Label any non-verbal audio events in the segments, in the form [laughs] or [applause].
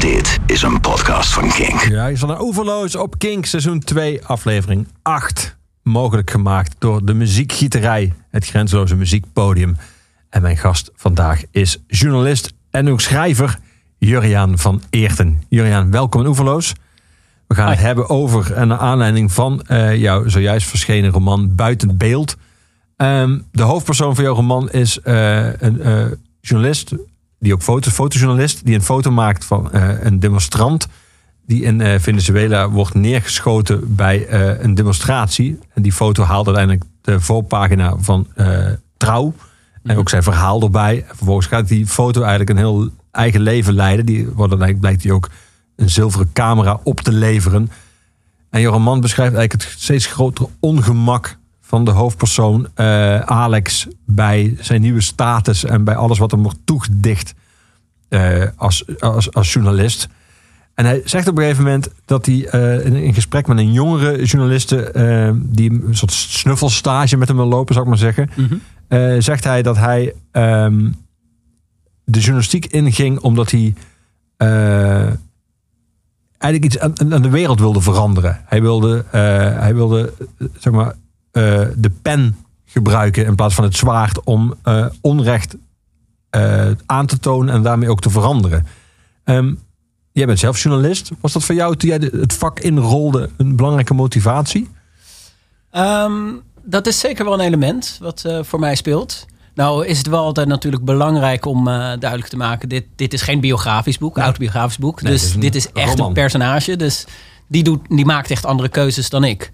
Dit is een podcast van Kink. Ja, is van een Overloos op Kink, seizoen 2, aflevering 8. Mogelijk gemaakt door de muziekgieterij, het grenzeloze muziekpodium. En mijn gast vandaag is journalist en ook schrijver Juriaan van Eerten. Juriaan, welkom in Oeverloos. We gaan het hebben over, en naar aanleiding van eh, jouw zojuist verschenen roman Buiten Beeld. Ehm, de hoofdpersoon van jouw roman is eh, een eh, journalist, die ook foto, fotojournalist, die een foto maakt van eh, een demonstrant die in eh, Venezuela wordt neergeschoten bij eh, een demonstratie. En die foto haalt uiteindelijk de voorpagina van Trouw. En ook zijn verhaal erbij. En vervolgens gaat die foto eigenlijk een heel eigen leven leiden. Die wordt uiteindelijk blijkt hij ook een zilveren camera op te leveren. En je roman beschrijft eigenlijk het steeds grotere ongemak van de hoofdpersoon eh, Alex bij zijn nieuwe status en bij alles wat hem wordt toegedicht eh, als, als, als journalist. En hij zegt op een gegeven moment dat hij eh, in gesprek met een jongere journaliste, die een soort snuffelstage met hem wil lopen, zou ik maar zeggen, eh, zegt hij dat hij ehm, de journalistiek inging omdat hij eigenlijk iets aan, aan de wereld wilde veranderen. Hij wilde, hij wilde zeg maar, eh, de pen gebruiken in plaats van het zwaard om eh, onrecht eh, aan te tonen en daarmee ook te veranderen. Ehm, jij bent zelf journalist. Was dat voor jou toen jij het vak inrolde een belangrijke motivatie? Ehm, dat is zeker wel een element wat voor mij speelt. Nou is het wel altijd natuurlijk belangrijk om duidelijk te maken... Dit, dit is geen biografisch boek, Nee. autobiografisch boek. Nee, dus is dit is echt roman. een personage. Dus die, doet, die maakt echt andere keuzes dan ik.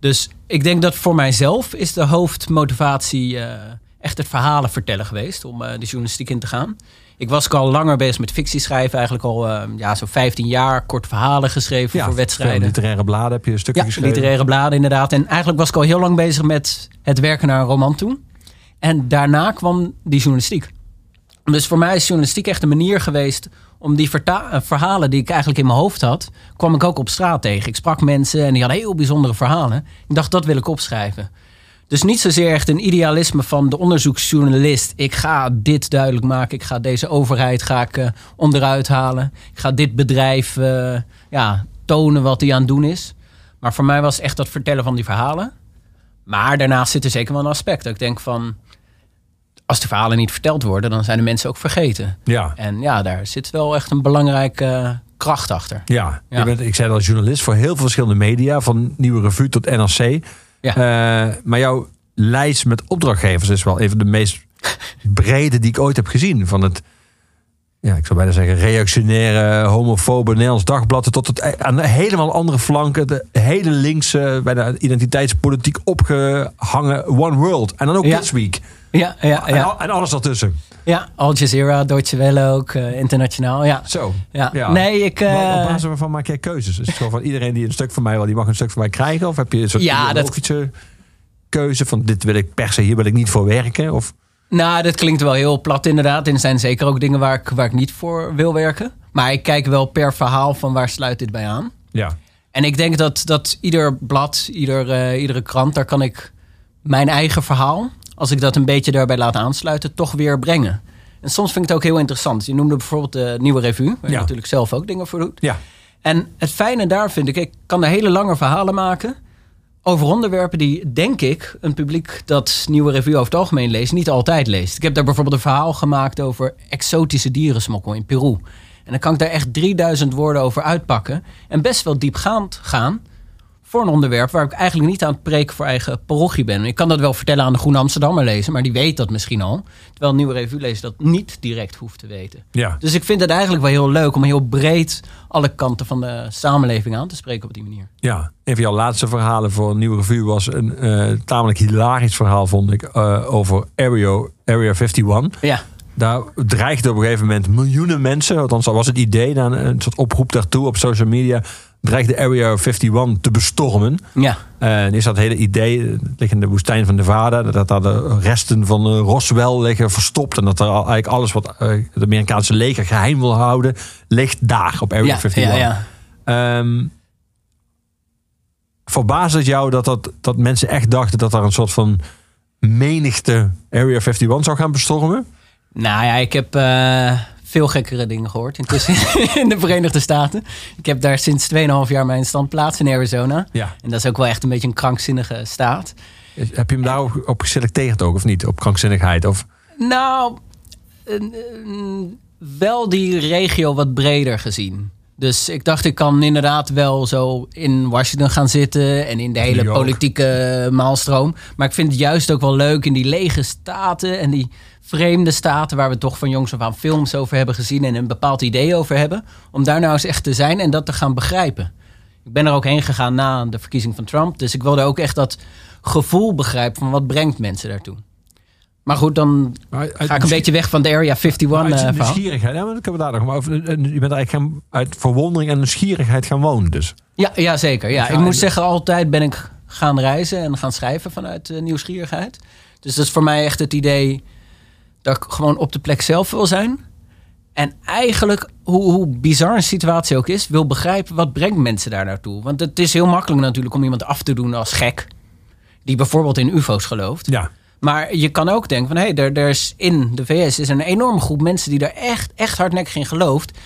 Dus ik denk dat voor mijzelf is de hoofdmotivatie... eh, echt het verhalen vertellen geweest om eh, de journalistiek in te gaan. Ik was al langer bezig met fictie schrijven. Eigenlijk al eh, ja, zo'n 15 jaar kort verhalen geschreven voor wedstrijden. literaire bladen heb je een stukje Ja, geschreven. literaire bladen inderdaad. En eigenlijk was ik al heel lang bezig met het werken naar een roman toe. En daarna kwam die journalistiek. Dus voor mij is journalistiek echt een manier geweest om die eh, verhalen die ik eigenlijk in mijn hoofd had, kwam ik ook op straat tegen. Ik sprak mensen en die hadden heel bijzondere verhalen. Ik dacht, dat wil ik opschrijven. Dus niet zozeer echt een idealisme van de onderzoeksjournalist. Ik ga dit duidelijk maken. Ik ga deze overheid ga ik, eh, onderuit halen. Ik ga dit bedrijf eh, ja, tonen wat hij aan het doen is. Maar voor mij was echt dat vertellen van die verhalen. Maar daarnaast zit er zeker wel een aspect. Ik denk van... Als de verhalen niet verteld worden, dan zijn de mensen ook vergeten. Ja. En ja, daar zit wel echt een belangrijke kracht achter. Ja, Ja. Je bent, ik zei al journalist voor heel veel verschillende media, van Nieuwe Revue tot NRC. Ja. Eh, maar jouw lijst met opdrachtgevers is wel een van de meest [laughs] brede die ik ooit heb gezien. Van het, ja, ik zou bijna zeggen, reactionaire, homofobe Nederlands Dagblad tot het aan de helemaal andere flanken, de hele linkse, bijna identiteitspolitiek opgehangen One World. En dan ook Ja. This Week. Ja, ja, En, ja. al- en alles ertussen. ja. Al Jazeera, Deutsche Welle ook, eh, internationaal. Ja. Zo. Ja. Ja. Nee, ik... eh, Maar op basis waarvan maak jij keuzes? Is het gewoon van iedereen die een stuk van mij wil, die mag een stuk van mij krijgen? Of heb je een soort Ja, dat- keuze van dit wil ik per se, hier wil ik niet voor werken? Of Nou, dat klinkt wel heel plat inderdaad. En er zijn zeker ook dingen waar ik, waar ik niet voor wil werken. Maar ik kijk wel per verhaal van waar sluit dit bij aan. ja, En ik denk dat, dat ieder blad, ieder, eh, iedere krant, daar kan ik mijn eigen verhaal, als ik dat een beetje daarbij laat aansluiten, toch weer brengen. En soms vind ik het ook heel interessant. Je noemde bijvoorbeeld de Nieuwe Revue, waar je Ja. natuurlijk zelf ook dingen voor doet. ja, En het fijne daar vind ik, ik kan daar hele lange verhalen maken over onderwerpen die, denk ik, een publiek dat Nieuwe Revue over het algemeen leest, niet altijd leest. Ik heb daar bijvoorbeeld een verhaal gemaakt over exotische dierensmokkel in Peru. En dan kan ik daar echt 3000 woorden over uitpakken en best wel diepgaand gaan voor een onderwerp waar ik eigenlijk niet aan het preken voor eigen parochie ben. Ik kan dat wel vertellen aan de Groene Amsterdammer lezen, maar die weet dat misschien al. Terwijl een Nieuwe Revue lezen dat niet direct hoeft te weten. ja. Dus ik vind het eigenlijk wel heel leuk om heel breed alle kanten van de samenleving aan te spreken op die manier. ja. Een van jouw laatste verhalen voor een nieuwe revue was een eh, tamelijk hilarisch verhaal, vond ik, eh, over Area, Area 51. Ja, Daar dreigden op een gegeven moment miljoenen mensen, althans dat was het idee, een, een soort oproep daartoe op social media, dreigde Area 51 te bestormen. ja, Eh, En is dat hele idee, het ligt in de woestijn van Nevada, dat daar de resten van eh, Roswell liggen verstopt. En dat er al- eigenlijk alles wat eh, het Amerikaanse leger geheim wil houden, ligt daar op Area ja, 51. ja, ja. Ehm, verbaast het jou dat, dat, dat mensen echt dachten dat er een soort van menigte Area 51 zou gaan bestormen? Nou ja, ik heb eh, veel gekkere dingen gehoord intussen [laughs] in de Verenigde Staten. Ik heb daar sinds 2,5 jaar mijn standplaats in Arizona. Ja. En dat is ook wel echt een beetje een krankzinnige staat. Heb je hem daar ook op geselecteerd ook, of niet? Op krankzinnigheid? Of... Nou, wel die regio wat breder gezien. Dus ik dacht, ik kan inderdaad wel zo in Washington gaan zitten en in de hele politieke maalstroom. Maar ik vind het juist ook wel leuk in die lege staten en die vreemde staten waar we toch van jongs af aan films over hebben gezien en een bepaald idee over hebben. Om daar nou eens echt te zijn en dat te gaan begrijpen. Ik ben er ook heen gegaan na de verkiezing van Trump. Dus ik wilde ook echt dat gevoel begrijpen van wat brengt mensen daartoe. Maar goed, dan Maar uit ga ik een beetje weg van de Area 51 uit eh, nieuwsgierigheid. Ja, maar dan kunnen we daar nog maar over. Je bent eigenlijk gaan, uit verwondering en nieuwsgierigheid gaan wonen dus. Ja, ja zeker. Ja. Ik moet en- zeggen, altijd ben ik gaan reizen en gaan schrijven vanuit eh, nieuwsgierigheid. Dus dat is voor mij echt het idee dat ik gewoon op de plek zelf wil zijn. En eigenlijk, hoe, hoe bizar een situatie ook is, wil begrijpen wat brengt mensen daar naartoe. Want het is heel makkelijk natuurlijk om iemand af te doen als gek. Die bijvoorbeeld in ufo's gelooft. Ja. Maar je kan ook denken van hé, hey, er, er is in de VS is een enorme groep mensen die daar echt, echt hardnekkig in gelooft.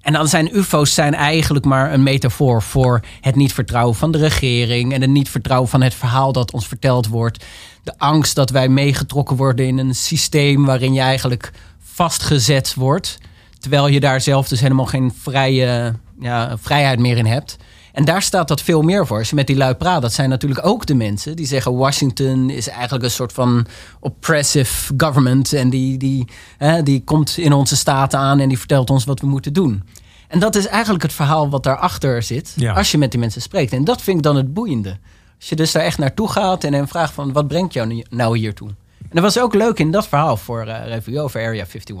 En dan zijn UFO's zijn eigenlijk maar een metafoor voor het niet vertrouwen van de regering en het niet vertrouwen van het verhaal dat ons verteld wordt. De angst dat wij meegetrokken worden in een systeem waarin je eigenlijk vastgezet wordt. Terwijl je daar zelf dus helemaal geen vrije, ja, vrijheid meer in hebt. En daar staat dat veel meer voor. Als je met die lui praat, dat zijn natuurlijk ook de mensen die zeggen: Washington is eigenlijk een soort van oppressive government. En die, die, hè, die komt in onze staten aan en die vertelt ons wat we moeten doen. En dat is eigenlijk het verhaal wat daarachter zit. Ja. Als je met die mensen spreekt. En dat vind ik dan het boeiende. Als je dus daar echt naartoe gaat en hen vraagt van wat brengt jou nou hiertoe? En dat was ook leuk in dat verhaal voor eh Review over Area 51.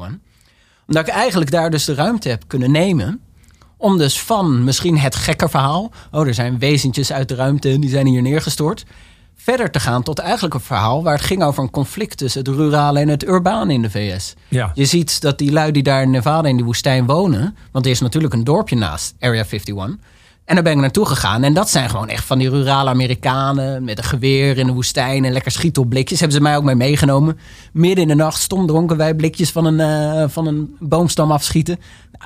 Omdat ik eigenlijk daar dus de ruimte heb kunnen nemen. Om dus van misschien het gekke verhaal. Oh, er zijn wezentjes uit de ruimte en die zijn hier neergestort. Verder te gaan tot eigenlijk een verhaal waar het ging over een conflict tussen het rurale en het urbane in de VS. Ja. Je ziet dat die lui die daar in Nevada in die woestijn wonen. Want er is natuurlijk een dorpje naast Area 51. En daar ben ik naartoe gegaan. En dat zijn gewoon echt van die rurale Amerikanen. Met een geweer in de woestijn en lekker schieten op blikjes. Hebben ze mij ook mee meegenomen. Midden in de nacht stom dronken wij blikjes van een, eh, van een boomstam afschieten.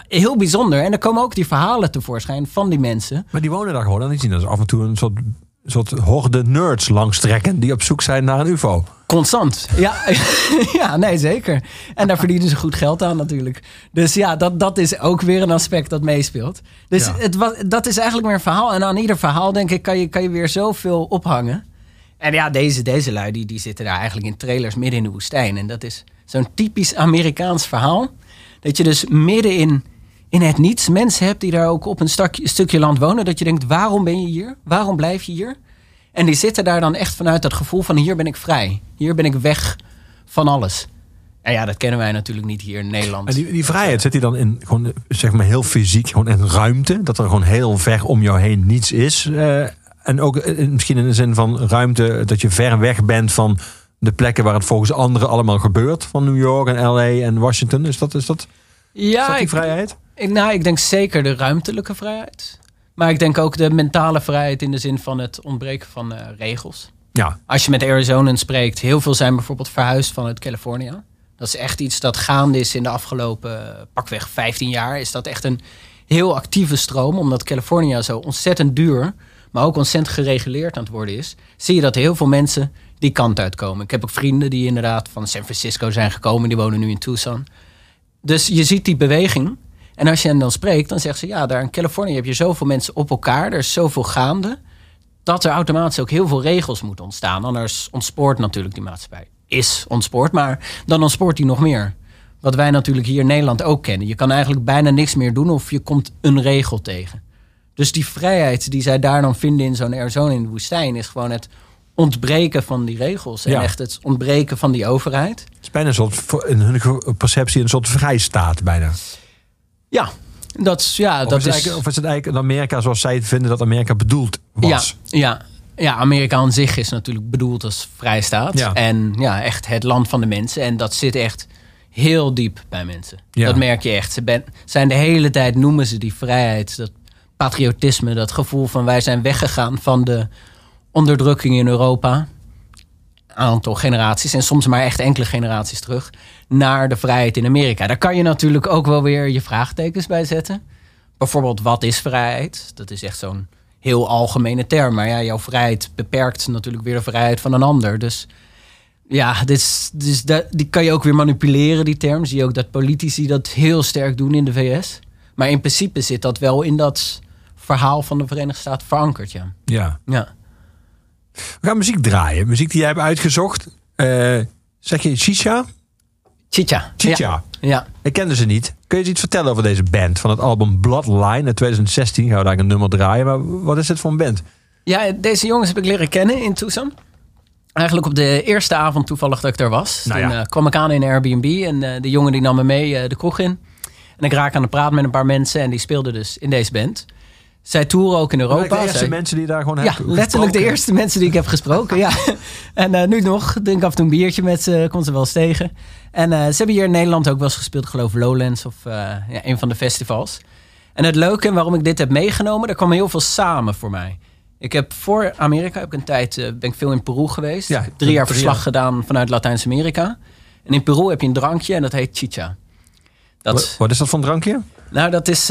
Heel bijzonder. En er komen ook die verhalen tevoorschijn van die mensen. Maar die wonen daar gewoon en die zien dus af en toe een soort, soort horde nerds langstrekken die op zoek zijn naar een ufo. Constant. Ja, [laughs] ja, nee, zeker. En daar verdienen ze goed geld aan natuurlijk. Dus ja, dat, dat is ook weer een aspect dat meespeelt. Dus Ja. het was, dat is eigenlijk meer een verhaal. En aan ieder verhaal, denk ik, kan je, kan je weer zoveel ophangen. En ja, deze, deze lui, die, die zitten daar eigenlijk in trailers midden in de woestijn. En dat is zo'n typisch Amerikaans verhaal. Dat je dus midden in, in het niets mensen hebt die daar ook op een stukje, stukje land wonen. Dat je denkt, waarom ben je hier? Waarom blijf je hier? En die zitten daar dan echt vanuit dat gevoel van hier ben ik vrij. Hier ben ik weg van alles. En ja, dat kennen wij natuurlijk niet hier in Nederland. En die, die vrijheid zit die dan in gewoon zeg maar heel fysiek, gewoon in ruimte. Dat er gewoon heel ver om jou heen niets is. Eh, en ook eh, misschien in de zin van ruimte, dat je ver weg bent van de plekken waar het volgens anderen allemaal gebeurt. Van New York en LA en Washington. Is dat, is dat, is ja, dat die ik, vrijheid? Ik, nou, ik denk zeker de ruimtelijke vrijheid. Maar ik denk ook de mentale vrijheid in de zin van het ontbreken van eh, regels. Ja, Als je met Arizonans spreekt, heel veel zijn bijvoorbeeld verhuisd vanuit California. Dat is echt iets dat gaande is in de afgelopen eh, pakweg 15 jaar. Is dat echt een heel actieve stroom, omdat California zo ontzettend duur, maar ook ontzettend gereguleerd aan het worden is. Zie je dat heel veel mensen die kant uitkomen. Ik heb ook vrienden die inderdaad van San Francisco zijn gekomen, die wonen nu in Tucson. Dus je ziet die beweging. En als je hen dan spreekt, dan zeggen ze: ja, daar in Californië heb je zoveel mensen op elkaar, er is zoveel gaande dat er automatisch ook heel veel regels moeten ontstaan. Anders ontspoort natuurlijk die maatschappij. Is ontspoort, maar dan ontspoort die nog meer. Wat wij natuurlijk hier in Nederland ook kennen. Je kan eigenlijk bijna niks meer doen of je komt een regel tegen. Dus die vrijheid die zij daar dan vinden in zo'n Arizona in de woestijn... is gewoon het ontbreken van die regels. En Ja. echt het ontbreken van die overheid. het is bijna een soort, in hun perceptie, een soort vrijstaat bijna. Ja, dat, is- ja, Of, dat is het is... eigenlijk, of is het eigenlijk Amerika zoals zij het vinden dat Amerika bedoeld was? Ja, ja. ja, Amerika aan zich is natuurlijk bedoeld als vrijstaat. Ja. En ja, echt het land van de mensen. En dat zit echt heel diep bij mensen. Ja. Dat merk je echt. Ze ben, zijn de hele tijd, noemen ze die vrijheid, dat patriotisme, dat gevoel van wij zijn weggegaan van de onderdrukking in Europa. aantal generaties en soms maar echt enkele generaties terug naar de vrijheid in Amerika. Daar kan je natuurlijk ook wel weer je vraagtekens bij zetten. Bijvoorbeeld, wat is vrijheid? Dat is echt zo'n heel algemene term. Maar ja, jouw vrijheid beperkt natuurlijk weer de vrijheid van een ander. Dus ja, dus, dus dat, die kan je ook weer manipuleren, die term. Zie je ook dat politici dat heel sterk doen in de VS. Maar in principe zit dat wel in dat verhaal van de Verenigde Staten verankerd, ja. Ja. Ja, We gaan muziek draaien. Muziek die jij hebt uitgezocht. Eh, zeg je Chicha? Chicha. Chicha. Ja. ja. Ik kende ze niet. Kun je eens iets vertellen over deze band? Van het album Bloodline uit 2016 gaan we daar een nummer draaien. Maar wat is dit voor een band? Ja, deze jongens heb ik leren kennen in Tucson. Eigenlijk op de eerste avond toevallig dat ik daar was. Nou Toen eh, kwam ik aan in een Airbnb en eh, de jongen die nam me mee eh, de kroeg in. En ik raak aan de praat met een paar mensen en die speelden dus in deze band. Zij toeren ook in Europa. de eerste Zij- mensen die daar gewoon ja, hebben letterlijk de eerste mensen die ik heb gesproken. ja. [laughs] En eh, nu nog, drink af en toe een biertje met ze, komt ze wel eens tegen. En eh, ze hebben hier in Nederland ook wel eens gespeeld, ik geloof Lowlands of eh, ja, een van de festivals. En het leuke waarom ik dit heb meegenomen, er kwam heel veel samen voor mij. Ik heb voor Amerika heb ik een tijd ben ik veel in Peru geweest. Ja, ik heb drie jaar verslag jaar. gedaan vanuit Latijns-Amerika. En in Peru heb je een drankje en dat heet chicha. Dat, Wat, wat is dat voor een drankje? nou, dat is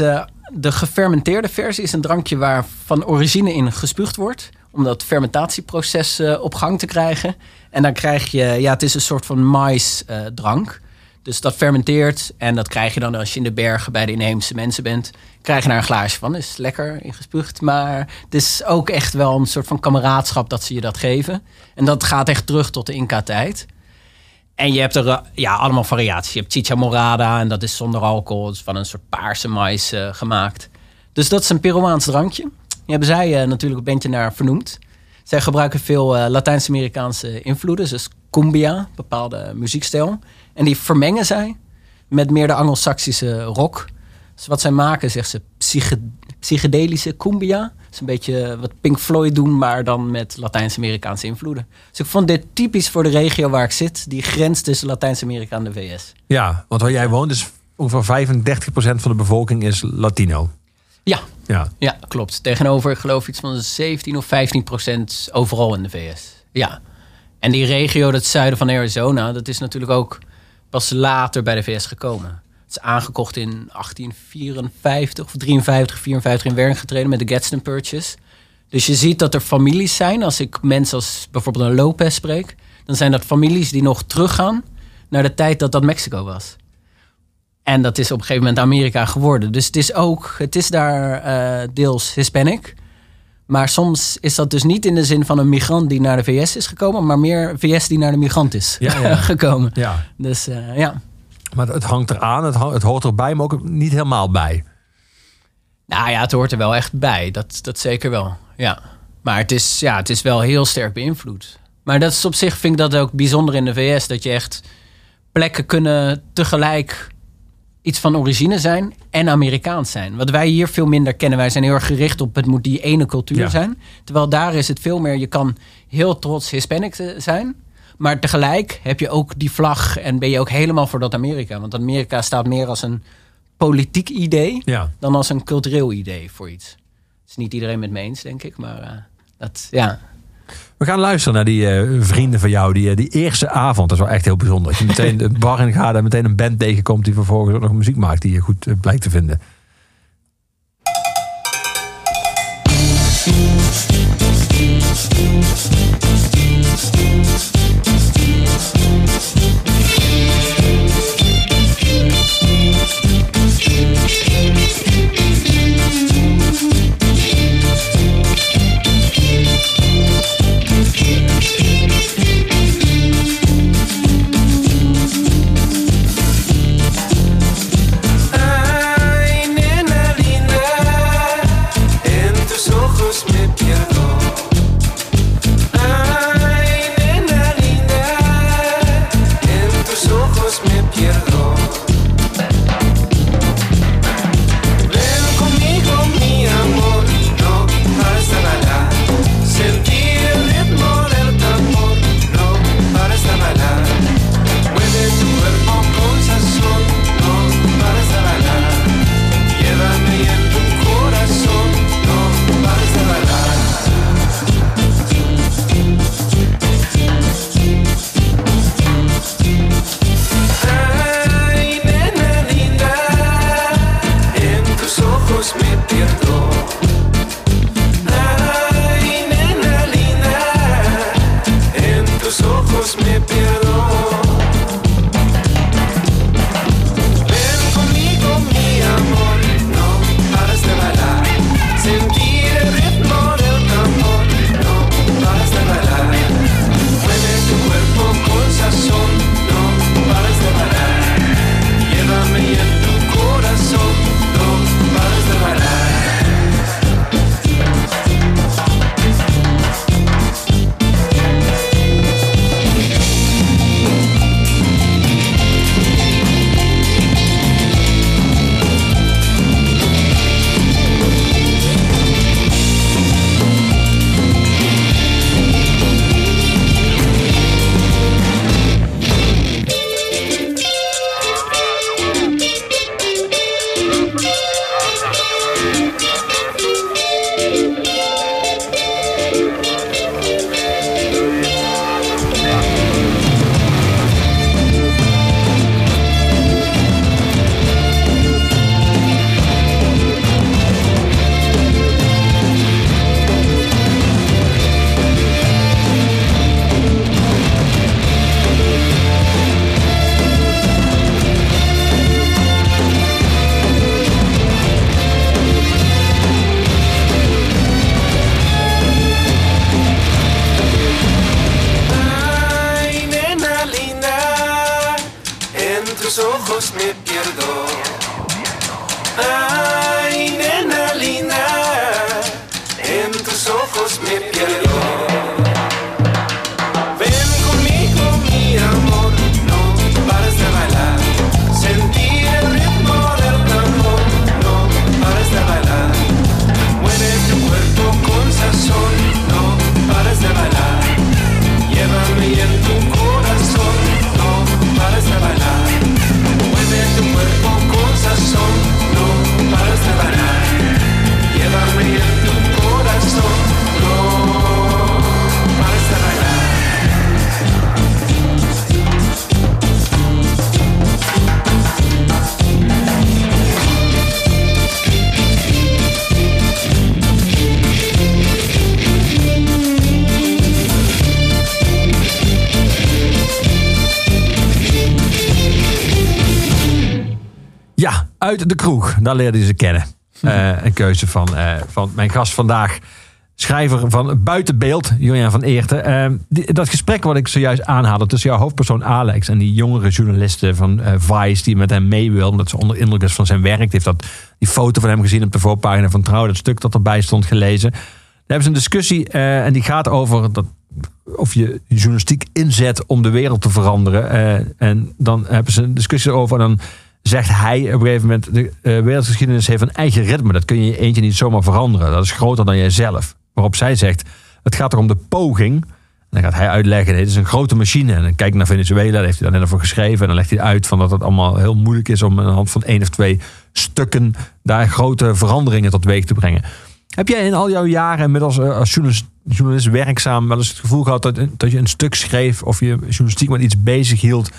de gefermenteerde versie. Is een drankje waar van origine in gespuugd wordt. Om dat fermentatieproces eh, op gang te krijgen. En dan krijg je, ja, het is een soort van maïsdrank. dus dat fermenteert. En dat krijg je dan als je in de bergen bij de inheemse mensen bent. Krijg je daar een glaasje van. is lekker ingespuugd. Maar het is ook echt wel een soort van kameraadschap dat ze je dat geven. En dat gaat echt terug tot de Inca-tijd. En je hebt er eh, ja, allemaal variaties. Je hebt chicha morada en dat is zonder alcohol. Van een soort paarse mais eh, gemaakt. Dus dat is een Peruaans drankje. Die hebben zij eh, natuurlijk een bandje naar vernoemd. Zij gebruiken veel eh, Latijns-Amerikaanse invloeden. Dus cumbia, bepaalde muziekstijl. En die vermengen zij met meer de Anglo-Saxische rock. Dus wat zij maken, zegt ze, psyche- psychedelische cumbia. Is een beetje wat Pink Floyd doen, maar dan met Latijns-Amerikaanse invloeden. Dus ik vond dit typisch voor de regio waar ik zit. Die grens tussen Latijns-Amerika en de VS. Ja, want waar jij woont is ongeveer 35% van de bevolking is Latino. Ja, Ja. ja, klopt. Tegenover, ik geloof iets van 17 of 15 procent overal in de VS. Ja. En die regio, dat zuiden van Arizona, dat is natuurlijk ook pas later bij de VS gekomen. Is aangekocht in 1854 of 53, 54 in werk getreden met de Gadsden Purchase. Dus je ziet dat er families zijn. Als ik mensen als bijvoorbeeld een Lopez spreek, dan zijn dat families die nog teruggaan naar de tijd dat dat Mexico was. En dat is op een gegeven moment Amerika geworden. Dus het is ook, het is daar eh, deels Hispanic. Maar soms is dat dus niet in de zin van een migrant die naar de VS is gekomen, maar meer VS die naar de migrant is Ja, ja. [laughs] gekomen. ja. Dus eh, ja. Maar het hangt eraan, het, het hoort erbij, maar ook niet helemaal bij. Nou ja, het hoort er wel echt bij. Dat, dat zeker wel. Ja. Maar het is, ja, het is wel heel sterk beïnvloed. Maar dat is op zich, vind ik dat ook bijzonder in de VS. Dat je echt plekken kunnen tegelijk iets van origine zijn en Amerikaans zijn. Wat wij hier veel minder kennen. Wij zijn heel erg gericht op het moet die ene cultuur Ja. zijn. Terwijl daar is het veel meer, je kan heel trots Hispanic te- zijn. Maar tegelijk heb je ook die vlag en ben je ook helemaal voor dat Amerika. Want Amerika staat meer als een politiek idee Ja. dan als een cultureel idee voor iets. Het is niet iedereen met me eens, denk ik. Maar eh, dat, ja. We gaan luisteren naar die eh, vrienden van jou. Die, eh, die eerste avond, dat is wel echt heel bijzonder. Dat je meteen de bar in gaat en meteen een band tegenkomt... die vervolgens ook nog muziek maakt die je goed blijkt te vinden. Uit de kroeg. Daar leerde hij ze kennen. Uh, een keuze van, uh, van mijn gast vandaag. Schrijver van Buitenbeeld, Julian van Eerten. Uh, die, dat gesprek wat ik zojuist aanhaalde tussen jouw hoofdpersoon Alex en die jongere journalisten van Vice die met hem mee wil, omdat ze onder indruk is van zijn werk. Die heeft dat, die foto van hem gezien op de voorpagina van Trouw, dat stuk dat erbij stond gelezen. Daar hebben ze een discussie en die gaat over dat of je journalistiek inzet om de wereld te veranderen. en dan hebben ze een discussie over. En dan zegt hij op een gegeven moment: de uh, wereldgeschiedenis heeft een eigen ritme. Dat kun je eentje niet zomaar veranderen. Dat is groter dan jijzelf. Waarop zij zegt: het gaat er om de poging. En dan gaat hij uitleggen: het is een grote machine. En dan kijk naar Venezuela, daar heeft hij dan net over geschreven. En dan legt hij uit van dat het allemaal heel moeilijk is om aan de hand van één of twee stukken daar grote veranderingen tot weeg te brengen. Heb jij in al jouw jaren inmiddels eh, als journalist, journalist werkzaam wel eens het gevoel gehad dat, dat je een stuk schreef of je journalistiek met iets bezig hield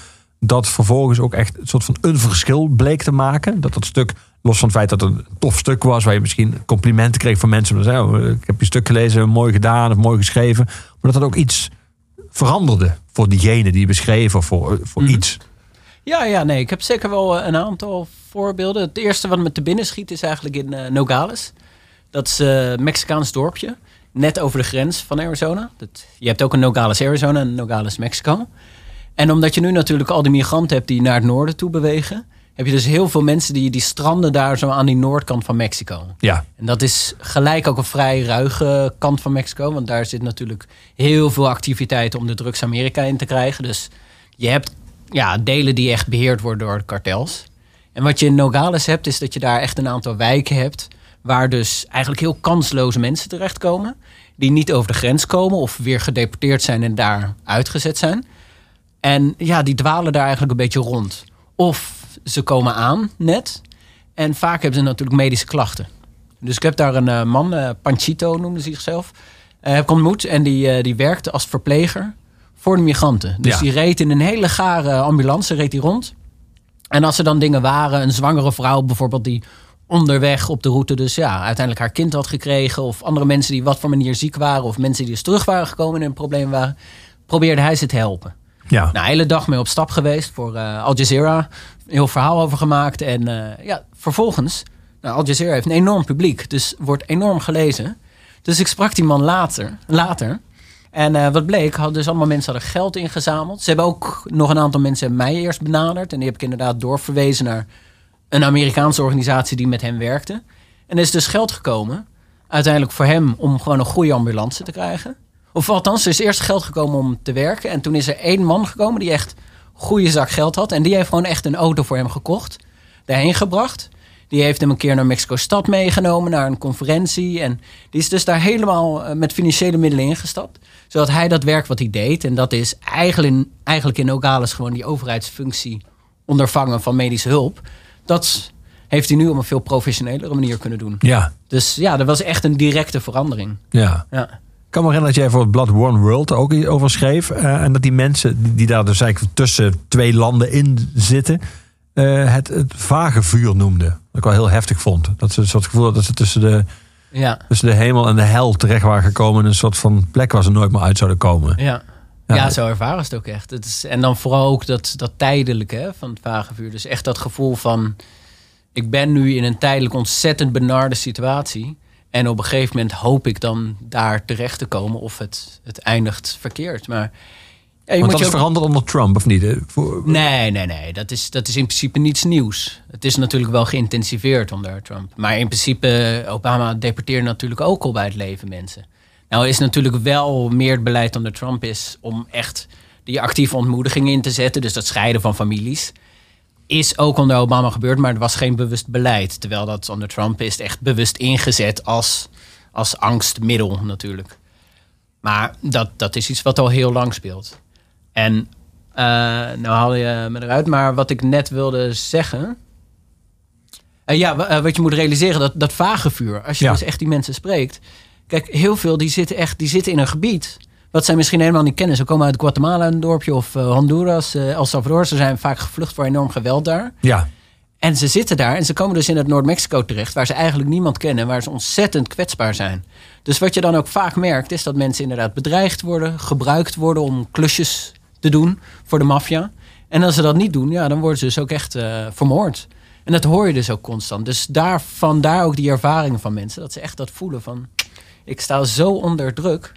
dat vervolgens ook echt een soort van een verschil bleek te maken. Dat dat stuk, los van het feit dat het een tof stuk was, waar je misschien complimenten kreeg van mensen. Oh, ik heb je stuk gelezen, mooi gedaan of mooi geschreven. Maar dat dat ook iets veranderde voor diegene die je beschreef of voor, voor mhm. iets. Ja, ja, nee, ik heb zeker wel eh, een aantal voorbeelden. Het eerste wat me te binnen schiet is eigenlijk in uh, Nogales. Dat is een uh, Mexicaans dorpje, net over de grens van Arizona. Dat, je hebt ook een Nogales, Arizona en Nogales, Mexico. En omdat je nu natuurlijk al die migranten hebt die naar het noorden toe bewegen, heb je dus heel veel mensen die, die stranden daar zo aan die noordkant van Mexico. Ja. En dat is gelijk ook een vrij ruige kant van Mexico, want daar zit natuurlijk heel veel activiteit om de drugs Amerika in te krijgen. Dus je hebt ja, delen die echt beheerd worden door kartels. En wat je in Nogales hebt, is dat je daar echt een aantal wijken hebt. Waar dus eigenlijk heel kansloze mensen terechtkomen. Die niet over de grens komen of weer gedeporteerd zijn en daar uitgezet zijn. En ja, die dwalen daar eigenlijk een beetje rond. Of ze komen aan net. En vaak hebben ze natuurlijk medische klachten. Dus ik heb daar een uh, man, uh, Panchito noemde zichzelf, uh, heb ik ontmoet. En die, die werkte als verpleger voor de migranten. Dus die reed in een hele gare ambulance reed die rond. En als er dan dingen waren, een zwangere vrouw bijvoorbeeld die onderweg op de route dus ja, uiteindelijk haar kind had gekregen. Of andere mensen die wat voor manier ziek waren. Of mensen die dus terug waren gekomen en een probleem waren. Probeerde hij ze te helpen. Ja. Nou, hele dag mee op stap geweest voor uh, Al Jazeera. Een heel verhaal over gemaakt. En uh, ja, vervolgens, nou, Al Jazeera heeft een enorm publiek. Dus wordt enorm gelezen. Dus ik sprak die man later. later en uh, wat bleek, hadden dus allemaal mensen hadden geld ingezameld. Ze hebben ook nog een aantal mensen mij eerst benaderd. En die heb ik inderdaad doorverwezen naar een Amerikaanse organisatie die met hem werkte. En er is dus geld gekomen, uiteindelijk voor hem, om gewoon een goede ambulance te krijgen. Of althans, er is eerst geld gekomen om te werken. En toen is er één man gekomen die echt goede zak geld had. En die heeft gewoon echt een auto voor hem gekocht. Daarheen gebracht. Die heeft hem een keer naar Mexico-stad meegenomen, naar een conferentie. En die is dus daar helemaal eh, met financiële middelen ingestapt. Zodat hij dat werk wat hij deed, en dat is eigenlijk in, eigenlijk in Nogales gewoon die overheidsfunctie ondervangen van medische hulp. Dat heeft hij nu op een veel professionelere manier kunnen doen. Ja. Dus ja, dat was echt een directe verandering. Ja. ja kan me herinneren dat jij voor het blad One World ook over schreef. Uh, en dat die mensen die daar dus eigenlijk tussen twee landen in zitten, uh, het, het vage vuur noemden. Wat ik wel heel heftig vond. Dat ze een soort gevoel dat ze tussen de, ja. tussen de hemel en de hel terecht waren gekomen. In een soort van plek waar ze nooit meer uit zouden komen. Ja. Ja, ja zo ervaren ze het ook echt. Het is, en dan vooral ook dat, dat tijdelijke hè, van het vage vuur. Dus echt dat gevoel van... ik ben nu in een tijdelijk ontzettend benarde situatie... En op een gegeven moment hoop ik dan daar terecht te komen of het, het eindigt verkeerd. Maar ja, Want dat is veranderd onder Trump, of niet? Nee, nee, nee. Dat is, dat is in principe niets nieuws. Het is natuurlijk wel geïntensiveerd onder Trump. Maar in principe, Obama deporteerde natuurlijk ook al bij het leven mensen. Nou is natuurlijk wel meer het beleid onder Trump is om echt die actieve ontmoediging in te zetten. Dus dat scheiden van families is ook onder Obama gebeurd, maar er was geen bewust beleid. Terwijl dat onder Trump is echt bewust ingezet als, als angstmiddel natuurlijk. Maar dat, dat is iets wat al heel lang speelt. En uh, nou haal je me eruit, maar wat ik net wilde zeggen. Uh, ja, uh, wat je moet realiseren, dat, dat vage vuur. Als je dus echt die mensen spreekt. Kijk, heel veel die zitten echt die zitten in een gebied wat zij misschien helemaal niet kennen. Ze komen uit Guatemala, een dorpje, of uh, Honduras, uh, El Salvador. Ze zijn vaak gevlucht voor enorm geweld daar. Ja. En ze zitten daar en ze komen dus in het Noord-Mexico terecht, waar ze eigenlijk niemand kennen, waar ze ontzettend kwetsbaar zijn. Dus wat je dan ook vaak merkt, is dat mensen inderdaad bedreigd worden, gebruikt worden om klusjes te doen voor de maffia. En als ze dat niet doen, ja, dan worden ze dus ook echt uh, vermoord. En dat hoor je dus ook constant. Dus daar, vandaar ook die ervaringen van mensen. Dat ze echt dat voelen van... Ik sta zo onder druk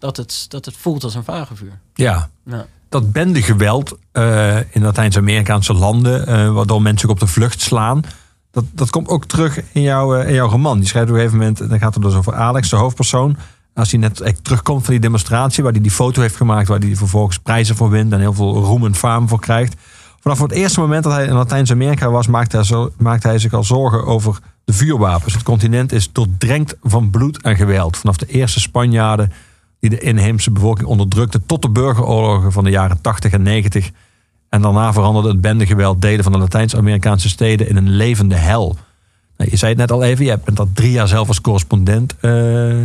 dat het, dat het voelt als een vagevuur. Ja, Ja. dat bendegeweld eh in Latijns-Amerikaanse landen, eh, waardoor mensen ook op de vlucht slaan. Dat, dat komt ook terug in, jouw eh, in jouw roman. Die schrijft op een gegeven moment, dan gaat het dus over Alex, de hoofdpersoon. Als hij net echt terugkomt van die demonstratie, waar hij die foto heeft gemaakt, waar hij vervolgens prijzen voor wint en heel veel roem en faam voor krijgt. Vanaf het eerste moment dat hij in Latijns-Amerika was, maakte hij, zo, maakte hij zich al zorgen over de vuurwapens. Het continent is doordrenkt van bloed en geweld. Vanaf de eerste Spanjaarden die de inheemse bevolking onderdrukte, tot de burgeroorlogen van de jaren 80 en 90. En daarna veranderde het bendegeweld delen van de Latijns-Amerikaanse steden in een levende hel. Nou, je zei het net al even, je bent dat drie jaar zelf als correspondent eh,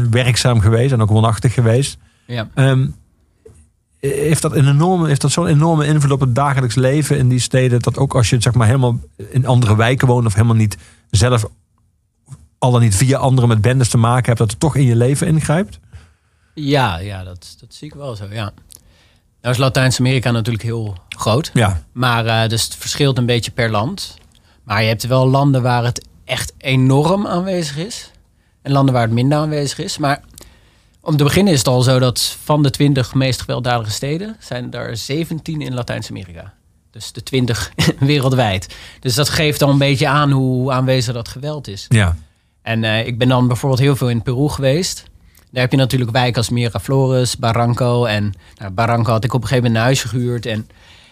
werkzaam geweest en ook woonachtig geweest. Ja. Ehm, heeft dat, een enorme, heeft dat zo'n enorme invloed op het dagelijks leven in die steden? Dat ook als je zeg maar, helemaal in andere wijken woont of helemaal niet zelf, al dan niet via anderen met bendes te maken hebt, dat het toch in je leven ingrijpt? Ja, ja dat, dat zie ik wel zo, ja. Nou is Latijns-Amerika natuurlijk heel groot. Ja, Maar eh, dus het verschilt een beetje per land. Maar je hebt wel landen waar het echt enorm aanwezig is. En landen waar het minder aanwezig is. Maar om te beginnen is het al zo dat van de 20 meest gewelddadige steden... zijn er 17 in Latijns-Amerika. Dus de 20 [laughs] wereldwijd. Dus dat geeft al een beetje aan hoe aanwezig dat geweld is. ja. En eh, ik ben dan bijvoorbeeld heel veel in Peru geweest. Daar heb je natuurlijk wijken als Miraflores, Barranco. En nou, Barranco had ik op een gegeven moment een huisje gehuurd. En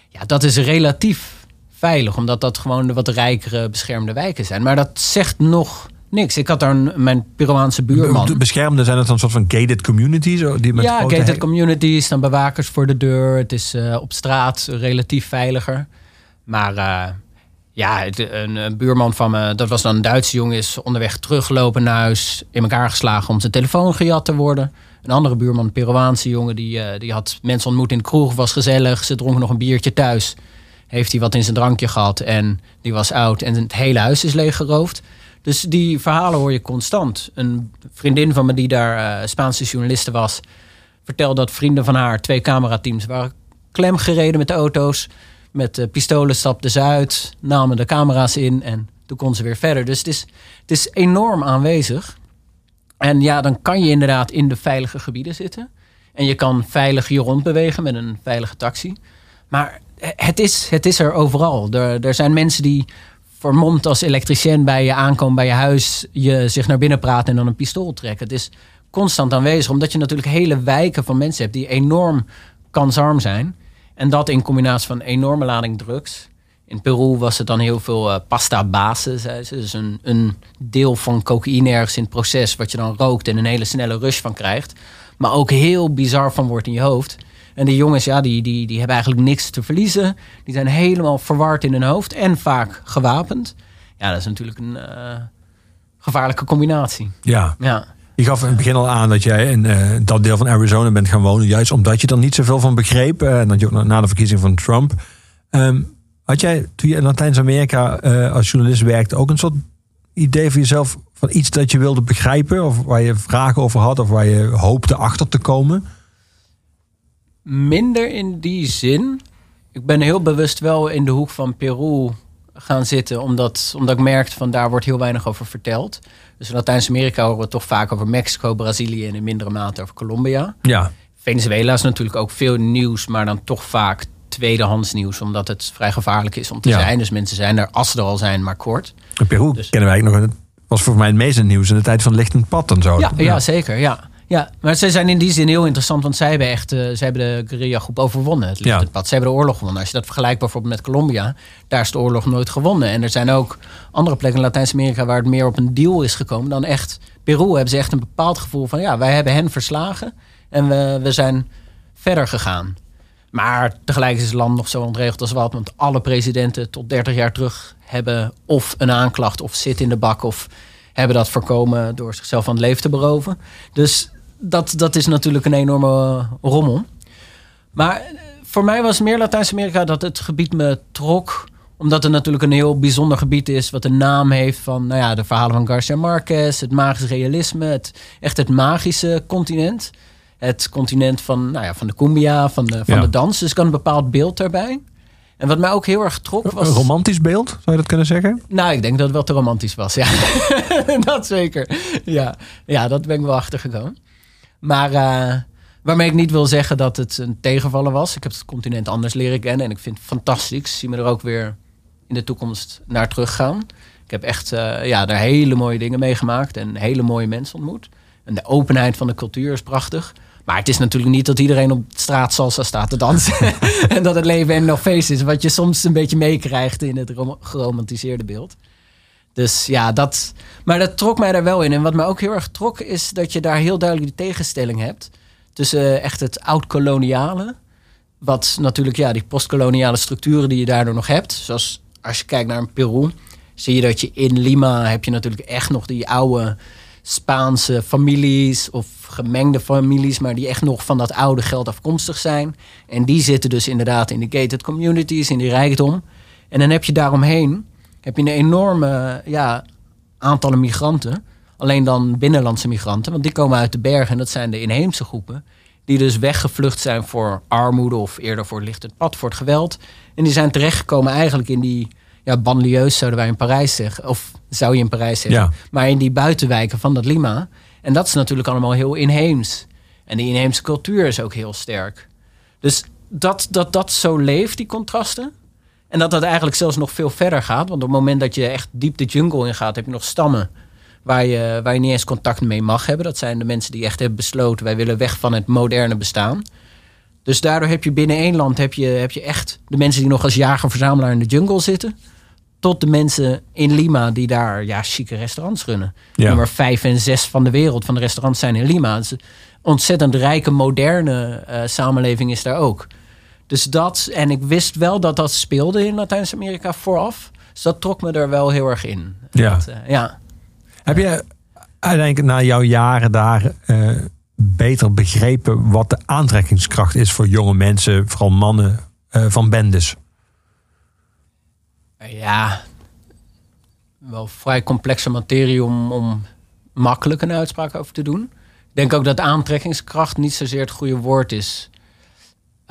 ja, dat is relatief veilig, omdat dat gewoon de wat rijkere beschermde wijken zijn. Maar dat zegt nog niks. Ik had daar een, mijn Peruaanse buurman. De beschermde zijn het dan een soort van gated communities? Die met Ja, gated communities, dan bewakers voor de deur. Het is eh, op straat relatief veiliger. Maar eh, ja, een buurman van me, dat was dan een Duitse jongen, is onderweg teruggelopen naar huis, in elkaar geslagen om zijn telefoon gejat te worden. Een andere buurman, een Peruaanse jongen, die, eh, die had mensen ontmoet in de kroeg, was gezellig. Ze dronken nog een biertje thuis. Heeft hij wat in zijn drankje gehad en die was oud en het hele huis is leeggeroofd. Dus die verhalen hoor je constant. Een vriendin van me die daar eh, Spaanse journaliste was, vertelde dat vrienden van haar, twee camerateams, waren klemgereden met de auto's. Met eh, pistolen stapten ze uit, namen de camera's in en toen kon ze weer verder. Dus het is, het is enorm aanwezig. En ja, dan kan je inderdaad in de veilige gebieden zitten. En je kan veilig hier rondbewegen met een veilige taxi. Maar het is, het is er overal. Er, er zijn mensen die vermomd als elektricien bij je aankomen bij je huis, je zich naar binnen praten en dan een pistool trekken. Het is constant aanwezig, omdat je natuurlijk hele wijken van mensen hebt die enorm kansarm zijn. En dat in combinatie van een enorme lading drugs. In Peru was het dan heel veel eh, pasta base, zei ze. Dus een, een deel van cocaïne ergens in het proces, wat je dan rookt en een hele snelle rush van krijgt. Maar ook heel bizar van wordt in je hoofd. En die jongens, ja, die, die, die hebben eigenlijk niks te verliezen. Die zijn helemaal verward in hun hoofd en vaak gewapend. Ja, dat is natuurlijk een eh, gevaarlijke combinatie. Ja. Ja. Je gaf in het begin al aan dat jij in eh, dat deel van Arizona bent gaan wonen. Juist omdat je er niet zoveel van begreep. eh, en dat je ook na- de verkiezing van Trump. Ehm, had jij toen je in Latijns-Amerika eh, als journalist werkte ook een soort idee voor jezelf van iets dat je wilde begrijpen? Of waar je vragen over had? Of waar je hoopte achter te komen? Minder in die zin. Ik ben heel bewust wel in de hoek van Peru gaan zitten, omdat, omdat ik merkte van daar wordt heel weinig over verteld. Dus in Latijns-Amerika horen we toch vaak over Mexico, Brazilië en in mindere mate over Colombia. Ja. Venezuela is natuurlijk ook veel nieuws, maar dan toch vaak tweedehands nieuws, omdat het vrij gevaarlijk is om te Ja. zijn. Dus mensen zijn er, als ze er al zijn, maar kort. Peru Dus- kennen wij nog. Het was voor mij het meeste nieuws in de tijd van Lichtend Pad en zo. Ja, ja. zeker. Ja. Ja, maar ze zijn in die zin heel interessant, want zij hebben echt eh, zij hebben de guerrilla-groep overwonnen. Het Ja. ja. pad. Ze hebben de oorlog gewonnen. Als je dat vergelijkt bijvoorbeeld met Colombia, daar is de oorlog nooit gewonnen. En er zijn ook andere plekken in Latijns-Amerika waar het meer op een deal is gekomen dan echt. Peru hebben ze echt een bepaald gevoel van ja, wij hebben hen verslagen en we, we zijn verder gegaan. Maar tegelijk is het land nog zo ontregeld als wat. Want alle presidenten tot 30 jaar terug hebben of een aanklacht of zitten in de bak of hebben dat voorkomen door zichzelf van het leven te beroven. Dus dat, dat is natuurlijk een enorme rommel. Maar eh, voor mij was meer Latijns-Amerika dat het gebied me trok omdat het natuurlijk een heel bijzonder gebied is, wat een naam heeft van nou ja, de verhalen van Garcia Marquez, het magisch realisme, het, echt het magische continent. Het continent van, nou ja, van de cumbia, van de, van Ja. de dans. Dus ik had een bepaald beeld daarbij. En wat mij ook heel erg trok was... Een romantisch beeld, zou je dat kunnen zeggen? Nou, ik denk dat het wel te romantisch was, ja. [laughs] dat zeker. Ja. ja, dat ben ik wel achtergekomen. Maar uh, waarmee ik niet wil zeggen dat het een tegenvaller was. Ik heb het continent anders leren kennen en ik vind het fantastisch. Ik zie me er ook weer in de toekomst naar teruggaan. Ik heb echt uh, ja, daar hele mooie dingen meegemaakt en hele mooie mensen ontmoet. En de openheid van de cultuur is prachtig. Maar het is natuurlijk niet dat iedereen op straat salsa staat te dansen. [laughs] en dat het leven en nog feest is. Wat je soms een beetje meekrijgt in het geromantiseerde beeld. Dus ja, dat. Maar dat trok mij daar wel in. En wat mij ook heel erg trok, is dat je daar heel duidelijk die tegenstelling hebt. Tussen echt het oud-koloniale. Wat natuurlijk, ja, die postkoloniale structuren die je daardoor nog hebt. Zoals als je kijkt naar Peru, zie je dat je in Lima heb je natuurlijk echt nog die oude Spaanse families of gemengde families, maar die echt nog van dat oude geld afkomstig zijn. En die zitten dus inderdaad in de gated communities, in die rijkdom. En dan heb je daaromheen heb je een enorme ja, aantallen migranten. Alleen dan binnenlandse migranten, want die komen uit de bergen en dat zijn de inheemse groepen. Die dus weggevlucht zijn voor armoede of eerder voor het lichtend pad, voor het geweld. En die zijn terechtgekomen eigenlijk in die ja, banlieues zouden wij in Parijs zeggen. Of zou je in Parijs zeggen. Ja. Maar in die buitenwijken van dat Lima. En dat is natuurlijk allemaal heel inheems. En die inheemse cultuur is ook heel sterk. Dus dat dat, dat zo leeft, die contrasten. En dat dat eigenlijk zelfs nog veel verder gaat. Want op het moment dat je echt diep de jungle in gaat, heb je nog stammen waar je, waar je niet eens contact mee mag hebben. Dat zijn de mensen die echt hebben besloten, wij willen weg van het moderne bestaan. Dus daardoor heb je binnen één land heb je, heb je echt de mensen die nog als jager-verzamelaar in de jungle zitten. Tot de mensen in Lima die daar ja, chique restaurants runnen. Ja. Nummer vijf en zes van de wereld van de restaurants zijn in Lima. Dus een ontzettend rijke, moderne eh, samenleving is daar ook. Dus dat, en ik wist wel dat dat speelde in Latijns-Amerika vooraf. Dus dat trok me er wel heel erg in. Ja. Dat, eh, ja. Heb je uiteindelijk na jouw jaren daar eh, beter begrepen wat de aantrekkingskracht is voor jonge mensen, vooral mannen eh, van bendes? Ja, wel vrij complexe materie om, om makkelijk een uitspraak over te doen. Ik denk ook dat aantrekkingskracht niet zozeer het goede woord is.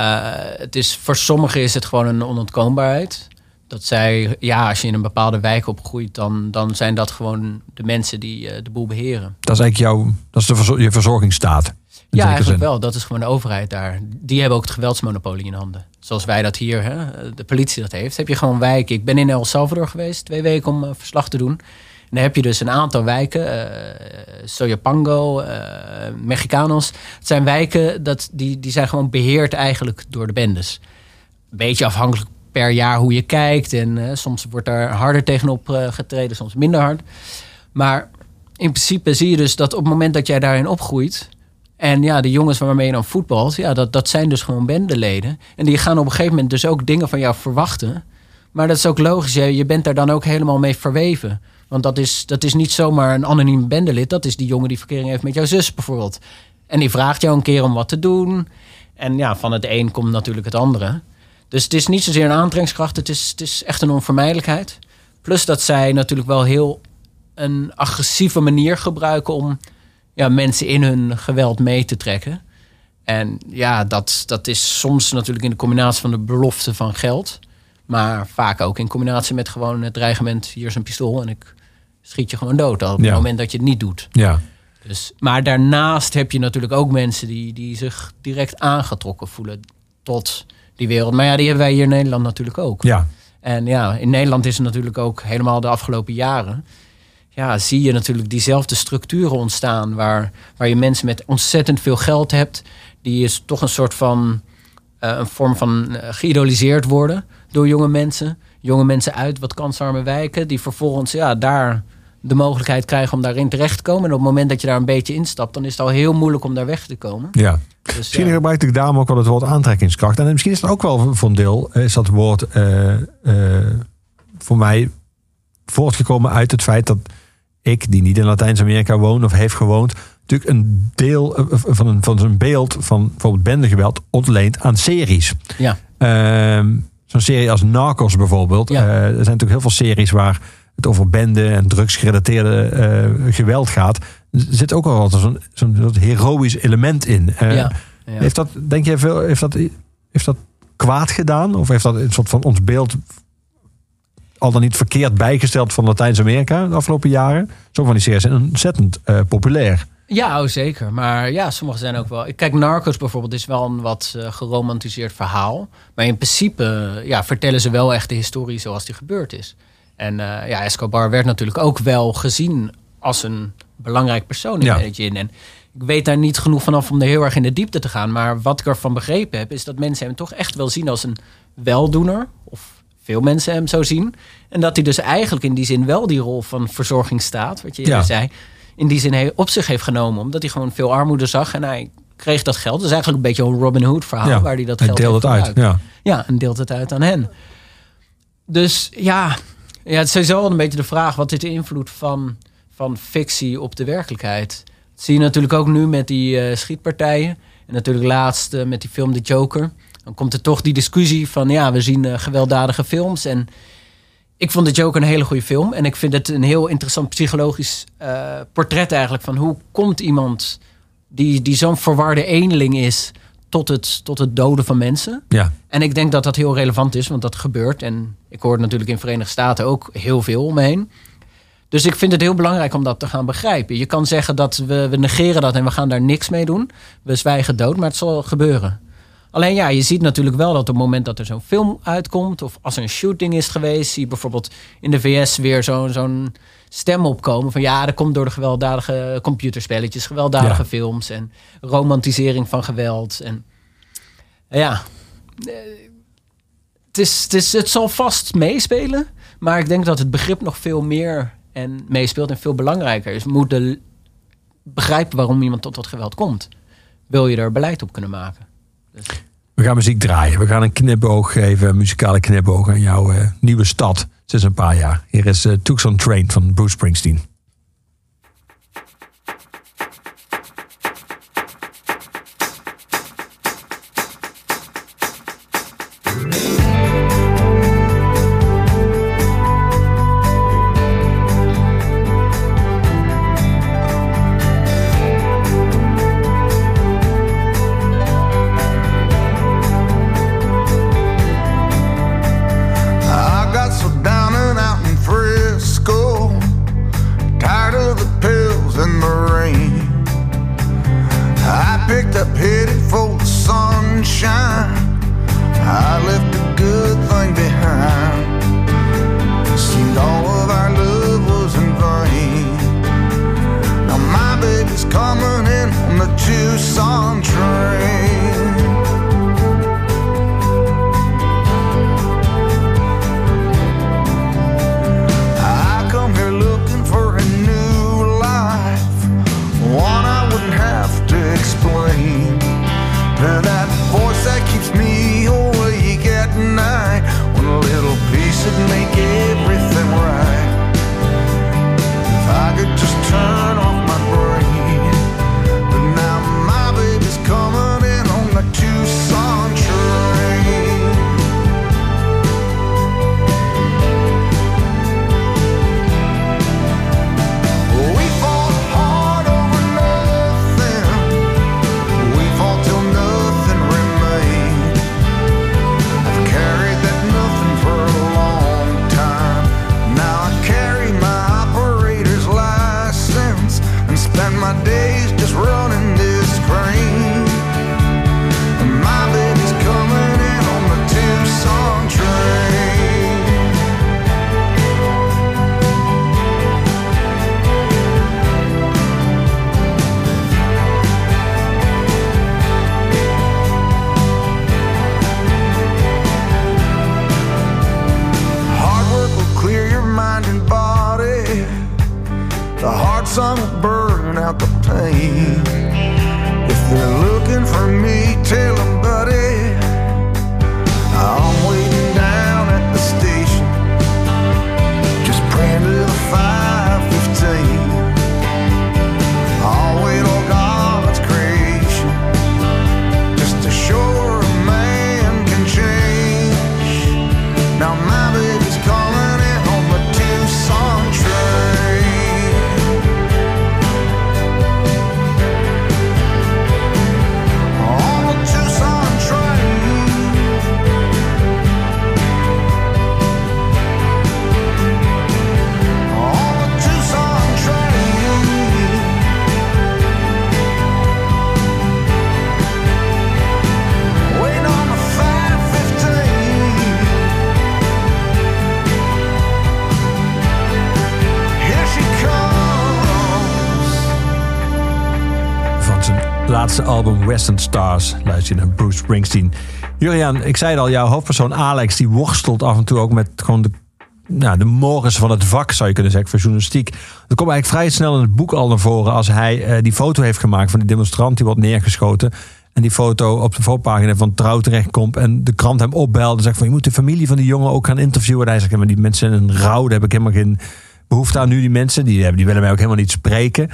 Uh, het is voor sommigen is het gewoon een onontkoombaarheid. Dat zij, ja, als je in een bepaalde wijk opgroeit, dan, dan zijn dat gewoon de mensen die uh, de boel beheren. Dat is eigenlijk jouw, dat is de verzor je verzorgingsstaat. in Ja, eigenlijk zin. wel. Dat is gewoon de overheid daar. Die hebben ook het geweldsmonopolie in handen. Zoals wij dat hier, hè, de politie dat heeft. Heb je gewoon wijken. Ik ben in El Salvador geweest, twee weken om uh, verslag te doen. Dan heb je dus een aantal wijken. Uh, Soyapango, uh, Mexicanos. Het zijn wijken dat, die, die zijn gewoon beheerd eigenlijk door de bendes. Beetje afhankelijk per jaar hoe je kijkt. En uh, soms wordt daar harder tegenop uh, getreden, soms minder hard. Maar in principe zie je dus dat op het moment dat jij daarin opgroeit... En ja, de jongens waarmee je dan voetbalt, ja, dat, dat zijn dus gewoon bendeleden. En die gaan op een gegeven moment dus ook dingen van jou verwachten. Maar dat is ook logisch, je, je bent daar dan ook helemaal mee verweven. Want dat is, dat is niet zomaar een anoniem bendelid. Dat is die jongen die verkering heeft met jouw zus bijvoorbeeld. En die vraagt jou een keer om wat te doen. En ja, van het een komt natuurlijk het andere. Dus het is niet zozeer een aantrekkingskracht. Het is, het is echt een onvermijdelijkheid. Plus dat zij natuurlijk wel heel een agressieve manier gebruiken... om ja, mensen in hun geweld mee te trekken. En ja, dat, dat is soms natuurlijk in de combinatie van de belofte van geld... maar vaak ook in combinatie met gewoon het dreigement... hier is een pistool en ik schiet je gewoon dood op het moment dat je het niet doet. Ja. Dus, maar daarnaast heb je natuurlijk ook mensen die, die zich direct aangetrokken voelen tot die wereld. Maar ja, die hebben wij hier in Nederland natuurlijk ook. ja. En ja, in Nederland is het natuurlijk ook helemaal de afgelopen jaren. Ja, zie je natuurlijk diezelfde structuren ontstaan. Waar, waar je mensen met ontzettend veel geld hebt. Die is toch een soort van. eh, een vorm van eh, geïdoliseerd worden door jonge mensen. Jonge mensen uit wat kansarme wijken. Die vervolgens ja, daar de mogelijkheid krijgen om daarin terecht te komen. En op het moment dat je daar een beetje instapt, dan is het al heel moeilijk om daar weg te komen. ja. Dus, Misschien ja. gebruik ik daarom ook wel het woord aantrekkingskracht. En misschien is het ook wel voor een deel, is dat woord eh, eh, voor mij voortgekomen uit het feit dat ik, die niet in Latijns-Amerika woon of heeft gewoond, natuurlijk een deel eh, van een, van een beeld van bijvoorbeeld bendegeweld ontleent aan series. Ja. Zo'n serie als Narcos bijvoorbeeld. Ja. Eh, er zijn natuurlijk heel veel series waar het over bende en drugsgerelateerde eh, geweld gaat. Er zit ook wel altijd zo'n zo'n soort heroïsch element in. Eh, ja. Heeft dat, denk je, veel, heeft dat, heeft dat kwaad gedaan? Of heeft dat een soort van ons beeld al dan niet verkeerd bijgesteld van Latijns-Amerika de afgelopen jaren? Sommige van die series zijn ontzettend populair. Ja, oh, zeker. Maar ja, sommige zijn ook wel. Kijk, Narcos bijvoorbeeld is wel een wat eh, geromantiseerd verhaal. Maar in principe eh, ja, vertellen ze wel echt de historie zoals die gebeurd is. En eh, ja, Escobar werd natuurlijk ook wel gezien als een belangrijk persoon in Ja. Medellin. En ik weet daar niet genoeg vanaf om er heel erg in de diepte te gaan. Maar wat ik ervan begrepen heb, is dat mensen hem toch echt wel zien als een weldoener. Of veel mensen hem zo zien. En dat hij dus eigenlijk in die zin wel die rol van verzorging staat. Wat je eerder Ja. zei. In die zin op zich heeft genomen. Omdat hij gewoon veel armoede zag. En hij kreeg dat geld. Dat is eigenlijk een beetje een Robin Hood verhaal. ja, Waar hij dat hij geld deelt het uit. Ja. Ja, en deelt het uit aan hen. Dus ja, ja het is sowieso wel een beetje de vraag: wat is de invloed van, van fictie op de werkelijkheid? Dat zie je natuurlijk ook nu met die eh, schietpartijen. En natuurlijk laatst eh, met die film The Joker. Dan komt er toch die discussie van: ja, we zien eh, gewelddadige films. En ik vond The Joker een hele goede film. En ik vind het een heel interessant psychologisch eh, portret eigenlijk van hoe komt iemand die, die zo'n verwarde eenling is tot het, tot het doden van mensen. Ja. En ik denk dat dat heel relevant is, want dat gebeurt. En ik hoor het natuurlijk in de Verenigde Staten ook heel veel om me heen. Dus ik vind het heel belangrijk om dat te gaan begrijpen. Je kan zeggen dat we, we negeren dat en we gaan daar niks mee doen. We zwijgen dood, maar het zal gebeuren. Alleen ja, je ziet natuurlijk wel dat op het moment dat er zo'n film uitkomt... of als er een shooting is geweest... zie je bijvoorbeeld in de VS weer zo'n zo'n stem opkomen... van ja, dat komt door de gewelddadige computerspelletjes... gewelddadige Ja. films en romantisering van geweld. En ja, eh, het, is, het, is, het zal vast meespelen... maar ik denk dat het begrip nog veel meer en meespeelt... en veel belangrijker is. We moeten begrijpen waarom iemand tot dat geweld komt. Wil je er beleid op kunnen maken? We gaan muziek draaien. We gaan een knipoog geven, een muzikale knipoog aan jouw eh, nieuwe stad sinds een paar jaar. Hier is eh Tucson Train van Bruce Springsteen. Western Stars. Luister naar Bruce Springsteen. Julian, ik zei het al, jouw hoofdpersoon Alex... die worstelt af en toe ook met gewoon de, nou, de morgens van het vak... zou je kunnen zeggen, voor journalistiek. Dat komt eigenlijk vrij snel in het boek al naar voren... als hij eh, die foto heeft gemaakt van die demonstrant... die wordt neergeschoten... En die foto op de voorpagina van Trouw terechtkomt. En de krant hem opbelt en zegt van... je moet de familie van die jongen ook gaan interviewen. En hij zegt, maar die mensen in een rouw... daar heb ik helemaal geen behoefte aan nu. Die mensen, die, die willen mij ook helemaal niet spreken.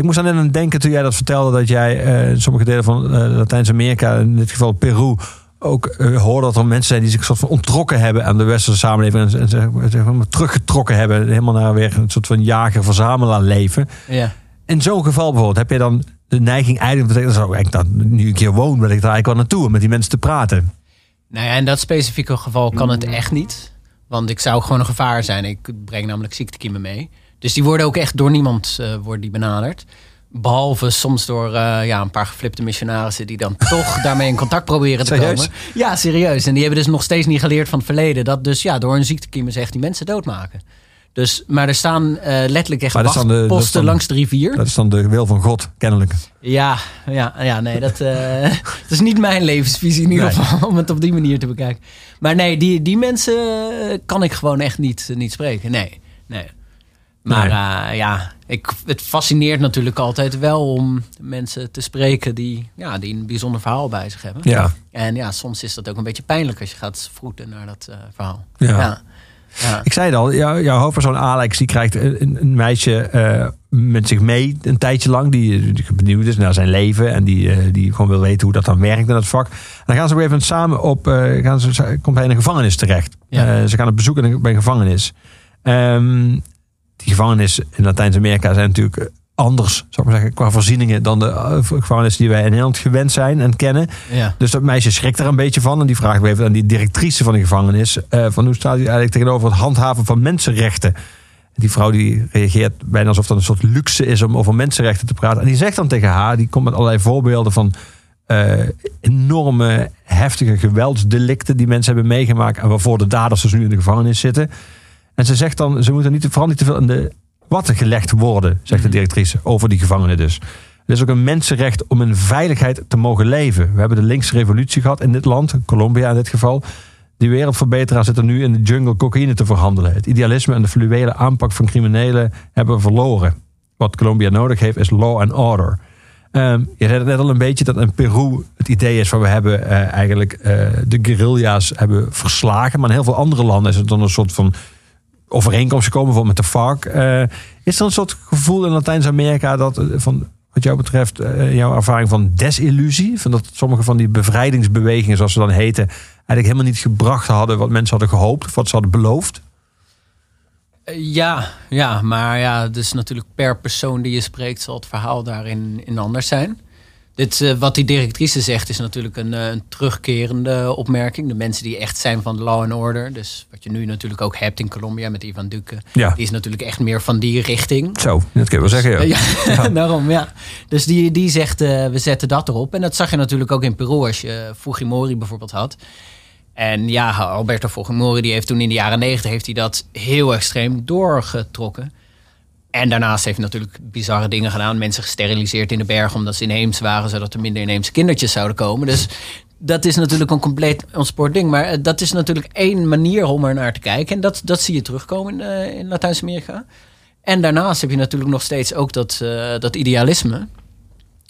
Ik moest aan het denken toen jij dat vertelde... dat jij eh, in sommige delen van eh, Latijns-Amerika... in dit geval Peru... ook eh, hoorde dat er mensen zijn die zich een soort van ontrokken hebben... aan de westerse samenleving. En, zeg, zeg maar teruggetrokken hebben. Helemaal naar weer een soort van jager-verzamelaar leven. Ja. In zo'n geval bijvoorbeeld, heb je dan de neiging eigenlijk... ik zou ik dan nu een keer woon, wil ik daar eigenlijk wel naartoe... om met die mensen te praten. Nou ja, in dat specifieke geval kan het echt niet. Want ik zou gewoon een gevaar zijn. Ik breng namelijk ziektekiemen mee. Dus die worden ook echt door niemand worden die benaderd. Behalve soms door eh, ja, een paar geflipte missionarissen... die dan [laughs] toch daarmee in contact proberen te Serieus? komen. Ja, serieus. En die hebben dus nog steeds niet geleerd van het verleden... dat dus ja, door een ziektekiemen zegt die mensen doodmaken. Dus, maar er staan eh, letterlijk echt de- dan- langs de rivier. Dat is dan de wil van God, kennelijk. Ja, ja, ja nee, dat, [laughs] dat is niet mijn levensvisie in ieder Nee. geval, om het op die manier te bekijken. Maar nee, die, die mensen kan ik gewoon echt niet, niet spreken. Nee, nee. Maar Nee. eh, ja, ik, het fascineert natuurlijk altijd wel om mensen te spreken die, ja, die een bijzonder verhaal bij zich hebben. Ja. En ja, soms is dat ook een beetje pijnlijk als je gaat vroeten naar dat eh, verhaal. Ja. ja. Ja. Ik zei het al, jou, jouw hoofdpersoon Alex... die krijgt een, meisje eh, met zich mee een tijdje lang... die, die benieuwd is naar zijn leven... en die, die gewoon wil weten hoe dat dan werkt in het vak. En dan gaan ze gegeven moment samen op... gaan ze, komt hij in een gevangenis terecht. Ja. Ze gaan op bezoek in een- bij een gevangenis. Ehm, die gevangenis in Latijns-Amerika zijn natuurlijk eh, anders... zou ik maar zeggen, qua voorzieningen... dan de eh, gevangenissen die wij in Nederland gewend zijn en kennen. ja. Dus dat meisje schrikt er een beetje van. En die vraagt even aan die directrice van de gevangenis. eh, van hoe staat u eigenlijk tegenover het handhaven van mensenrechten? Die vrouw die reageert bijna alsof dat een soort luxe is om over mensenrechten te praten. En die zegt dan tegen haar, die komt met allerlei voorbeelden van enorme heftige geweldsdelicten die mensen hebben meegemaakt. En waarvoor de daders dus nu in de gevangenis zitten. En ze zegt dan, ze moeten niet, vooral niet te veel in de watten gelegd worden, zegt de directrice, over die gevangenen dus. Het is ook een mensenrecht om in veiligheid te mogen leven. We hebben de linkse revolutie gehad in dit land, Colombia in dit geval. Die wereldverbeteraars zitten nu in de jungle cocaïne te verhandelen. Het idealisme en de fluwele aanpak van criminelen hebben we verloren. Wat Colombia nodig heeft is law and order. Ehm, je zei het net al een beetje dat in Peru het idee is van we hebben eh, eigenlijk eh, de guerrilla's hebben verslagen. Maar in heel veel andere landen is het dan een soort van overeenkomst gekomen, bijvoorbeeld met de FARC. Eh, is er een soort gevoel in Latijns-Amerika dat eh, van wat jou betreft eh, jouw ervaring van desillusie, van dat sommige van die bevrijdingsbewegingen, zoals ze dan heten, eigenlijk helemaal niet gebracht hadden wat mensen hadden gehoopt of wat ze hadden beloofd? Ja, ja, maar ja, dus natuurlijk per persoon die je spreekt zal het verhaal daarin in anders zijn. Dit, eh, wat die directrice zegt is natuurlijk een, eh, een terugkerende opmerking. De mensen die echt zijn van law and order. Dus wat je nu natuurlijk ook hebt in Colombia met Ivan Duque. Ja. Die is natuurlijk echt meer van die richting. Zo, dat kun je wel zeggen. Ja. Ja, [laughs] daarom, ja. Dus die, die zegt, eh, we zetten dat erop. En dat zag je natuurlijk ook in Peru als je Fujimori bijvoorbeeld had. En ja, Alberto Fujimori die heeft toen in de jaren negentig heeft hij dat heel extreem doorgetrokken. En daarnaast heeft hij natuurlijk bizarre dingen gedaan. Mensen gesteriliseerd in de bergen omdat ze inheems waren... zodat er minder inheemse kindertjes zouden komen. Dus dat is natuurlijk een compleet ontspoord ding. Maar eh, dat is natuurlijk één manier om er naar te kijken. En dat, dat zie je terugkomen in, eh, in Latijns-Amerika. En daarnaast heb je natuurlijk nog steeds ook dat, eh, dat idealisme.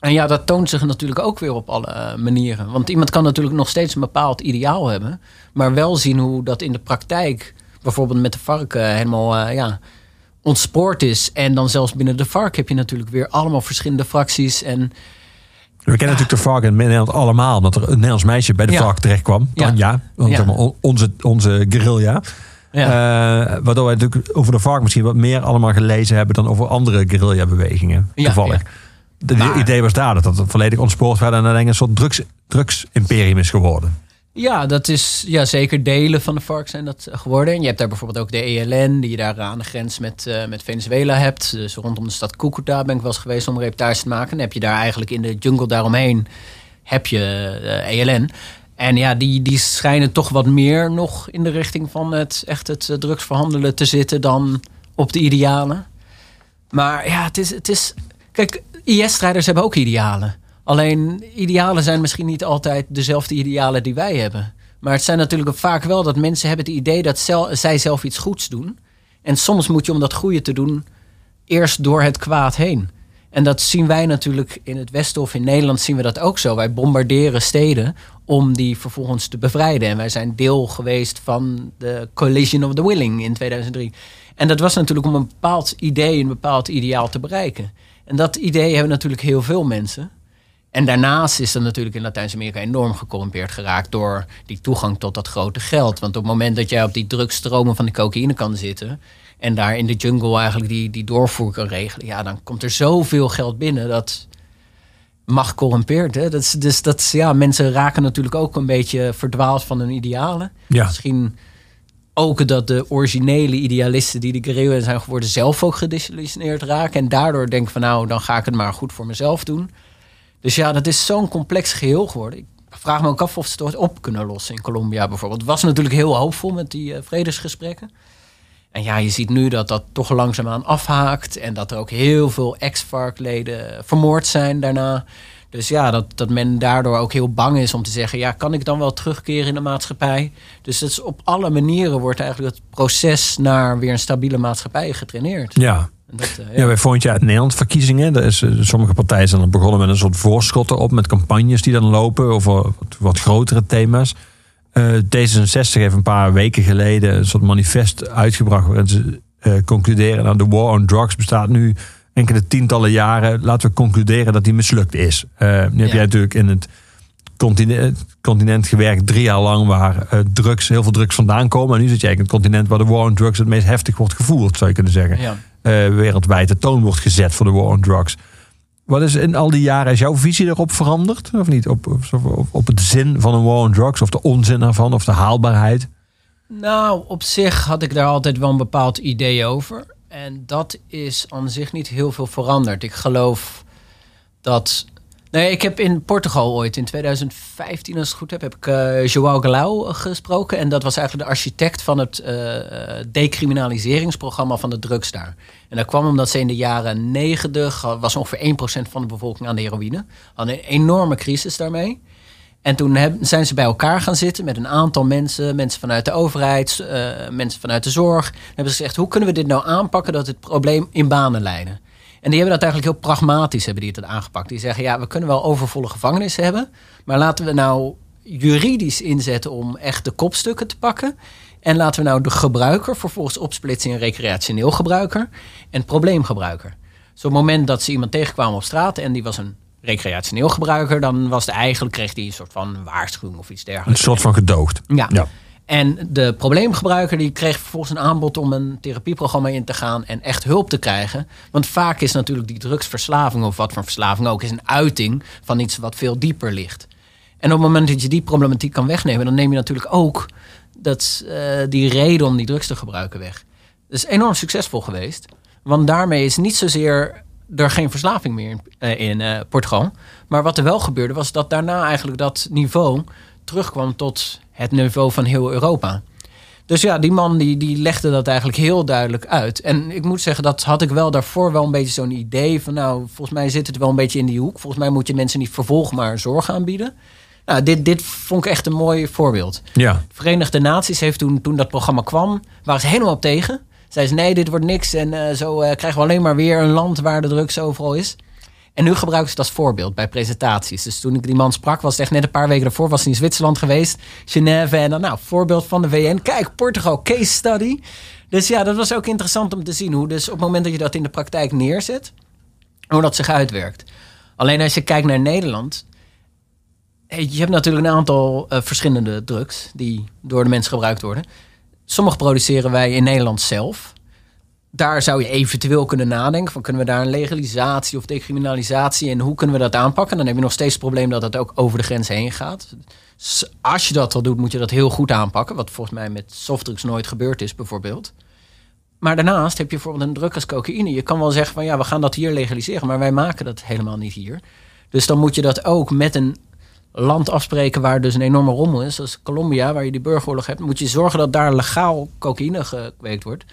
En ja, dat toont zich natuurlijk ook weer op alle manieren. Want iemand kan natuurlijk nog steeds een bepaald ideaal hebben. Maar wel zien hoe dat in de praktijk, bijvoorbeeld met de vark, eh, helemaal ja, ontspoord is. En dan zelfs binnen de vark heb je natuurlijk weer allemaal verschillende fracties. En We kennen natuurlijk de vark in Nederland allemaal, omdat er een Nederlands meisje bij de Ja. vark terecht kwam. Ja. Dan ja, want Ja. onze, onze guerrilla. ja, Eh, waardoor wij natuurlijk over de vark misschien wat meer allemaal gelezen hebben dan over andere guerrilla-bewegingen. Ja, Toevallig. Maar- idee was daar dat het volledig ontspoord werd en uiteindelijk een soort drugs, drugs-imperium is geworden. Ja, dat is ja, zeker delen van de vark zijn dat geworden. En je hebt daar bijvoorbeeld ook de ELN, die je daar aan de grens met, eh, met Venezuela hebt. Dus rondom de stad Cucuta ben ik wel eens geweest om reportage te maken. Dan heb je daar eigenlijk in de jungle daaromheen heb je eh, ELN. En ja, die, die schijnen toch wat meer nog in de richting van het echt het eh, drugsverhandelen te zitten dan op de idealen. Maar ja, het is. Het is kijk, IS-strijders hebben ook idealen. Alleen idealen zijn misschien niet altijd dezelfde idealen die wij hebben. Maar het zijn natuurlijk vaak wel dat mensen hebben het idee dat zij zelf iets goeds doen. En soms moet je om dat goede te doen eerst door het kwaad heen. En dat zien wij natuurlijk in het Westen of in Nederland zien we dat ook zo. Wij bombarderen steden om die vervolgens te bevrijden. En wij zijn deel geweest van de Collision of the Willing in 2003. En dat was natuurlijk om een bepaald idee, een bepaald ideaal te bereiken. En dat idee hebben natuurlijk heel veel mensen. En daarnaast is dat natuurlijk in Latijns-Amerika enorm gecorrumpeerd geraakt door die toegang tot dat grote geld. Want op het moment dat jij op die drugstromen van de cocaïne kan zitten en daar in de jungle eigenlijk die, die doorvoer kan regelen, ja, dan komt er zoveel geld binnen dat mag corrumpeert. Hè? Dat is, dus dat, is- ja, mensen raken natuurlijk ook een beetje verdwaald van hun idealen. Ja. Misschien ook dat de originele idealisten die de guerrilla zijn geworden zelf ook gedesillusioneerd raken. En daardoor denken van nou, dan ga ik het maar goed voor mezelf doen. Dus ja, dat is zo'n complex geheel geworden. Ik vraag me ook af of ze het ooit op kunnen lossen in Colombia bijvoorbeeld. Het was natuurlijk heel hoopvol met die eh, vredesgesprekken. En ja, je ziet nu dat dat toch langzaamaan afhaakt. En dat er ook heel veel ex-FARC-leden vermoord zijn daarna. Dus ja, dat, dat men daardoor ook heel bang is om te zeggen... ja, kan ik dan wel terugkeren in de maatschappij? Dus dat is op alle manieren wordt eigenlijk het proces... naar weer een stabiele maatschappij getraineerd. Ja. Dat, eh, Ja, bij volgend jaar Nederland verkiezingen. Daar is, eh, sommige partijen zijn dan begonnen met een soort voorschot erop. Met campagnes die dan lopen over wat, wat grotere thema's. Eh, D66 heeft een paar weken geleden een soort manifest uitgebracht. Waarin ze concluderen. Nou, de war on drugs bestaat nu enkele tientallen jaren. Laten we concluderen dat die mislukt is. Nu heb Ja. jij natuurlijk in het continent, continent gewerkt drie jaar lang. Waar drugs, heel veel drugs vandaan komen. En nu zit jij in het continent waar de war on drugs het meest heftig wordt gevoerd. Zou je kunnen zeggen ja. Eh, wereldwijd de toon wordt gezet voor de war on drugs. Wat is in al die jaren, is jouw visie erop veranderd? Of niet? Op, op, op, het zin van een war on drugs, of de onzin ervan, of de haalbaarheid? Nou, op zich had ik daar altijd wel een bepaald idee over. En dat is aan zich niet heel veel veranderd. Ik geloof dat. Nee, ik heb in Portugal ooit, in 2015 als ik het goed heb, heb ik eh João Galau gesproken. En dat was eigenlijk de architect van het eh, eh, decriminaliseringsprogramma van de drugs daar. En dat kwam omdat ze in de jaren 90, was ongeveer 1% van de bevolking aan de heroïne. Hadden een enorme crisis daarmee. En toen zijn ze bij elkaar gaan zitten met een aantal mensen, mensen vanuit de overheid, eh, mensen vanuit de zorg. En hebben ze gezegd, hoe kunnen we dit nou aanpakken dat het probleem in banen leiden? En die hebben dat eigenlijk heel pragmatisch hebben die het aangepakt. Die zeggen, ja, we kunnen wel overvolle gevangenissen hebben, maar laten we nou juridisch inzetten om echt de kopstukken te pakken. En laten we nou de gebruiker vervolgens opsplitsen in recreationeel gebruiker en probleemgebruiker. Dus op het moment dat ze iemand tegenkwamen op straat en die was een recreationeel gebruiker, dan was het eigenlijk, kreeg hij een soort van waarschuwing of iets Een dergelijks. soort van gedoogd. Ja. Ja. En de probleemgebruiker die kreeg vervolgens een aanbod om een therapieprogramma in te gaan en echt hulp te krijgen. Want vaak is natuurlijk die drugsverslaving of wat voor verslaving ook, is een uiting van iets wat veel dieper ligt. En op het moment dat je die problematiek kan wegnemen, dan neem je natuurlijk ook dat, eh, die reden om die drugs te gebruiken weg. Dat is enorm succesvol geweest. Want daarmee is niet zozeer er geen verslaving meer in, eh, Portugal. Maar wat er wel gebeurde was dat daarna eigenlijk dat niveau terugkwam tot het niveau van heel Europa. Dus ja, die man die, die legde dat eigenlijk heel duidelijk uit. En ik moet zeggen, dat had ik wel daarvoor wel een beetje zo'n idee van... nou, volgens mij zit het wel een beetje in die hoek. Volgens mij moet je mensen niet vervolgen, maar zorg aanbieden. Nou, dit, dit vond ik echt een mooi voorbeeld. Ja. Verenigde Naties heeft toen, toen dat programma kwam, waren ze helemaal op tegen. Zeiden ze, nee, dit wordt niks en eh, zo eh, krijgen we alleen maar weer een land waar de drugs overal is. En nu gebruiken ze het als voorbeeld bij presentaties. Dus toen ik die man sprak, was het echt net een paar weken daarvoor, was hij in Zwitserland geweest, Genève en dan, nou, voorbeeld van de VN. Kijk, Portugal, case study. Dus ja, dat was ook interessant om te zien hoe, dus op het moment dat je dat in de praktijk neerzet, hoe dat zich uitwerkt. Alleen als je kijkt naar Nederland, Je hebt natuurlijk een aantal eh, verschillende drugs die door de mensen gebruikt worden. Sommige produceren wij in Nederland zelf. Daar zou je eventueel kunnen nadenken van kunnen we daar een legalisatie of decriminalisatie en hoe kunnen we dat aanpakken? Dan heb je nog steeds het probleem dat het ook over de grens heen gaat. Als je dat al doet, moet je dat heel goed aanpakken. Wat volgens mij met softdrugs nooit gebeurd is, bijvoorbeeld. Maar daarnaast heb je bijvoorbeeld een druk als cocaïne. Je kan wel zeggen van ja, we gaan dat hier legaliseren, maar wij maken dat helemaal niet hier. Dus dan moet je dat ook met een land afspreken waar dus een enorme rommel is, zoals Colombia, waar je die burgeroorlog hebt, moet je zorgen dat daar legaal cocaïne gekweekt wordt.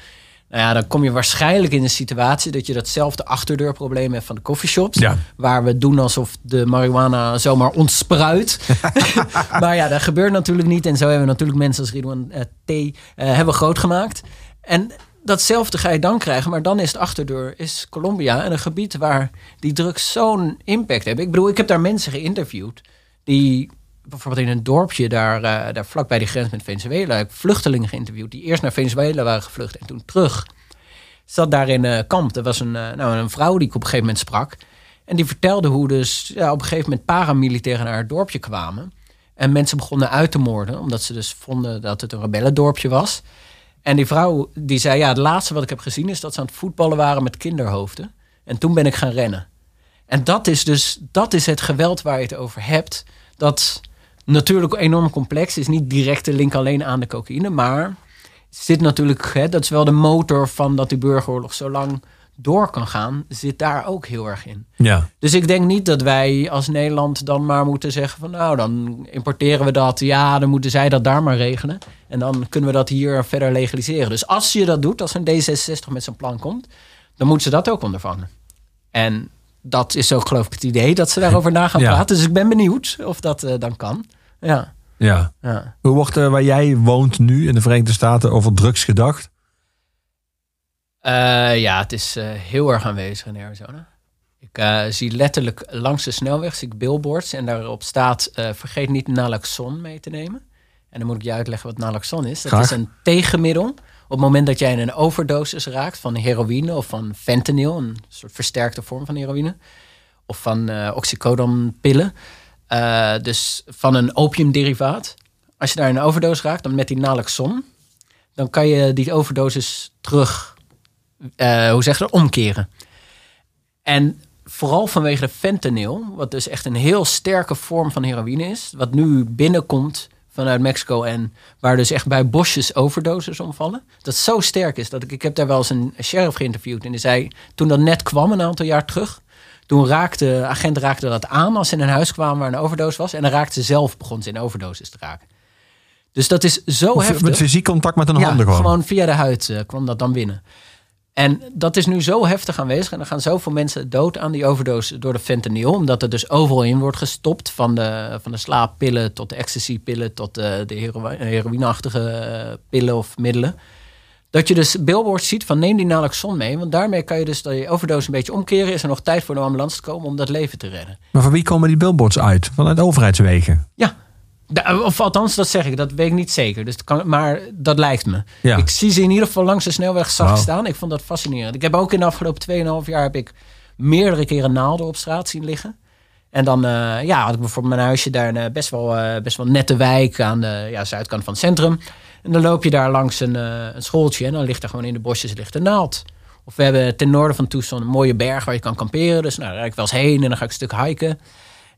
Nou ja, dan kom je waarschijnlijk in een situatie dat je datzelfde achterdeurprobleem hebt van de coffeeshops. Ja. Waar we doen alsof de marihuana zomaar ontspruit. [laughs] [laughs] maar ja, dat gebeurt natuurlijk niet. En zo hebben we natuurlijk mensen als Ridwan eh, T. eh, hebben groot gemaakt. En datzelfde ga je dan krijgen. Maar dan is het achterdeur is Colombia. En een gebied waar die drugs zo'n impact hebben. Ik bedoel, ik heb daar mensen geïnterviewd. Die bijvoorbeeld in een dorpje daar, eh, daar vlakbij de grens met Venezuela. Ik heb vluchtelingen geïnterviewd die eerst naar Venezuela waren gevlucht. En toen terug zat daar in een kamp. Er was een, eh, nou, een vrouw die ik op een gegeven moment sprak. En die vertelde hoe dus ja, op een gegeven moment paramilitairen naar het dorpje kwamen. En mensen begonnen uit te moorden. Omdat ze dus vonden dat het een rebellendorpje was. En die vrouw die zei, ja, het laatste wat ik heb gezien is dat ze aan het voetballen waren met kinderhoofden. En toen ben ik gaan rennen. En dat is dus, dat is het geweld waar je het over hebt. Dat natuurlijk enorm complex is. Niet direct de link alleen aan de cocaïne. Maar zit natuurlijk, hè, dat is wel de motor van dat die burgeroorlog zo lang door kan gaan. Zit daar ook heel erg in. Ja. Dus ik denk niet dat wij als Nederland dan maar moeten zeggen van nou dan importeren we dat. Ja, dan moeten zij dat daar maar regelen. En dan kunnen we dat hier verder legaliseren. Dus als je dat doet, als een D66 met zijn plan komt, dan moeten ze dat ook ondervangen. En dat is ook geloof ik het idee dat ze daarover na gaan Ja. praten. Dus ik ben benieuwd of dat eh, dan kan. Ja, ja. ja. Hoe wordt er waar jij woont nu in de Verenigde Staten over drugs gedacht? Eh, ja, het is eh, heel erg aanwezig in Arizona. Ik eh, zie letterlijk langs de snelweg zie ik billboards en daarop staat: eh, vergeet niet naloxon mee te nemen. En dan moet ik je uitleggen wat naloxon is. Dat Graag. is een tegenmiddel. Op het moment dat jij in een overdosis raakt van heroïne of van fentanyl, een soort versterkte vorm van heroïne, of van eh oxycodon-pillen, eh, dus van een opiumderivaat. Als je daar een overdosis raakt, dan met die naloxon, dan kan je die overdosis terug eh, hoe zeg je dat, omkeren. En vooral vanwege de fentanyl, wat dus echt een heel sterke vorm van heroïne is, wat nu binnenkomt vanuit Mexico en waar dus echt bij bosjes overdoses omvallen. Dat zo sterk is dat ik, ik heb daar wel eens een sheriff geïnterviewd en die zei, toen dat net kwam een aantal jaar terug, toen raakte, de agent raakte dat aan als ze in een huis kwamen waar een overdosis was en dan raakte ze zelf, begon ze in overdosis te raken. Dus dat is zo Of heftig. met fysiek contact met een Ja, handen gewoon. via de huid eh, kwam dat dan binnen. En dat is nu zo heftig aanwezig. En er gaan zoveel mensen dood aan die overdose door de fentanyl. Omdat er dus overal in wordt gestopt. Van de, van de slaappillen tot de ecstasy-pillen... tot de, de hero- heroïneachtige eh, pillen of middelen. Dat je dus billboards ziet van neem die naloxon mee. Want daarmee kan je dus die overdose een beetje omkeren. Is er nog tijd voor de ambulance te komen om dat leven te redden. Maar van wie komen die billboards uit? Vanuit overheidswegen? Ja. Of althans, dat zeg ik. Dat weet ik niet zeker. Dus kan, maar dat lijkt me. Ja. Ik zie ze in ieder geval langs de snelweg zacht staan. Ik vond dat fascinerend. Ik heb ook in de afgelopen 2,5 jaar heb ik meerdere keren naalden op straat zien liggen. En dan eh, ja, had ik bijvoorbeeld mijn huisje daar een best wel, eh, best wel nette wijk aan de ja, zuidkant van het centrum. En dan loop je daar langs een, eh, een schooltje en dan ligt er gewoon in de bosjes ligt een naald. Of we hebben ten noorden van Tucson een mooie berg waar je kan kamperen. Dus nou, daar ik wel eens heen en dan ga ik een stuk hiken.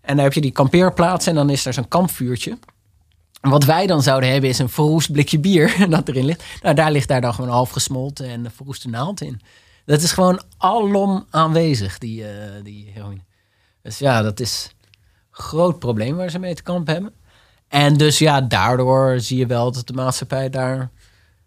En dan heb je die kampeerplaats en dan is er zo'n kampvuurtje. En Wat wij dan zouden hebben is een verroest blikje bier [laughs] dat erin ligt. Nou, daar ligt daar dan gewoon half gesmolten en een verroeste naald in. Dat is gewoon alom aanwezig, die, eh, die heroïne. Dus ja, dat is een groot probleem waar ze mee te kampen hebben. En dus ja, daardoor zie je wel dat de maatschappij daar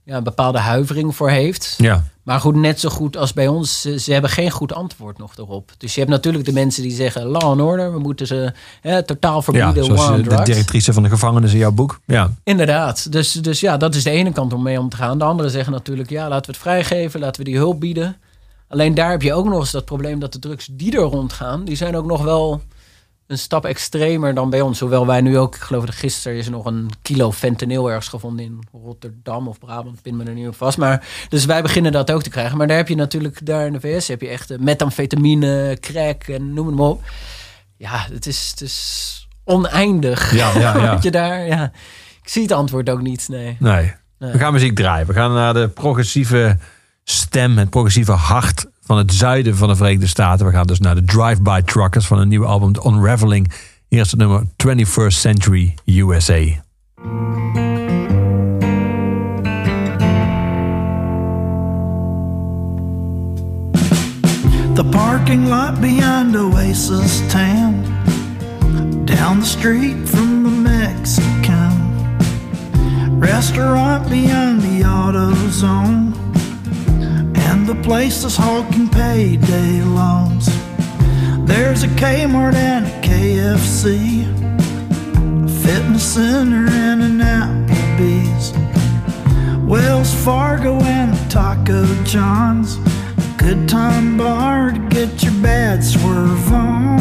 ja, een bepaalde huivering voor heeft. Ja. Maar goed, net zo goed als bij ons, ze, hebben geen goed antwoord nog erop. Dus je hebt natuurlijk de mensen die zeggen, law and order, we moeten ze hè, totaal ja, verbieden. zoals on eh, de drugs. directrice van de gevangenis in jouw boek. Ja. Inderdaad. Dus, dus ja, dat is de ene kant om mee om te gaan. De andere zeggen natuurlijk, ja, laten we het vrijgeven, laten we die hulp bieden. Alleen daar heb je ook nog eens dat probleem dat de drugs die er rondgaan, die zijn ook nog wel een stap extremer dan bij ons. Hoewel wij nu ook, ik geloof dat gisteren is er nog een kilo fentanyl ergens gevonden in Rotterdam of Brabant, pin me er niet op vast. Maar, dus wij beginnen dat ook te krijgen. Maar daar heb je natuurlijk, daar in de VS heb je echt eh, methamfetamine, crack en noem het maar op. Ja, het is, het is oneindig. Ja, ja, [laughs] ja. Je daar, ja. Ik zie het antwoord ook niet, nee. Nee. We gaan muziek draaien. We gaan naar de progressieve stem, het progressieve hart van het zuiden van de Verenigde Staten. We gaan dus naar de Drive-By Truckers van een nieuwe album, The Unraveling. Is het nummer 21st Century USA. The parking lot beyond Oasis Town. Down the street from the Mexican. Restaurant beyond the auto zone. the places hawking payday loans. There's a Kmart and a KFC, a fitness center and an Applebee's, Wells Fargo and Taco John's, a good time bar to get your bad swerve on.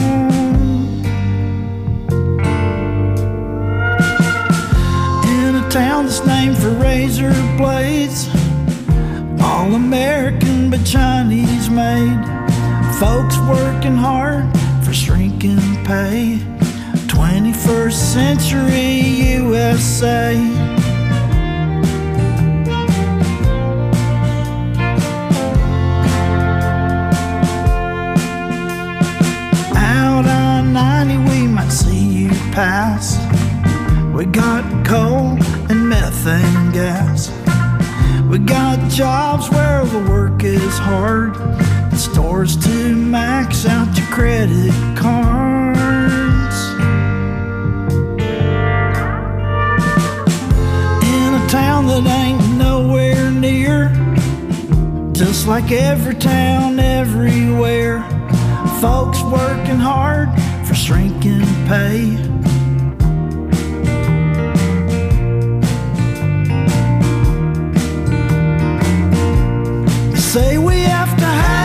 In a town that's named for razor blades, all American but Chinese made. Folks working hard for shrinking pay. 21st century USA. Out on 90, we might see you pass. We got coal and methane gas. We got jobs where the work is hard. Stores to max out your credit cards. In a town that ain't nowhere near. Just like every town everywhere. Folks working hard for shrinking pay. Say we have to hang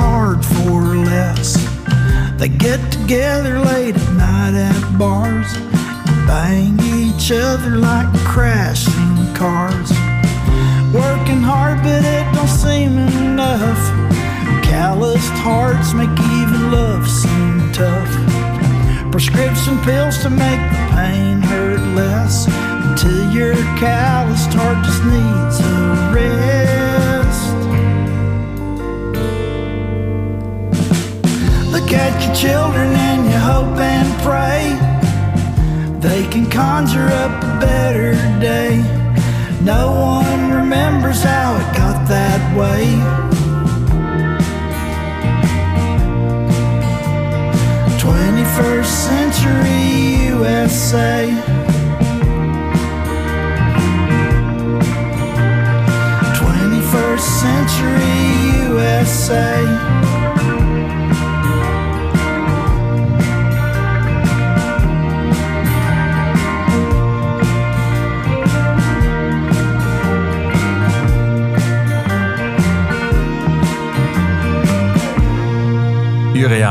hard for less. They get together late at night at bars, and bang each other like crashing cars. Working hard, but it don't seem enough. Calloused hearts make even love seem tough. Prescription pills to make the pain hurt less. Until your calloused heart just needs a rest. Look your children and you hope and pray they can conjure up a better day. No one remembers how it got that way. Twenty-first century USA. Twenty-first century USA.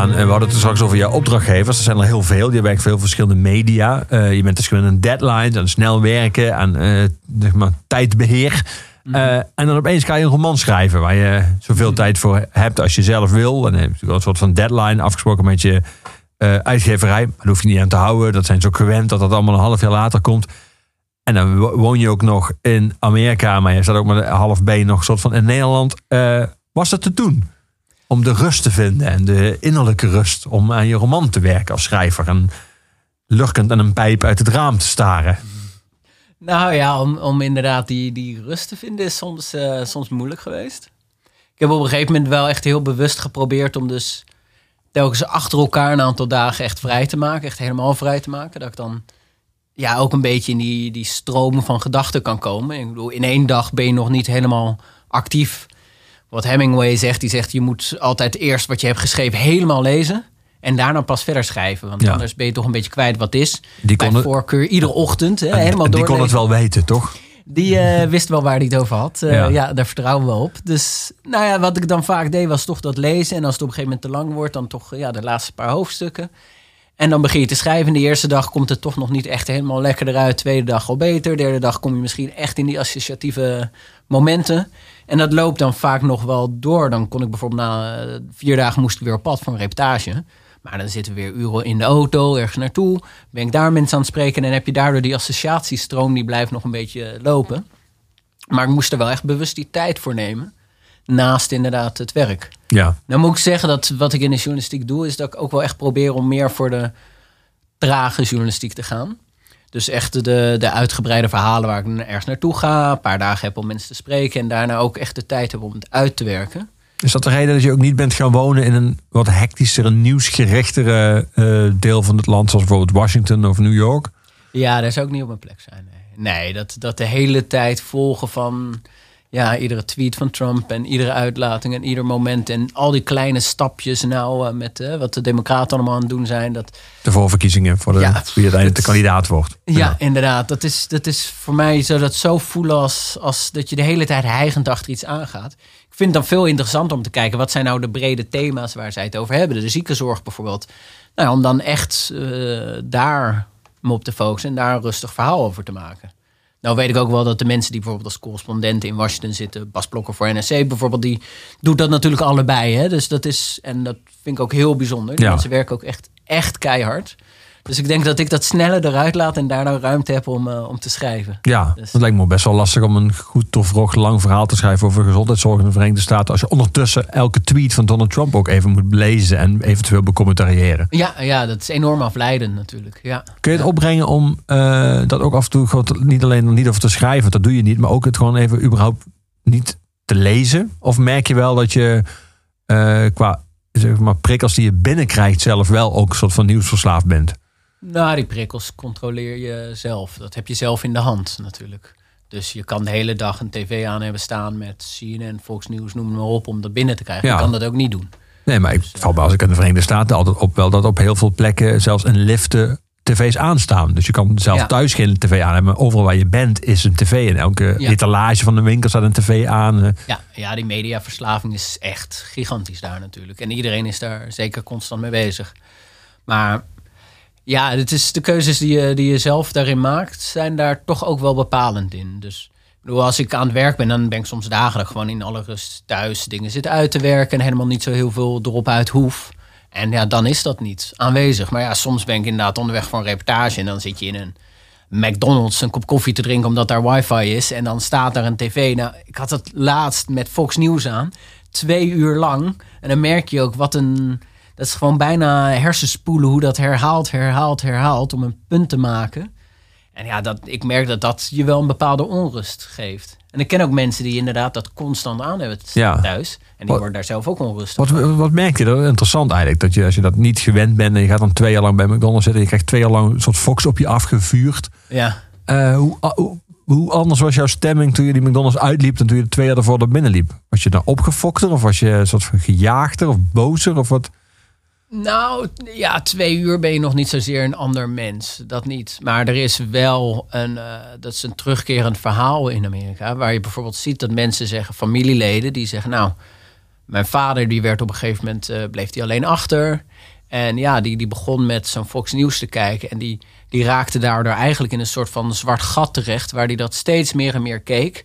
En we hadden het er straks over jouw opdrachtgevers. Er zijn er heel veel. Je werkt veel verschillende media. Eh, je bent dus gewend aan deadlines, aan snel werken, aan eh, zeg maar, tijdbeheer. Eh, en dan opeens ga je een roman schrijven waar je zoveel tijd voor hebt als je zelf wil. En dan heb je natuurlijk wel een soort van deadline afgesproken met je uitgeverij. Maar daar hoef je niet aan te houden. Dat zijn ze ook gewend dat dat allemaal een half jaar later komt. En dan wo- woon je ook nog in Amerika, maar je staat ook met een half been nog soort van in Nederland. Was dat te doen? Om de rust te vinden en de innerlijke rust om aan je roman te werken als schrijver. En lurkend aan een pijp uit het raam te staren. Nou ja, om, om inderdaad die, die rust te vinden is soms, eh, soms moeilijk geweest. Ik heb op een gegeven moment wel echt heel bewust geprobeerd om dus telkens achter elkaar een aantal dagen echt vrij te maken. Echt helemaal vrij te maken. Dat ik dan ja, ook een beetje in die, die stroom van gedachten kan komen. Ik bedoel, in één dag ben je nog niet helemaal actief. Wat Hemingway zegt, die zegt je moet altijd eerst wat je hebt geschreven helemaal lezen. En daarna pas verder schrijven. Want Ja. anders ben je toch een beetje kwijt wat is. Die Bij kon het- voorkeur iedere ochtend. Hè, helemaal en die kon doorlezen. het wel weten, toch? Die eh, wist wel waar hij het over had. Eh, Ja. ja. daar vertrouwen we op. Dus nou ja, wat ik dan vaak deed was toch dat lezen. En als het op een gegeven moment te lang wordt, dan toch ja, de laatste paar hoofdstukken. En dan begin je te schrijven. De eerste dag komt het toch nog niet echt helemaal lekker eruit. Tweede dag al beter. Derde dag kom je misschien echt in die associatieve momenten. En dat loopt dan vaak nog wel door. Dan kon ik bijvoorbeeld na eh, vier dagen moest ik weer op pad voor een reportage. Maar dan zitten we weer uren in de auto, ergens naartoe. Ben ik daar mensen aan het spreken. En dan heb je daardoor die associatiestroom, die blijft nog een beetje lopen. Maar ik moest er wel echt bewust die tijd voor nemen. Naast inderdaad het werk. Ja. Nou moet ik zeggen dat wat ik in de journalistiek doe, is dat ik ook wel echt probeer om meer voor de trage journalistiek te gaan. Dus echt de, de uitgebreide verhalen waar ik ergens naartoe ga, een paar dagen heb om mensen te spreken en daarna ook echt de tijd heb om het uit te werken. Is dat de reden dat je ook niet bent gaan wonen in een wat hectischere, nieuwsgerichtere eh, deel van het land, zoals bijvoorbeeld Washington of New York? Ja, daar zou ik niet op mijn plek zijn. Nee, nee dat, dat de hele tijd volgen van ja, iedere tweet van Trump en iedere uitlating en ieder moment en al die kleine stapjes nou eh, met eh, wat de democraten allemaal aan het doen zijn. Dat, De voorverkiezingen voor de, Ja, wie uiteindelijk de kandidaat wordt. Ja, inderdaad. Dat is, dat is voor mij zo dat zo voelen als, als dat je de hele tijd hijgend achter iets aangaat. Ik vind het dan veel interessanter om te kijken wat zijn nou de brede thema's waar zij het over hebben. De ziekenzorg bijvoorbeeld. Nou, ja, om dan echt eh, daar me op te focussen en daar een rustig verhaal over te maken. Nou weet ik ook wel dat de mensen die bijvoorbeeld als correspondenten in Washington zitten, Bas Blokker voor NRC bijvoorbeeld, die doet dat natuurlijk allebei. Hè? Dus dat is, en dat vind ik ook heel bijzonder. Die Ja. mensen werken ook echt, echt keihard. Dus ik denk dat ik dat sneller eruit laat en daarna ruimte heb om, eh, om te schrijven. Ja, Dus- het lijkt me best wel lastig om een goed doorvrocht lang verhaal te schrijven over gezondheidszorg in de Verenigde Staten. Als je ondertussen elke tweet van Donald Trump ook even moet lezen en eventueel becommentariëren. Ja, ja, dat is enorm afleidend natuurlijk. Ja. Kun je het opbrengen om eh, dat ook af en toe gewoon niet alleen niet over te schrijven, dat doe je niet, maar ook het gewoon even überhaupt niet te lezen? Of merk je wel dat je eh, qua zeg maar, prikkels die je binnenkrijgt zelf wel ook een soort van nieuwsverslaafd bent? Nou, die prikkels controleer je zelf. Dat heb je zelf in de hand natuurlijk. Dus je kan de hele dag een tv aan hebben staan met CNN, Fox News, noem maar op, om dat binnen te krijgen. Ja. Je kan dat ook niet doen. Nee, maar ik val bij als ik in de Verenigde Staten altijd op wel dat op heel veel plekken zelfs in liften tv's aanstaan. Dus je kan zelf Ja. thuis geen tv aan hebben, overal waar je bent is een tv. En elke Ja. etalage van de winkel staat een tv aan. Eh, Ja, ja, die mediaverslaving is echt gigantisch daar natuurlijk. En iedereen is daar zeker constant mee bezig. Maar ja, het is de keuzes die je, die je zelf daarin maakt, zijn daar toch ook wel bepalend in. Dus als ik aan het werk ben, dan ben ik soms ik gewoon in alle rust thuis dingen zit uit te werken en helemaal niet zo heel veel erop uit hoef. En ja, dan is dat niet aanwezig. Maar ja, soms ben ik inderdaad onderweg voor een reportage en dan zit je in een McDonald's een kop koffie te drinken omdat daar wifi is. En dan staat daar een tv. Nou, ik had het laatst met Fox News aan. Twee uur lang. En dan merk je ook wat een... Dat is gewoon bijna hersenspoelen hoe dat herhaalt, herhaalt, herhaalt om een punt te maken. En ja, dat, ik merk dat dat je wel een bepaalde onrust geeft. En ik ken ook mensen die inderdaad dat constant aan hebben Ja. thuis. En die Wat- worden daar zelf ook onrustig Wat, wat merk je? Dat interessant eigenlijk. Dat je, als je dat niet gewend bent en je gaat dan twee jaar lang bij McDonald's zitten. Je krijgt twee jaar lang een soort Fox op je afgevuurd. Ja. Eh, hoe, hoe, hoe anders was jouw stemming toen je die McDonald's uitliep dan toen je er twee jaar daarvoor er binnen liep? Was je dan opgefokter of was je een soort van gejaagder of bozer of wat? Nou, ja, twee uur ben je nog niet zozeer een ander mens. Dat niet. Maar er is wel een, eh, dat is een terugkerend verhaal in Amerika. Waar je bijvoorbeeld ziet dat mensen zeggen, familieleden, die zeggen, nou, mijn vader die werd op een gegeven moment, eh, bleef hij alleen achter. En ja, die, die begon met zo'n Fox News te kijken. En die, die raakte daardoor eigenlijk in een soort van zwart gat terecht. Waar hij dat steeds meer en meer keek.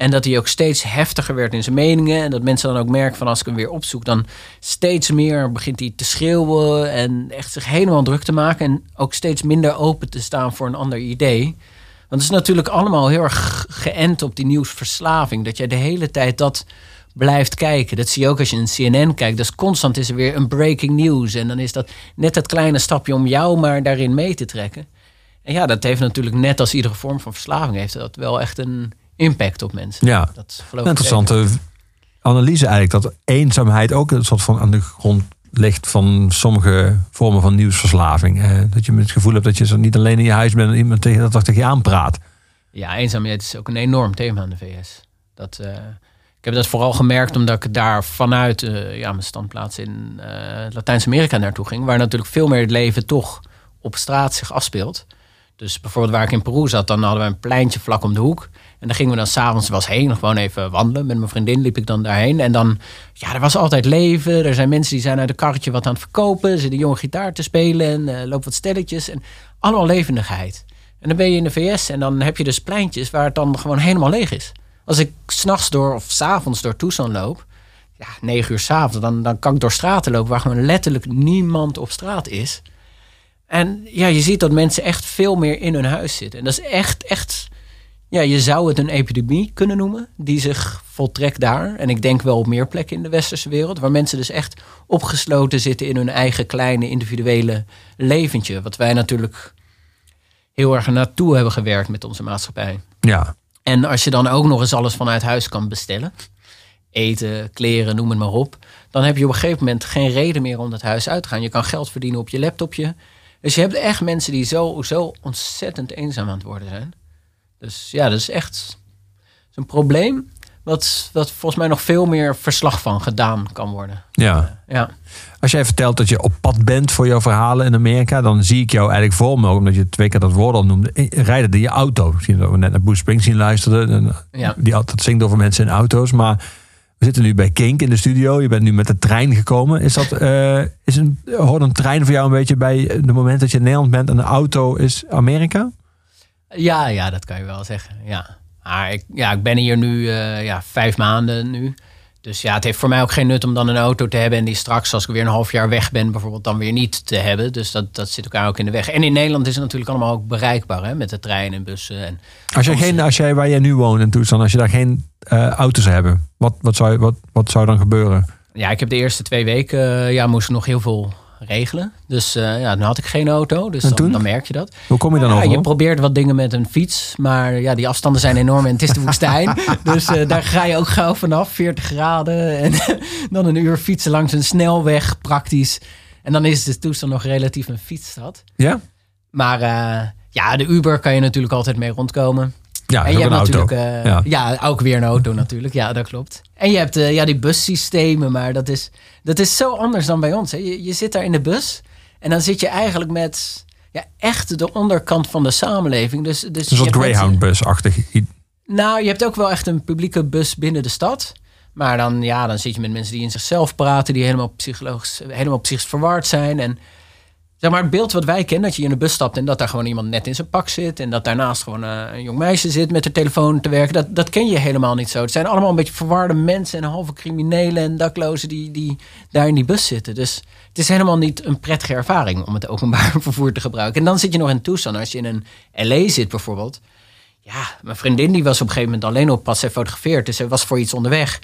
En dat hij ook steeds heftiger werd in zijn meningen. En dat mensen dan ook merken van als ik hem weer opzoek, dan steeds meer begint hij te schreeuwen en echt zich helemaal druk te maken. En ook steeds minder open te staan voor een ander idee. Want het is natuurlijk allemaal heel erg geënt op die nieuwsverslaving. Dat jij de hele tijd dat blijft kijken. Dat zie je ook als je een CNN kijkt. Dus constant is er weer een breaking news. En dan is dat net het kleine stapje om jou maar daarin mee te trekken. En ja, dat heeft natuurlijk net als iedere vorm van verslaving... heeft dat wel echt een impact op mensen. Ja. dat Een interessante analyse eigenlijk. Dat eenzaamheid ook een soort van aan de grond ligt van sommige vormen van nieuwsverslaving. Eh, dat je het gevoel hebt dat je zo niet alleen in je huis bent en iemand tegen dat tegen je aanpraat. Ja, eenzaamheid is ook een enorm thema in de VS. Dat, eh, ik heb dat vooral gemerkt omdat ik daar vanuit eh, ja, mijn standplaats in eh, Latijns-Amerika naartoe ging. Waar natuurlijk veel meer het leven toch op straat zich afspeelt. Dus bijvoorbeeld waar ik in Peru zat, dan hadden we een pleintje vlak om de hoek. En dan gingen we dan s'avonds was heen, gewoon even wandelen. Met mijn vriendin liep ik dan daarheen. En dan, ja, er was altijd leven. Er zijn mensen die zijn uit een karretje wat aan het verkopen. Er zit een jonge gitaar te spelen en uh, loopt wat stelletjes. En allemaal levendigheid. En dan ben je in de VS en dan heb je dus pleintjes waar het dan gewoon helemaal leeg is. Als ik s'nachts door of s'avonds door Tucson loop, ja, negen uur s'avonds, dan, dan kan ik door straten lopen waar gewoon letterlijk niemand op straat is. En ja, je ziet dat mensen echt veel meer in hun huis zitten. En dat is echt, echt, ja, je zou het een epidemie kunnen noemen, die zich voltrekt daar. En ik denk wel op meer plekken in de westerse wereld, waar mensen dus echt opgesloten zitten in hun eigen kleine individuele leventje. Wat wij natuurlijk heel erg naartoe hebben gewerkt met onze maatschappij. Ja. En als je dan ook nog eens alles vanuit huis kan bestellen, eten, kleren, noem het maar op, dan heb je op een gegeven moment geen reden meer om dat huis uit te gaan. Je kan geld verdienen op je laptopje. Dus je hebt echt mensen die zo, zo ontzettend eenzaam aan het worden zijn. Dus ja, dat is echt een probleem. Wat, wat volgens mij nog veel meer verslag van gedaan kan worden. Ja. Ja. Als jij vertelt dat je op pad bent voor jouw verhalen in Amerika, dan zie ik jou eigenlijk voor me, omdat je twee keer dat woord al noemde, eh, rijden in je auto. Misschien dat we net naar Bruce Springsteen luisterden. En Ja. Die altijd zingt over mensen in auto's. Maar we zitten nu bij Kink in de studio. Je bent nu met de trein gekomen. Is dat, eh, is een, hoort een trein voor jou een beetje bij het moment dat je in Nederland bent en de auto is Amerika? Ja, ja, dat kan je wel zeggen. Ja. Maar ik, ja, ik ben hier nu eh, ja, vijf maanden nu. Dus ja, het heeft voor mij ook geen nut om dan een auto te hebben... en die straks, als ik weer een half jaar weg ben, bijvoorbeeld dan weer niet te hebben. Dus dat, dat zit elkaar ook in de weg. En in Nederland is het natuurlijk allemaal ook bereikbaar, hè, met de trein en bussen. En Als jij geen, als jij waar jij nu woont in Toestand, als je daar geen eh, auto's zou hebben, wat, wat, zou, wat, wat zou dan gebeuren? ja, ik heb de eerste twee weken, eh, ja, moest nog heel veel regelen. Dus eh, ja, nu had ik geen auto, dus dan, dan merk je dat. Hoe kom je dan Ja, over? je probeert wat dingen met een fiets, maar ja, die afstanden zijn enorm en het is de woestijn. [laughs] dus eh, daar ga je ook gauw vanaf, 40 graden. [laughs] En dan een uur fietsen langs een snelweg, praktisch. En dan is de toestand nog relatief een fietsstad. Ja? Maar eh, ja, de Uber kan je natuurlijk altijd mee rondkomen. Ja, en je ook hebt natuurlijk, eh, Ja. ja. ook weer een auto natuurlijk. Ja, dat klopt. En je hebt eh, ja, die bussystemen, maar dat is, dat is zo anders dan bij ons. Hè. Je, je zit daar in de bus en dan zit je eigenlijk met ja, echt de onderkant van de samenleving. Dus, dus Een je soort Greyhound-bus-achtig. nou, je hebt ook wel echt een publieke bus binnen de stad. Maar dan, ja, dan zit je met mensen die in zichzelf praten, die helemaal psychologisch, helemaal psychisch verward zijn. En zeg maar, het beeld wat wij kennen, dat je in een bus stapt en dat daar gewoon iemand net in zijn pak zit. En dat daarnaast gewoon eh, een jong meisje zit met de telefoon te werken. Dat, dat ken je helemaal niet zo. Het zijn allemaal een beetje verwarde mensen en halve criminelen en daklozen die, die daar in die bus zitten. Dus het is helemaal niet een prettige ervaring om het openbaar [laughs] vervoer te gebruiken. En dan zit je nog in Tucson. Als je in een LA zit bijvoorbeeld. Ja, mijn vriendin die was op een gegeven moment alleen op pas zij fotografeerd. Dus ze was voor iets onderweg.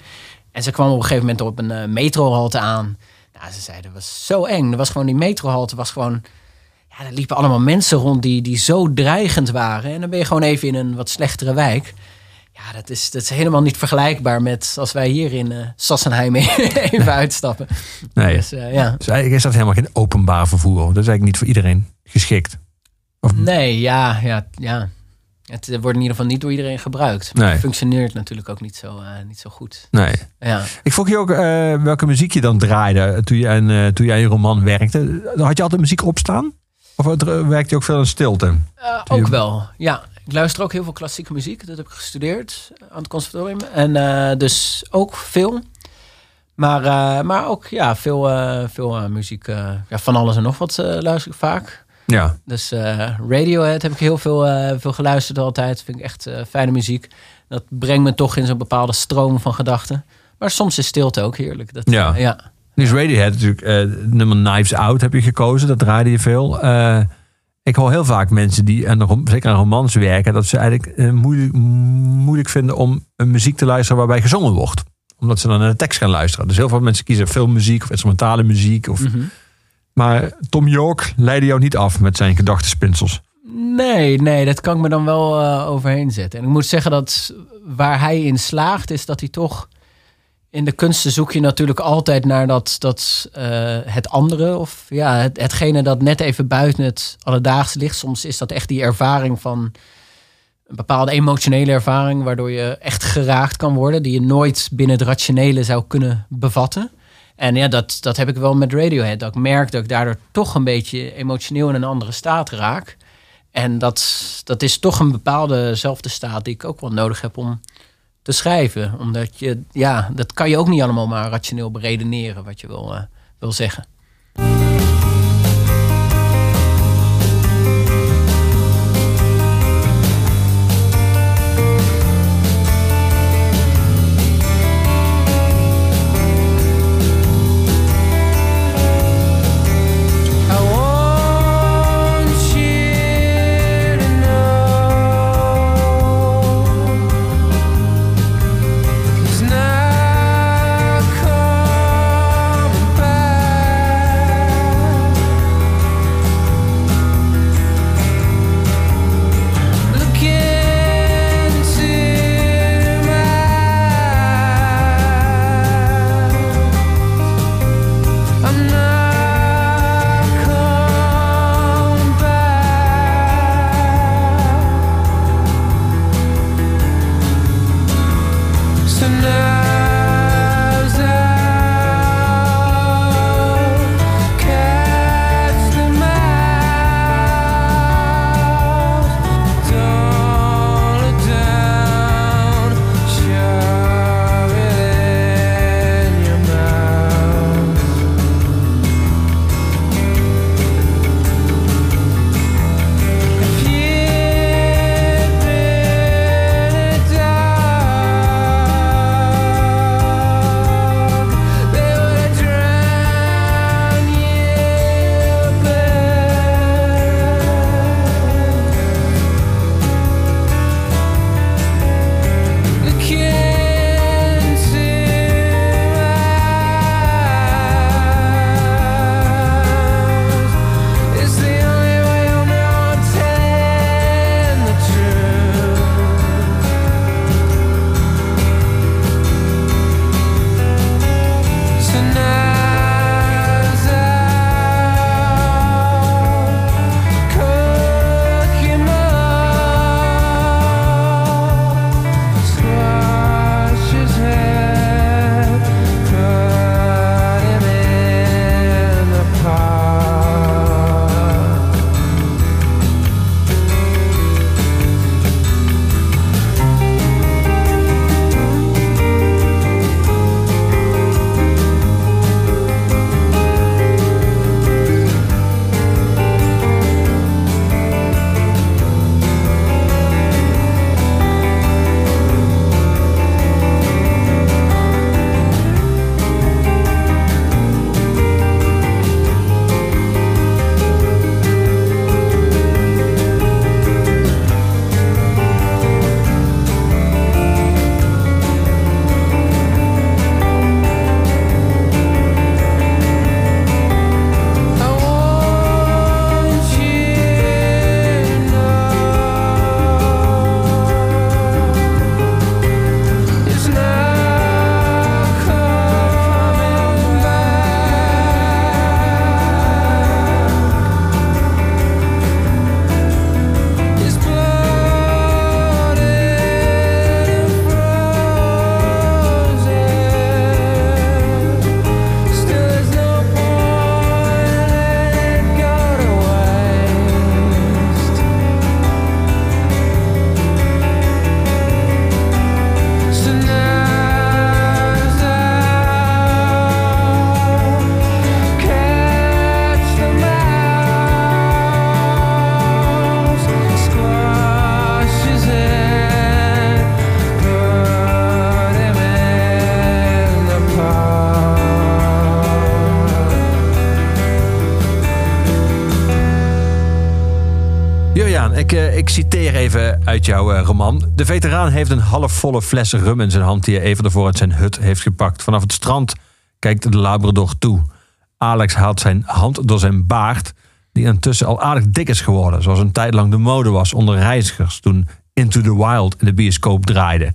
En ze kwam op een gegeven moment op een eh, metrohalte aan. Nou, ze zei, dat was zo eng. Er was gewoon die metrohalte, was gewoon... Ja, er liepen allemaal mensen rond die, die zo dreigend waren. En dan ben je gewoon even in een wat slechtere wijk. Ja, dat is, dat is helemaal niet vergelijkbaar met als wij hier in eh Sassenheim [laughs] even uitstappen. Nee. Dus eh, ja. Dus eigenlijk is dat helemaal geen openbaar vervoer. Dat is eigenlijk niet voor iedereen geschikt. Of, Nee, ja, ja, ja. Het wordt in ieder geval niet door iedereen gebruikt. Maar Nee. het functioneert natuurlijk ook niet zo, eh, niet zo goed. nee. Ja. Ik vroeg je ook eh, welke muziek je dan draaide toen je, aan, eh, toen je aan je roman werkte. Had je altijd muziek opstaan? Of werkte je ook veel in stilte? Eh, je- ook wel, ja. Ik luister ook heel veel klassieke muziek. Dat heb ik gestudeerd aan het conservatorium. En eh, dus ook veel. Maar, eh, maar ook ja, veel, eh, veel eh, muziek. eh, ja, van alles en nog wat eh, luister ik vaak. Ja. Dus eh, Radiohead heb ik heel veel, eh, veel geluisterd altijd. Vind ik echt eh, fijne muziek. Dat brengt me toch in zo'n bepaalde stroom van gedachten. Maar soms is stilte ook heerlijk. Dat, Ja. ja. Nu is Radiohead natuurlijk het nummer Knives Out heb je gekozen. Dat draaide je veel. Ik hoor heel vaak mensen die aan, zeker aan romans werken... dat ze eigenlijk moeilijk, moeilijk vinden om een muziek te luisteren waarbij gezongen wordt. Omdat ze dan naar de tekst gaan luisteren. Dus heel veel mensen kiezen filmmuziek of instrumentale muziek. Of, Mhm. Maar Tom York leidde jou niet af met zijn gedachtenspinsels. Nee, nee, dat kan ik me dan wel eh, overheen zetten. En ik moet zeggen dat waar hij in slaagt, is dat hij toch. In de kunsten zoek je natuurlijk altijd naar dat, dat, eh, het andere. Of ja, het, hetgene dat net even buiten het alledaagse ligt. Soms is dat echt die ervaring van een bepaalde emotionele ervaring. Waardoor je echt geraakt kan worden. Die je nooit binnen het rationele zou kunnen bevatten. En ja, dat, dat heb ik wel met Radiohead. Dat ik merk dat ik daardoor toch een beetje emotioneel in een andere staat raak. En dat, dat is toch een bepaalde zelfde die ik ook wel nodig heb om te schrijven. Omdat je, ja, dat kan je ook niet allemaal maar rationeel beredeneren wat je wil, eh, wil zeggen. Ik, eh, ik citeer even uit jouw eh, roman. De veteraan heeft een halfvolle fles rum in zijn hand... die hij even ervoor uit zijn hut heeft gepakt. Vanaf het strand kijkt de Labrador toe. Alex haalt zijn hand door zijn baard... die intussen al aardig dik is geworden... zoals een tijd lang de mode was onder reizigers... toen Into the Wild in de bioscoop draaide. Nu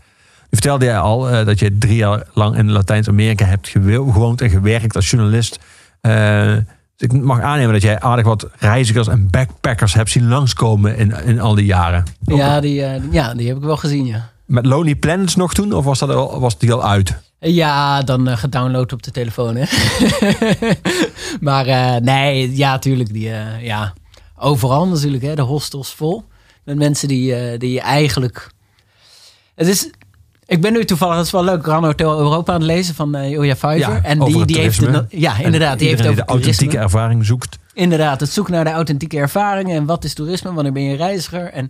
vertelde jij al eh, dat je drie jaar lang in Latijns-Amerika hebt gewo- gewoond... en gewerkt als journalist... Ik mag aannemen dat jij aardig wat reizigers en backpackers hebt zien langskomen in, in al die jaren. Ja die, eh, ja, die heb ik wel gezien, ja. Met Lonely Planets nog toen? Of was, dat al, was die al uit? Ja, dan eh, gedownload op de telefoon, hè. [laughs] maar eh, nee, ja, tuurlijk. Die, ja. overal natuurlijk, hè, de hostels vol. Met mensen die, die eigenlijk... Het is... Ik ben nu toevallig, dat is wel leuk, Grand Hotel Europa aan het lezen van eh Ilja Vijver. Ja, en die, die heeft het, ja, inderdaad, die heeft over de authentieke ervaring zoekt. Inderdaad, het zoeken naar de authentieke ervaringen en wat is toerisme, wanneer ben je reiziger. En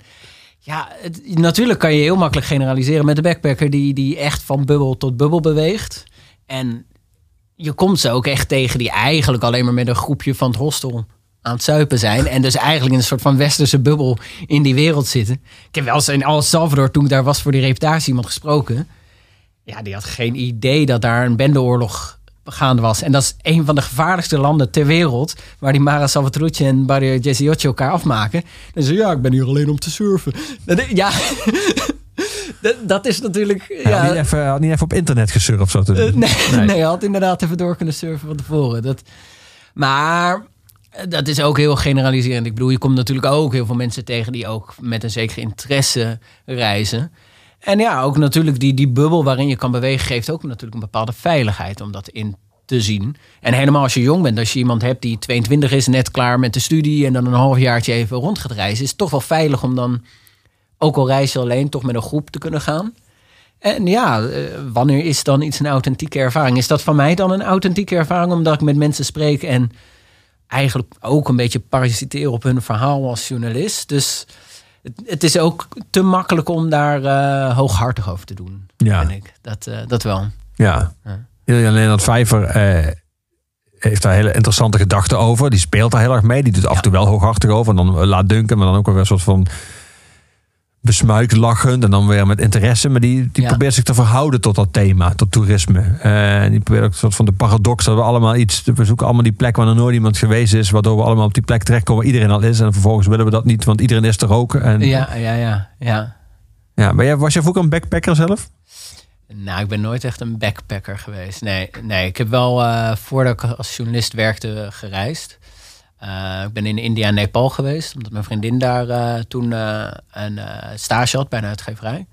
ja, het- natuurlijk kan je heel makkelijk generaliseren met de backpacker die, die echt van bubbel tot bubbel beweegt. En je komt ze ook echt tegen die eigenlijk alleen maar met een groepje van het hostel aan het zuipen zijn. En dus eigenlijk in een soort van westerse bubbel in die wereld zitten. Ik heb wel eens in El Salvador, toen ik daar was voor die reputatie, iemand gesproken. Ja, die had geen idee dat daar een bendeoorlog gaande was. En dat is een van de gevaarlijkste landen ter wereld. Waar die Mara Salvatrucci en Barrio 18 elkaar afmaken. En ze ja, ik ben hier alleen om te surfen. Dat- Ja, [laughs] dat, is natuurlijk... Hij had Ja, niet even, had niet even op internet gesurfd. Zo te eh, nee, [laughs] nee. hij had inderdaad even door kunnen surfen van tevoren. Dat, maar dat is ook heel generaliserend. Ik bedoel, je komt natuurlijk ook heel veel mensen tegen die ook met een zekere interesse reizen. En ja, ook natuurlijk die, die bubbel waarin je kan bewegen geeft ook natuurlijk een bepaalde veiligheid om dat in te zien. En helemaal als je jong bent, als je iemand hebt die 22 is, net klaar met de studie en dan een halfjaartje even rond gaat reizen, is het toch wel veilig om dan, ook al reis je alleen, toch met een groep te kunnen gaan. En ja, eh, wanneer is dan iets een authentieke ervaring? Is dat van mij dan een authentieke ervaring omdat ik met mensen spreek en eigenlijk ook een beetje parasiteer op hun verhaal als journalist? Dus het, het is ook te makkelijk om daar eh, hooghartig over te doen, Ja. ik. Dat, eh, dat wel. Ja. Ja. Ilja Leonard Vijver eh, heeft daar hele interessante gedachten over. Die speelt daar heel erg mee. Die doet af en toe wel hooghartig over. En dan laat dunken, maar dan ook weer een soort van besmuikt lachend. En dan weer met interesse. Maar die, die Ja. probeert zich te verhouden tot dat thema, tot toerisme. Eh, en die probeert ook een soort van de paradox dat we allemaal iets... We zoeken allemaal die plek waar nog nooit iemand geweest is. Waardoor we allemaal op die plek terechtkomen waar iedereen al is. En vervolgens willen we dat niet, want iedereen is er ook. En, Ja, ja, ja, ja. ja, maar jij, was jij vroeger een backpacker zelf? Nou, ik ben nooit echt een backpacker geweest. Nee, nee ik heb wel eh, voordat ik als journalist werkte gereisd. Eh, ik ben in India en Nepal geweest, omdat mijn vriendin daar eh, toen eh, een stage had bij een uitgeverij.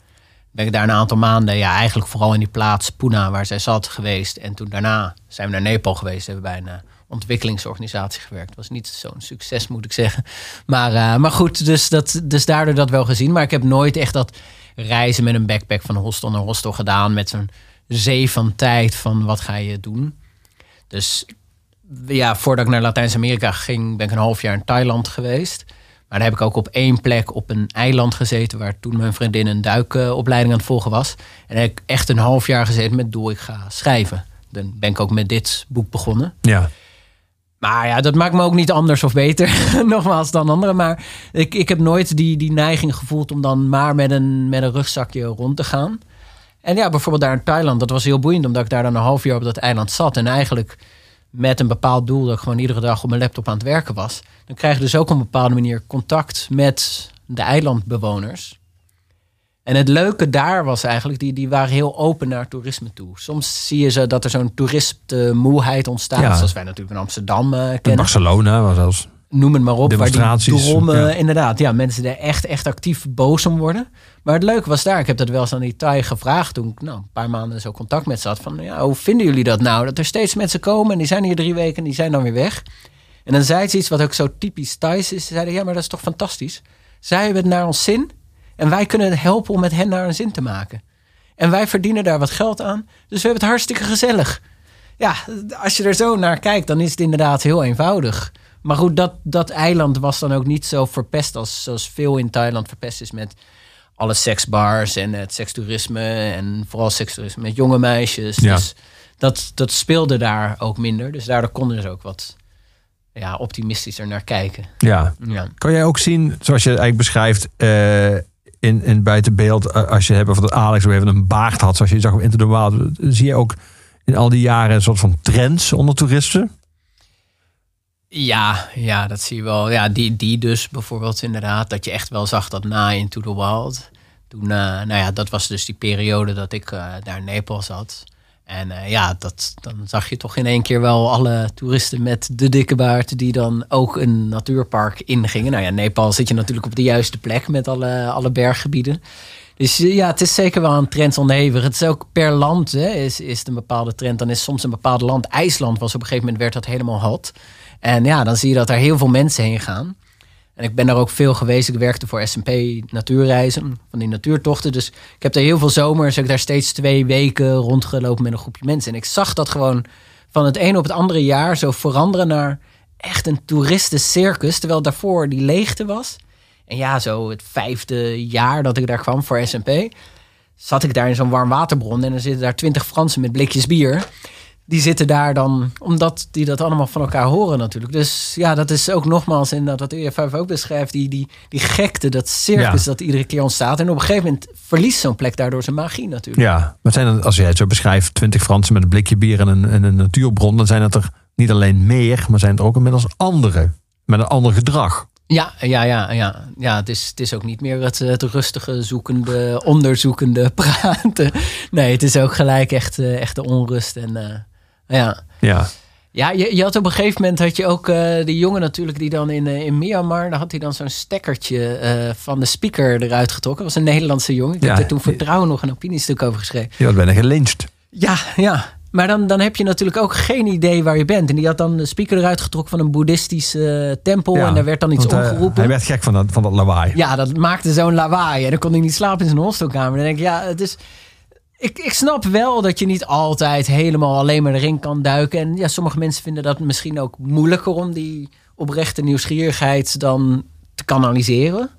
Ben ik daar een aantal maanden, ja, eigenlijk vooral in die plaats Pune waar zij zat geweest. En toen daarna zijn we naar Nepal geweest, hebben bij een ontwikkelingsorganisatie gewerkt. Was niet zo'n succes, moet ik zeggen. Maar, maar goed, dus, dat, dus daardoor dat wel gezien. Maar ik heb nooit echt dat reizen met een backpack van hostel naar hostel gedaan. Met zo'n zee van tijd van wat ga je doen. Dus ja, voordat ik naar Latijns-Amerika ging, ben ik een half jaar in Thailand geweest. Maar daar heb ik ook op één plek op een eiland gezeten... waar toen mijn vriendin een duikopleiding aan het volgen was. En daar heb ik echt een half jaar gezeten met doel, ik ga schrijven. Dan ben ik ook met dit boek begonnen. Ja. Maar ja, dat maakt me ook niet anders of beter, [laughs] nogmaals, dan anderen. Maar ik, ik heb nooit die, die neiging gevoeld om dan maar met een, met een rugzakje rond te gaan. En ja, bijvoorbeeld daar in Thailand, dat was heel boeiend, omdat ik daar dan een half jaar op dat eiland zat. En eigenlijk met een bepaald doel dat ik gewoon iedere dag op mijn laptop aan het werken was. Dan krijg je dus ook op een bepaalde manier contact met de eilandbewoners. En het leuke daar was eigenlijk, die, die waren heel open naar toerisme toe. Soms zie je ze dat er zo'n toeristenmoeheid ontstaat, Ja. zoals wij natuurlijk in Amsterdam eh, In kennen Barcelona was zelfs. noem het maar op, waar die Demonstraties, drommen, ja. inderdaad, ja, mensen er echt, echt actief boos om worden. Maar het leuke was daar, ik heb dat wel eens aan die Thai gevraagd toen ik nou, een paar maanden zo contact met ze had. Van, ja, hoe vinden jullie dat nou? Dat er steeds mensen komen en die zijn hier drie weken en die zijn dan weer weg. En dan zei ze iets wat ook zo typisch Thais is. Ze zeiden, ja, maar dat is toch fantastisch? Zij hebben het naar ons zin en wij kunnen helpen om met hen naar een zin te maken. En wij verdienen daar wat geld aan, dus we hebben het hartstikke gezellig. Ja, als je er zo naar kijkt, dan is het inderdaad heel eenvoudig. Maar goed, dat, dat eiland was dan ook niet zo verpest als zoals veel in Thailand verpest is met alle seksbars en het sekstoerisme en vooral sekstoerisme met jonge meisjes. Ja. Dus dat, dat speelde daar ook minder. Dus daardoor konden ze ook wat ja, optimistischer naar kijken. Ja. Ja. Kan jij ook zien, zoals je eigenlijk beschrijft, eh, in, in buitenbeeld, eh, als je hebt over dat Alex even een baard had, zoals je zag op Into the Wild, zie je ook in al die jaren een soort van trends onder toeristen? Ja, ja, dat zie je wel. Ja, die, die dus bijvoorbeeld inderdaad. Dat je echt wel zag dat na Into the Wild. Toen, eh, nou ja, dat was dus die periode dat ik eh, daar in Nepal zat. En eh, ja, dat, dan zag je toch in één keer wel alle toeristen met de dikke baard... die dan ook een natuurpark ingingen. Nou ja, Nepal zit je natuurlijk op de juiste plek met alle, alle berggebieden. Dus ja, het is zeker wel een trend onderhevig. Het is ook per land hè, is, is het een bepaalde trend. Dan is soms een bepaald land, IJsland was op een gegeven moment werd dat helemaal hot. En ja, dan zie je dat er heel veel mensen heen gaan. En ik ben daar ook veel geweest. Ik werkte voor S&P Natuurreizen, van die natuurtochten. Dus ik heb daar heel veel zomers, heb ik daar steeds twee weken rondgelopen met een groepje mensen. En ik zag dat gewoon van het ene op het andere jaar zo veranderen naar echt een toeristencircus. Terwijl daarvoor die leegte was. En ja, zo het vijfde jaar dat ik daar kwam voor S&P... zat ik daar in zo'n warm waterbron... en dan zitten daar twintig Fransen met blikjes bier... Die zitten daar dan, omdat die dat allemaal van elkaar horen natuurlijk. Dus ja, dat is ook nogmaals inderdaad wat EF5 ook beschrijft. Die, die, die gekte, dat circus Ja. dat iedere keer ontstaat. En op een gegeven moment verliest zo'n plek daardoor zijn magie natuurlijk. Ja, maar zijn dan, als jij het zo beschrijft, 20 Fransen met een blikje bier en een, en een natuurbron, dan zijn het er niet alleen meer, maar zijn het er ook inmiddels andere. Met een ander gedrag. Ja, ja, ja, ja. ja het, is, het is ook niet meer het, het rustige, zoekende, onderzoekende praten. Nee, het is ook gelijk echt, eh, echt de onrust. En eh, ja, Ja, ja je, je had op een gegeven moment had je ook eh die jongen natuurlijk die dan in, eh, in Myanmar, daar had hij dan zo'n stekkertje eh, van de speaker eruit getrokken. Dat was een Nederlandse jongen. Ik Ja. heb er toen voor Trouw nog een opiniestuk over geschreven. je wordt bijna gelyncht. Ja, ja. Maar dan, dan heb je natuurlijk ook geen idee waar je bent. En die had dan de speaker eruit getrokken van een boeddhistische tempel. Ja, en daar werd dan iets omgeroepen. hij werd gek van dat, van dat lawaai. Ja, dat maakte zo'n lawaai. En dan kon hij niet slapen in zijn hostelkamer. Dan denk ik, ja, het is... Ik, ik snap wel dat je niet altijd helemaal alleen maar erin kan duiken. En ja, sommige mensen vinden dat misschien ook moeilijker om die oprechte nieuwsgierigheid dan te kanaliseren.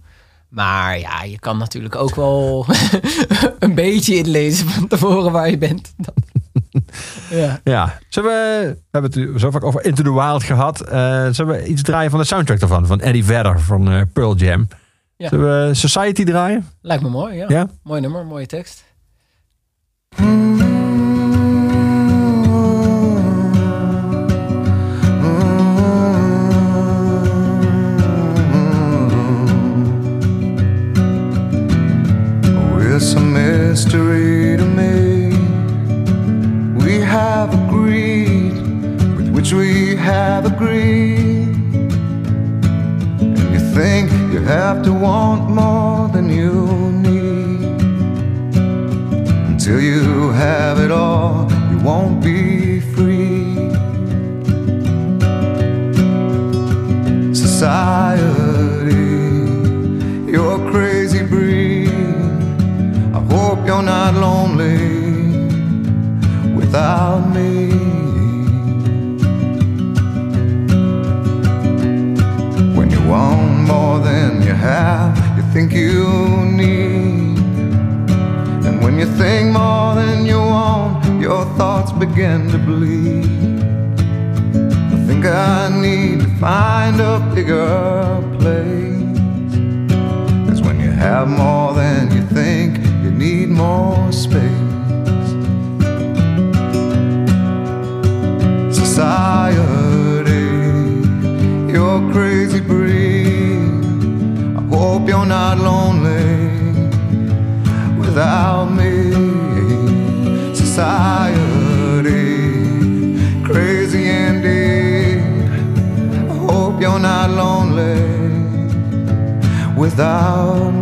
Maar ja, je kan natuurlijk ook wel [laughs] een beetje inlezen van tevoren waar je bent. [laughs] ja. Ja, zullen we, we hebben het zo vaak over Into the Wild gehad. Eh, zullen we iets draaien van de soundtrack daarvan? Van Eddie Vedder van eh, Pearl Jam. Ja. Zullen we Society draaien? Lijkt me mooi, ja. Ja? Mooi nummer, mooie tekst. Mystery to me. We have agreed with which we have agreed. And you think you have to want more than you. Until you have it all, you won't be free. Society, you're a crazy breed. I hope you're not lonely without me. When you want more than you have, you think you need. When you think more than you want, your thoughts begin to bleed. I think I need to find a bigger place. Cause when you have more than you think, you need more space. Society, you're crazy breed. I hope you're not lonely without me. Society, crazy indeed. I hope you're not lonely without me.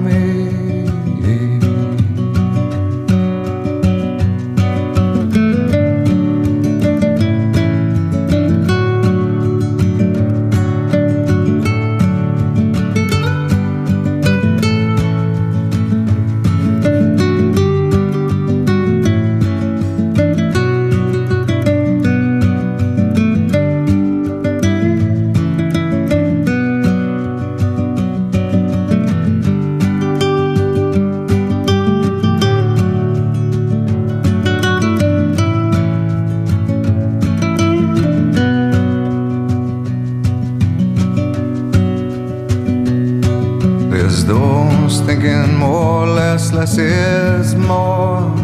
Less, is more.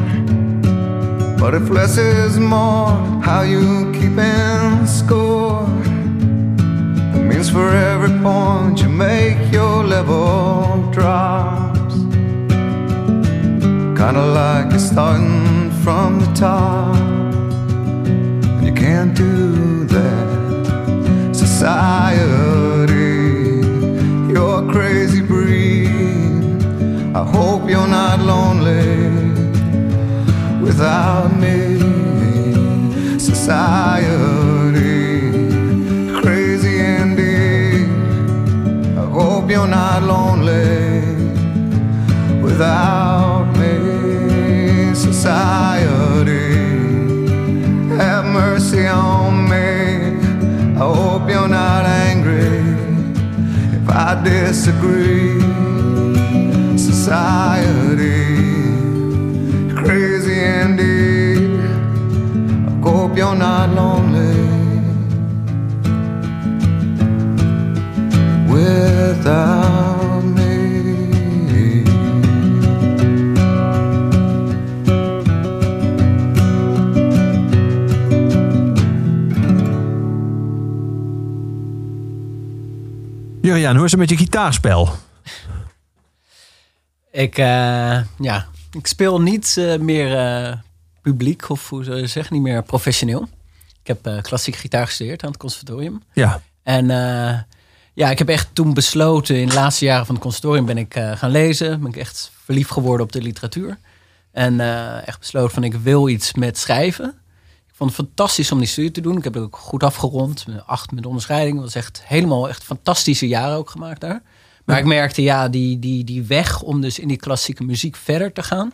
But if less is more, how you keeping score? It means for every point you make, your level drops. Kinda like you're starting from the top. And you can't do me, society. Have mercy on me. I hope you're not angry if I disagree. Society, Hoe is het met je gitaarspel? Ik, eh, ja, ik speel niet eh, meer eh, publiek, of hoe zou je zeggen, niet meer professioneel. Ik heb klassiek gitaar gestudeerd aan het conservatorium. Ja, En ja, ik heb echt toen besloten, in de laatste jaren van het conservatorium ben ik gaan lezen. Ben ik echt verliefd geworden op de literatuur. En echt besloten van ik wil iets met schrijven. Ik vond het fantastisch om die studie te doen. Ik heb het ook goed afgerond. met Acht met onderscheiding. Het was echt helemaal echt fantastische jaren ook gemaakt daar. Maar ik merkte, ja, die, die, die weg om dus in die klassieke muziek verder te gaan.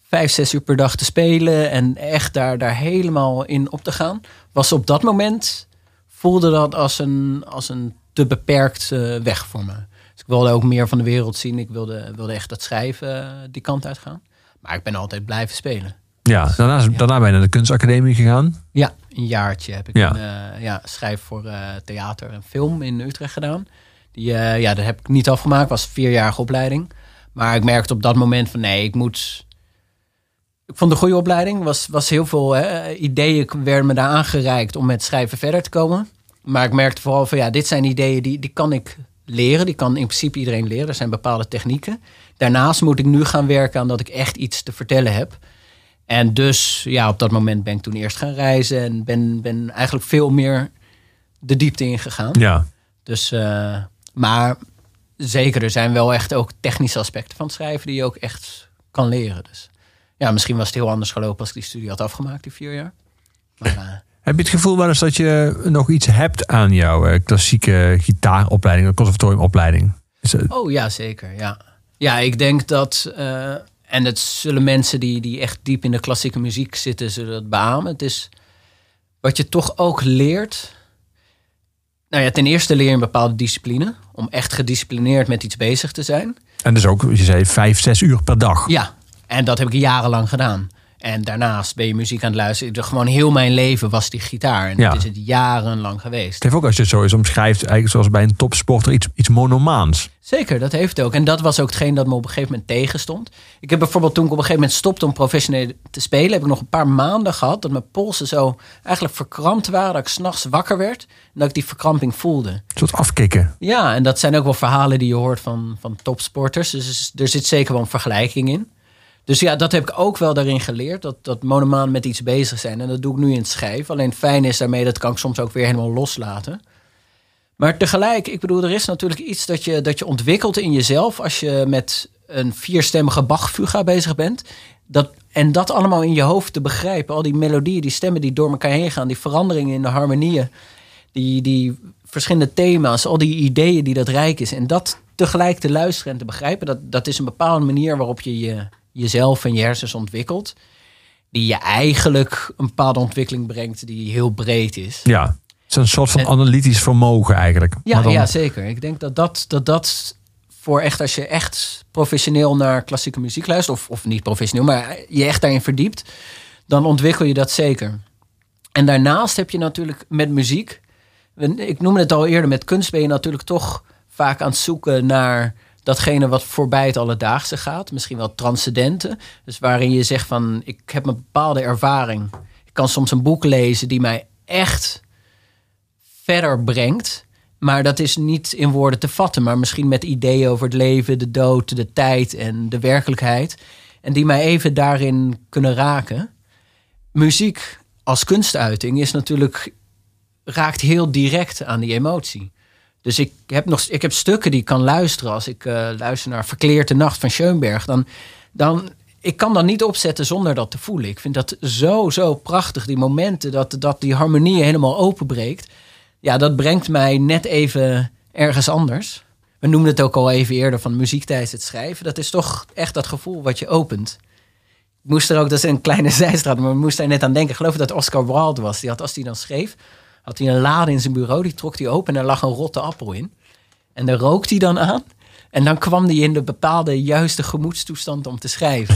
Vijf, zes uur per dag te spelen en echt daar, daar helemaal in op te gaan. Was op dat moment, voelde dat als een, als een te beperkt eh, weg voor me. Dus ik wilde ook meer van de wereld zien. Ik wilde, wilde echt dat schrijven eh, die kant uit gaan. Maar ik ben altijd blijven spelen. Ja. Daarna, is- daarna ben je naar de kunstacademie gegaan. Ja, een jaartje heb ik Ja. een, eh, ja, schrijf voor eh, theater en film in Utrecht gedaan. Die, eh, ja, dat heb ik niet afgemaakt. was een vierjarige opleiding. Maar ik merkte op dat moment van nee, ik moet... Ik vond een goede opleiding. Was, was heel veel hè, ideeën werden me daar aangereikt om met schrijven verder te komen. Maar ik merkte vooral van ja, dit zijn ideeën die, die kan ik leren. Die kan in principe iedereen leren. Er zijn bepaalde technieken. Daarnaast moet ik nu gaan werken aan dat ik echt iets te vertellen heb. En dus, ja, op dat moment ben ik toen eerst gaan reizen en ben, ben eigenlijk veel meer de diepte ingegaan. Ja. Dus, eh, maar zeker, er zijn wel echt ook technische aspecten van het schrijven die je ook echt kan leren. Dus ja, misschien was het heel anders gelopen als ik die studie had afgemaakt, die vier jaar. Maar, eh, [laughs] Heb je het gevoel wel eens dat je nog iets hebt aan jouw eh, klassieke gitaaropleiding, conservatoriumopleiding? Het- Oh ja, zeker. Ja, ja ik denk dat. En het zullen mensen die, die echt diep in de klassieke muziek zitten, zullen dat beamen. Het is wat je toch ook leert. Nou ja, ten eerste leer je een bepaalde discipline. Om echt gedisciplineerd met iets bezig te zijn. En dus ook, je zei, vijf, zes uur per dag. Ja, en dat heb ik jarenlang gedaan. En daarnaast ben je muziek aan het luisteren. Gewoon heel mijn leven was die gitaar. En Ja. dat is het jarenlang geweest. Het heeft ook, als je het zo eens omschrijft, eigenlijk zoals bij een topsporter, iets, iets monomaans. Zeker, dat heeft het ook. En dat was ook hetgeen dat me op een gegeven moment tegenstond. Ik heb bijvoorbeeld toen ik op een gegeven moment stopte om professioneel te spelen, heb ik nog een paar maanden gehad dat mijn polsen zo eigenlijk verkrampt waren, dat ik s'nachts wakker werd en dat ik die verkramping voelde. Een soort afkicken. Ja, en dat zijn ook wel verhalen die je hoort van, van topsporters. Dus er zit zeker wel een vergelijking in. Dus ja, dat heb ik ook wel daarin geleerd. Dat, dat monomaan met iets bezig zijn. En dat doe ik nu in het schrijven. Alleen het fijn is daarmee, dat kan ik soms ook weer helemaal loslaten. Maar tegelijk, ik bedoel, er is natuurlijk iets dat je, dat je ontwikkelt in jezelf als je met een vierstemmige Bach-fuga bezig bent. Dat, en dat allemaal in je hoofd te begrijpen. Al die melodieën, die stemmen die door elkaar heen gaan, die veranderingen in de harmonieën, die, die verschillende thema's, al die ideeën die dat rijk is. En dat tegelijk te luisteren en te begrijpen, dat, dat is een bepaalde manier waarop je, je jezelf en je hersens ontwikkelt. Die je eigenlijk een bepaalde ontwikkeling brengt die heel breed is. Ja. Het is een soort van En- analytisch vermogen eigenlijk. Ja, dan- ja, zeker. Ik denk dat dat, dat dat voor echt, als je echt professioneel naar klassieke muziek luistert, of, of niet professioneel, maar je echt daarin verdiept, dan ontwikkel je dat zeker. En daarnaast heb je natuurlijk met muziek, ik noemde het al eerder, met kunst ben je natuurlijk toch vaak aan het zoeken naar datgene wat voorbij het alledaagse gaat. Misschien wel transcendente. Dus waarin je zegt van, ik heb een bepaalde ervaring. Ik kan soms een boek lezen die mij echt verder brengt. Maar dat is niet in woorden te vatten, maar misschien met ideeën over het leven, de dood, de tijd en de werkelijkheid. En die mij even daarin kunnen raken. Muziek als kunstuiting is natuurlijk, raakt heel direct aan die emotie. Dus ik heb, nog, ik heb stukken die ik kan luisteren. Als ik eh, luister naar Verkleerde Nacht van Schoenberg, dan, dan ik kan dat niet opzetten zonder dat te voelen. Ik vind dat zo, zo prachtig. Die momenten dat, dat die harmonie helemaal openbreekt. Ja, dat brengt mij net even ergens anders. we noemden het ook al even eerder van muziek tijdens het schrijven. Dat is toch echt dat gevoel wat je opent. Ik moest er ook, dat is een kleine [laughs] zijstraat, maar we moesten er net aan denken. Ik geloof dat Oscar Wilde was. Die had, als hij dan schreef, had hij een lade in zijn bureau. Die trok hij open en er lag een rotte appel in. En daar rookte hij dan aan. En dan kwam hij in de bepaalde juiste gemoedstoestand om te schrijven.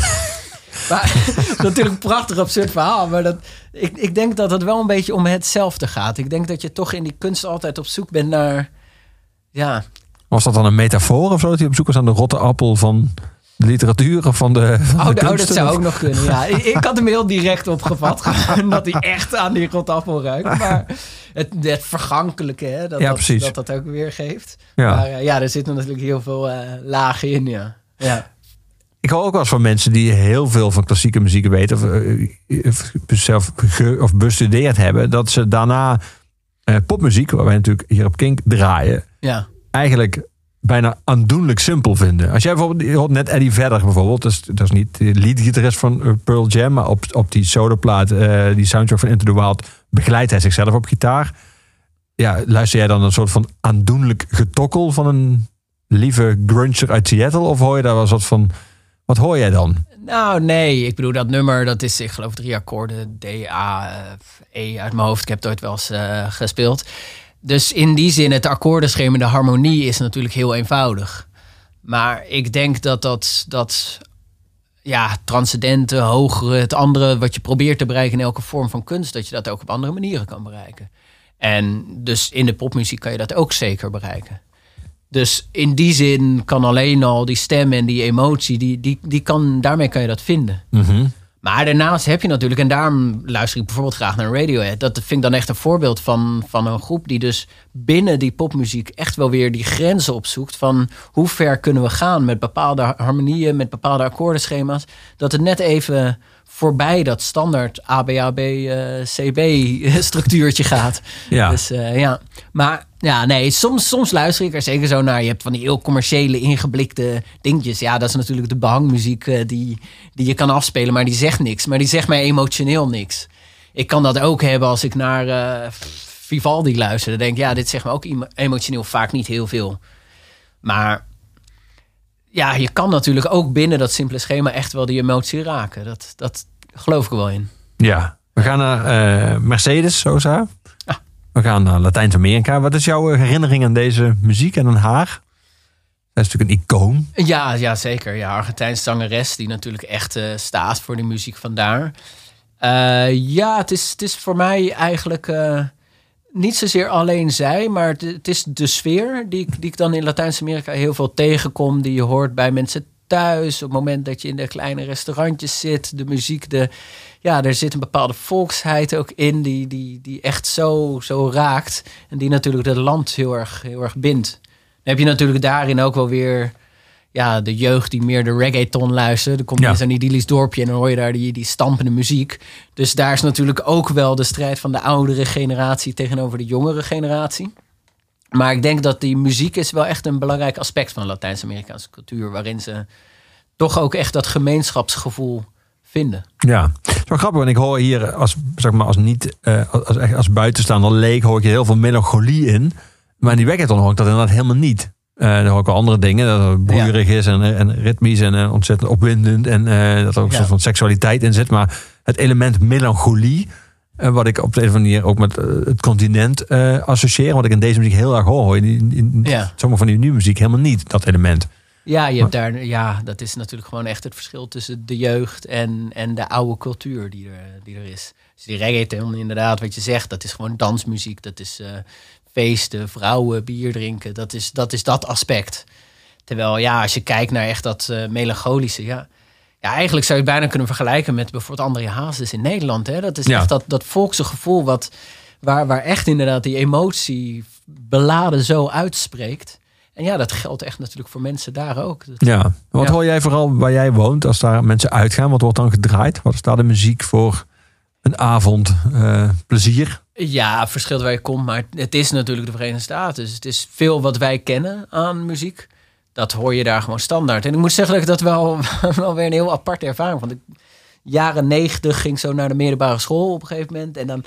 [laughs] maar dat is [laughs] natuurlijk een prachtig absurd verhaal. Maar dat, ik, ik denk dat het wel een beetje om hetzelfde gaat. Ik denk dat je toch in die kunst altijd op zoek bent naar... Ja, Was dat dan een metafoor of zo? Dat hij op zoek was aan de rotte appel van de literatuur of van de, van Oh, de oh, dat zou ook nog kunnen, ja. Ik, ik had hem heel direct opgevat. [laughs] dat hij echt aan die rotappel ruikt. Maar het, het vergankelijke, hè, dat, Ja, dat, dat dat ook weer geeft. Ja. Maar eh, ja, er zitten natuurlijk heel veel eh, lagen in, ja. ja. Ik hoor ook wel eens van mensen die heel veel van klassieke muziek weten. Of, eh, of zelf ge- of bestudeerd hebben. Dat ze daarna eh, popmuziek, waar wij natuurlijk hier op Kink draaien. Ja, Eigenlijk bijna aandoenlijk simpel vinden. Als jij bijvoorbeeld, net Eddie Vedder bijvoorbeeld. Dat is, dat is niet de leadgitarist van eh, Pearl Jam. Maar op, op die soloplaat, eh die soundtrack van Into the Wild, begeleidt hij zichzelf op gitaar. Ja, luister jij dan een soort van aandoenlijk getokkel van een lieve grunger uit Seattle? Of hoor je daar wel een soort van... Wat hoor jij dan? Nou, nee. Ik bedoel, dat nummer, dat is, ik geloof, drie akkoorden. D, A, E uit mijn hoofd. Ik heb het ooit wel eens eh, gespeeld. Dus in die zin, het akkoordenschema, de harmonie is natuurlijk heel eenvoudig. Maar ik denk dat dat, dat ja, transcendente, hogere, het andere wat je probeert te bereiken in elke vorm van kunst, dat je dat ook op andere manieren kan bereiken. En dus in de popmuziek kan je dat ook zeker bereiken. Dus in die zin kan alleen al die stem en die emotie, die, die, die kan, daarmee kan je dat vinden. Maar daarnaast heb je natuurlijk, en daarom luister ik bijvoorbeeld graag naar Radiohead. Dat vind ik dan echt een voorbeeld van, van een groep die dus binnen die popmuziek echt wel weer die grenzen opzoekt. Van hoe ver kunnen we gaan met bepaalde harmonieën, met bepaalde akkoordenschema's. Dat het net even voorbij dat standaard ABAB, eh, CB [laughs] structuurtje gaat. Ja. Dus eh, ja, maar ja, nee, soms, soms luister ik er zeker zo naar. Je hebt van die heel commerciële, ingeblikte dingetjes. Ja, dat is natuurlijk de behangmuziek eh, die, die je kan afspelen, maar die zegt niks. Maar die zegt mij emotioneel niks. Ik kan dat ook hebben als ik naar Vivaldi luister. Dan denk ik, ja, dit zegt me ook emo- emotioneel vaak niet heel veel. Maar ja, je kan natuurlijk ook binnen dat simpele schema echt wel die emotie raken. Dat, dat geloof ik wel in. Ja, we gaan naar eh, Mercedes Sosa. Ah. We gaan naar Latijns-Amerika. Wat is jouw eh, herinnering aan deze muziek en aan haar? Zij is natuurlijk een icoon. Ja, ja zeker. Ja, Argentijnse zangeres die natuurlijk echt eh, staat voor die muziek vandaar. Ja, het is, het is voor mij eigenlijk niet zozeer alleen zij, maar het, is de sfeer die ik, die ik dan in Latijns-Amerika heel veel tegenkom. Die je hoort bij mensen thuis, op het moment dat je in de kleine restaurantjes zit. De muziek, de, ja, er zit een bepaalde volksheid ook in die, die, die echt zo, zo raakt. En die natuurlijk het land heel erg, heel erg bindt. Dan heb je natuurlijk daarin ook wel weer ja, de jeugd die meer de reggaeton luistert. Dan kom je Ja. in zo'n idyllisch dorpje en dan hoor je daar die, die stampende muziek. Dus daar is natuurlijk ook wel de strijd van de oudere generatie tegenover de jongere generatie. Maar ik denk dat die muziek is wel echt een belangrijk aspect van de Latijns-Amerikaanse cultuur. Waarin ze toch ook echt dat gemeenschapsgevoel vinden. Ja, het is wel grappig, want ik hoor hier als, zeg maar, als niet eh, als, als buitenstaander leek, hoor ik hier heel veel melancholie in. Maar in die reggaeton hoor ik dat inderdaad helemaal niet. Eh hoor ik wel andere dingen, dat het broeierig is en, en ritmisch en eh, ontzettend opwindend. En eh, dat er ook een soort van seksualiteit in zit. Maar het element melancholie, wat ik op de een of andere manier ook met het continent associeer, wat ik in deze muziek heel erg hoor, in, in Ja. sommige van die nieuwe muziek helemaal niet, dat element. Ja, je hebt daar, ja, dat is natuurlijk gewoon echt het verschil tussen de jeugd en, en de oude cultuur die er, die er is. Dus die reggaeton, inderdaad, wat je zegt, dat is gewoon dansmuziek. Dat is feesten, vrouwen, bier drinken. Dat is, dat is dat aspect. Terwijl, ja, als je kijkt naar echt dat eh, melancholische, ja. Ja, eigenlijk zou je het bijna kunnen vergelijken met bijvoorbeeld André Hazes in Nederland. Hè? Dat is Ja. echt dat, dat volkse gevoel wat, waar, waar echt inderdaad die emotie beladen zo uitspreekt. En ja, dat geldt echt natuurlijk voor mensen daar ook. Ja. Wat Ja. hoor jij vooral waar jij woont als daar mensen uitgaan? Wat wordt dan gedraaid? Wat is daar de muziek voor een avond eh, plezier? Ja, verschilt waar je komt, maar het is natuurlijk de Verenigde Staten. Dus het is veel wat wij kennen aan muziek. Dat hoor je daar gewoon standaard. En ik moet zeggen dat ik dat wel, [laughs] wel weer een heel aparte ervaring vond. Ik, jaren negentig ging zo naar de middelbare school op een gegeven moment. En dan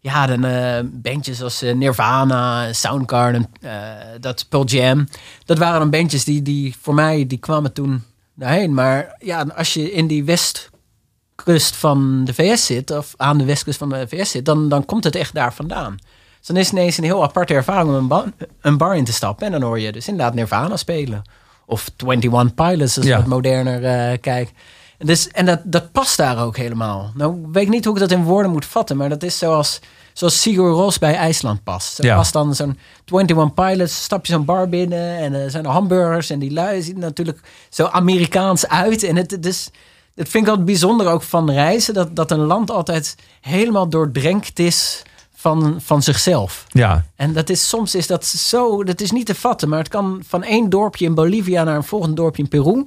ja, dan eh, bandjes als eh, Nirvana, Soundgarden, eh dat Pearl Jam. Dat waren dan bandjes die, die voor mij, die kwamen toen daarheen. Maar ja, als je in die westkust van de VS zit, of aan de westkust van de VS zit, dan, dan komt het echt daar vandaan. Dus dan is het ineens een heel aparte ervaring om een, ba- een bar in te stappen. En dan hoor je dus inderdaad Nirvana spelen. Of 21 Pilots, als Ja. je wat moderner eh kijkt. Dus, en dat, dat past daar ook helemaal. Nou, ik weet niet hoe ik dat in woorden moet vatten, maar dat is zoals, zoals Sigur Ros bij IJsland past. Er Ja. past dan zo'n 21 Pilots, stap je zo'n bar binnen en er zijn er hamburgers en die lui zien natuurlijk zo Amerikaans uit. En het, het is, dat vind ik altijd bijzonder ook van reizen, dat, dat een land altijd helemaal doordrenkt is van, van zichzelf. Ja, En dat is soms is dat zo, dat is niet te vatten, maar het kan van één dorpje in Bolivia naar een volgend dorpje in Peru,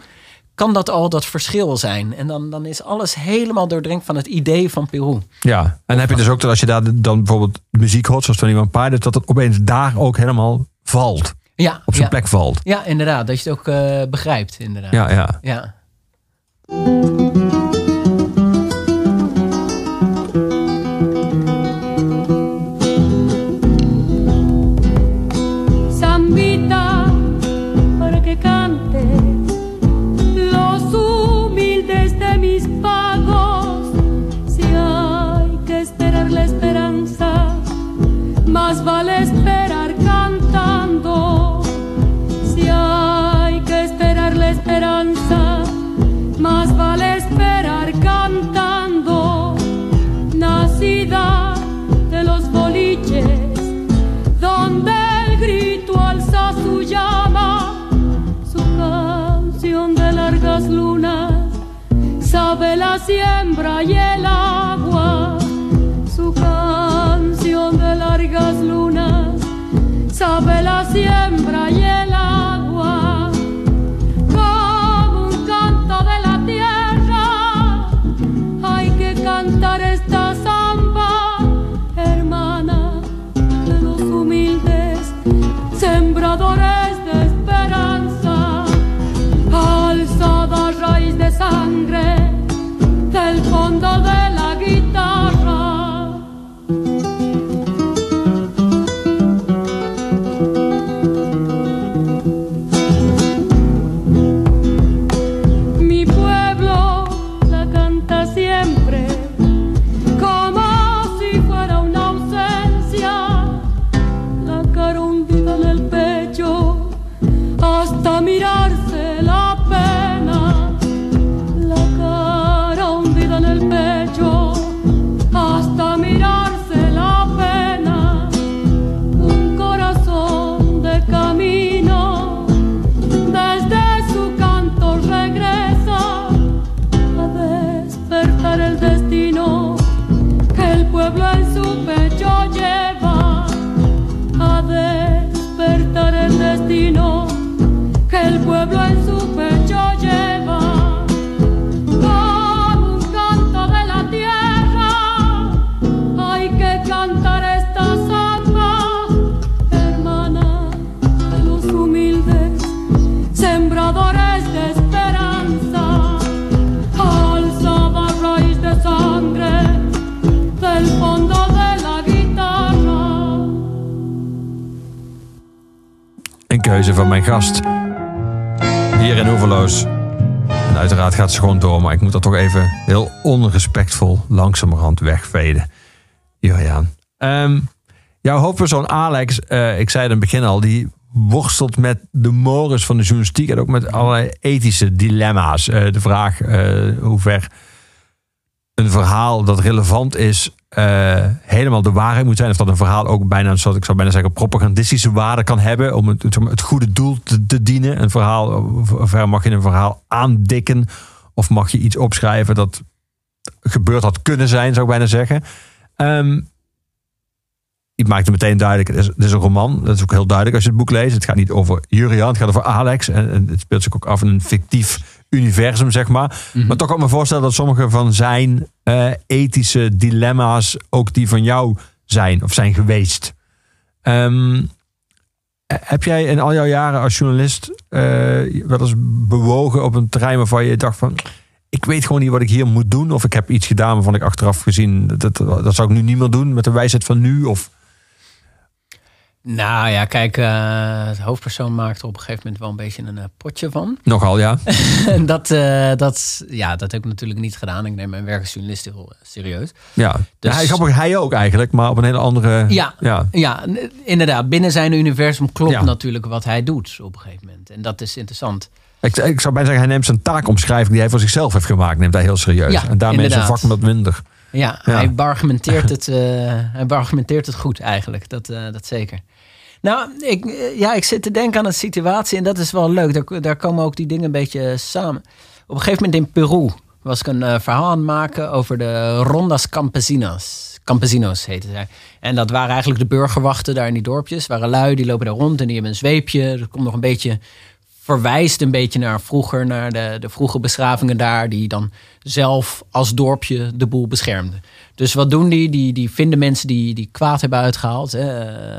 kan dat al dat verschil zijn. En dan, dan is alles helemaal doordrenkt van het idee van Peru. ja. En dan heb je dus ook dat als je daar dan bijvoorbeeld muziek hoort, zoals van iemand Pilot, dat het opeens daar ook helemaal valt. Ja, Op zijn ja. plek valt. Ja, inderdaad. Dat je het ook eh, begrijpt, inderdaad. Ja, ja. ja. Música siembra y el agua, su canción de largas lunas, sabe la Van mijn gast. Hier in Oeverloos. En uiteraard gaat ze gewoon door, maar ik moet dat toch even heel onrespectvol langzamerhand wegveden. Jurjaan. Ehm jouw hoofdpersoon Alex, eh, ik zei het in het begin al, die worstelt met de mores van de journalistiek en ook met allerlei ethische dilemma's. Eh, de vraag eh, hoe ver een verhaal dat relevant is, eh, helemaal de waarheid moet zijn. Of dat een verhaal ook bijna, zoals ik zou bijna zeggen, propagandistische waarde kan hebben. Om het, het, goede doel te, dienen. Een verhaal, ver mag je een verhaal aandikken? Of mag je iets opschrijven dat gebeurd had kunnen zijn, zou ik bijna zeggen. Ehm je maakt het meteen duidelijk, het is, het is een roman. Dat is ook heel duidelijk als je het boek leest. Het gaat niet over Jurian, het gaat over Alex. En, en het speelt zich ook af in een fictief universum, zeg maar. Maar toch kan ik me voorstellen dat sommige van zijn eh, ethische dilemma's ook die van jou zijn of zijn geweest. Ehm, heb jij in al jouw jaren als journalist eh, wel eens bewogen op een terrein waarvan je dacht van... Ik ik weet gewoon niet wat ik hier moet doen. Of ik heb iets gedaan waarvan ik achteraf gezien, dat, dat zou ik nu niet meer doen met de wijsheid van nu. Of, Nou ja, kijk, eh de hoofdpersoon maakt er op een gegeven moment wel een beetje een eh, potje van. [laughs] nogal, ja. En dat, eh, dat, ja, dat heb ik natuurlijk niet gedaan. Ik neem mijn werk als journalist heel serieus. ja. Dus- ja hij, grappig, hij ook eigenlijk, maar op een hele andere... Ja, ja. inderdaad. Binnen zijn universum klopt Ja. natuurlijk wat hij doet op een gegeven moment. En dat is interessant. Ik, ik zou bijna zeggen, hij neemt zijn taakomschrijving die hij voor zichzelf heeft gemaakt, neemt hij heel serieus. Ja, en daarmee is zijn inderdaad. vak wat minder. Ja, Ja. hij argumenteert [laughs] het, hij argumenteert het goed eigenlijk. Dat, eh, dat zeker. Nou, ik, eh, ja, ik zit te denken aan een situatie en dat is wel leuk. Daar, komen ook die dingen een beetje samen. Op een gegeven moment in Peru was ik een eh, verhaal aan het maken over de Rondas Campesinas. Campesinos heette zij. En dat waren eigenlijk de burgerwachten daar in die dorpjes. waren lui, die lopen daar rond en die hebben een zweepje. Dat komt nog een beetje verwijst een beetje naar vroeger, naar de, de vroege beschavingen daar, die dan zelf als dorpje de boel beschermden. Dus wat doen die? Die, die vinden mensen die, die kwaad hebben uitgehaald. Hè?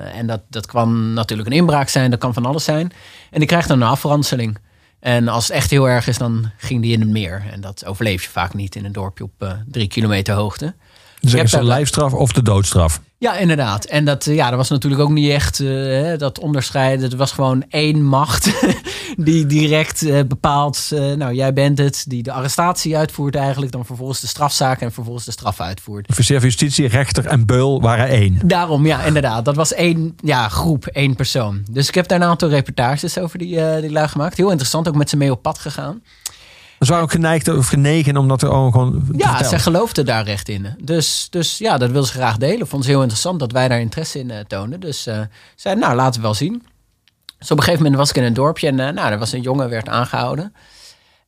En dat, dat kan natuurlijk een inbraak zijn, dat kan van alles zijn. En die krijgt dan een afranseling. En als het echt heel erg is, dan ging die in het meer. En dat overleef je vaak niet in een dorpje op eh, drie kilometer hoogte. Dus heb is de daar- lijfstraf of de doodstraf. Ja, inderdaad. En dat, eh, ja, dat was natuurlijk ook niet echt eh, dat onderscheiden. Het was gewoon één macht [laughs] die direct eh, bepaalt, nou jij bent het, die de arrestatie uitvoert eigenlijk, dan vervolgens de strafzaak en vervolgens de straf uitvoert. Officier van justitie, rechter en beul waren één. Daarom, ja, inderdaad. Dat was één ja, groep, één persoon. Dus ik heb daar een aantal reportages over die, die lui gemaakt. Heel interessant, ook met ze mee op pad gegaan. Ze waren ook geneigd of genegen om dat er ook gewoon Ja, vertellen. zij geloofde daar recht in. Dus, dus ja, dat wil ze graag delen. Vond ze heel interessant dat wij daar interesse in eh, toonden. Dus eh zei, nou, laten we wel zien. Dus op een gegeven moment was ik in een dorpje en eh, nou, er was een jongen, werd aangehouden.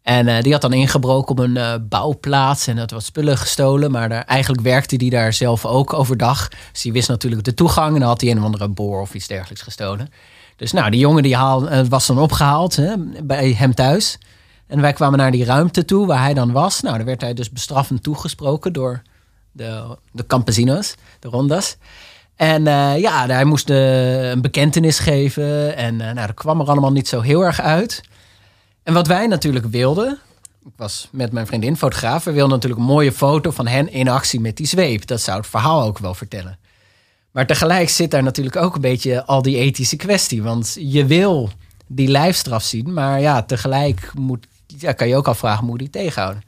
En die had dan ingebroken op een bouwplaats en had wat spullen gestolen. Maar daar, eigenlijk werkte die daar zelf ook overdag. Dus die wist natuurlijk de toegang en dan had hij een of andere boor of iets dergelijks gestolen. Dus nou, die jongen die haal, was dan opgehaald hè, bij hem thuis. En wij kwamen naar die ruimte toe waar hij dan was. Nou, daar werd hij dus bestraffend toegesproken door de, de campesinos, de rondas. En eh, ja, hij moest eh, een bekentenis geven. En eh, nou, dat kwam er allemaal niet zo heel erg uit. En wat wij natuurlijk wilden, ik was met mijn vriendin fotograaf, we wilden natuurlijk een mooie foto van hen in actie met die zweep. Dat zou het verhaal ook wel vertellen. Maar tegelijk zit daar natuurlijk ook een beetje al die ethische kwestie. Want je wil die lijfstraf zien, maar ja, tegelijk moet, ja, kan je ook afvragen, moet je die tegenhouden?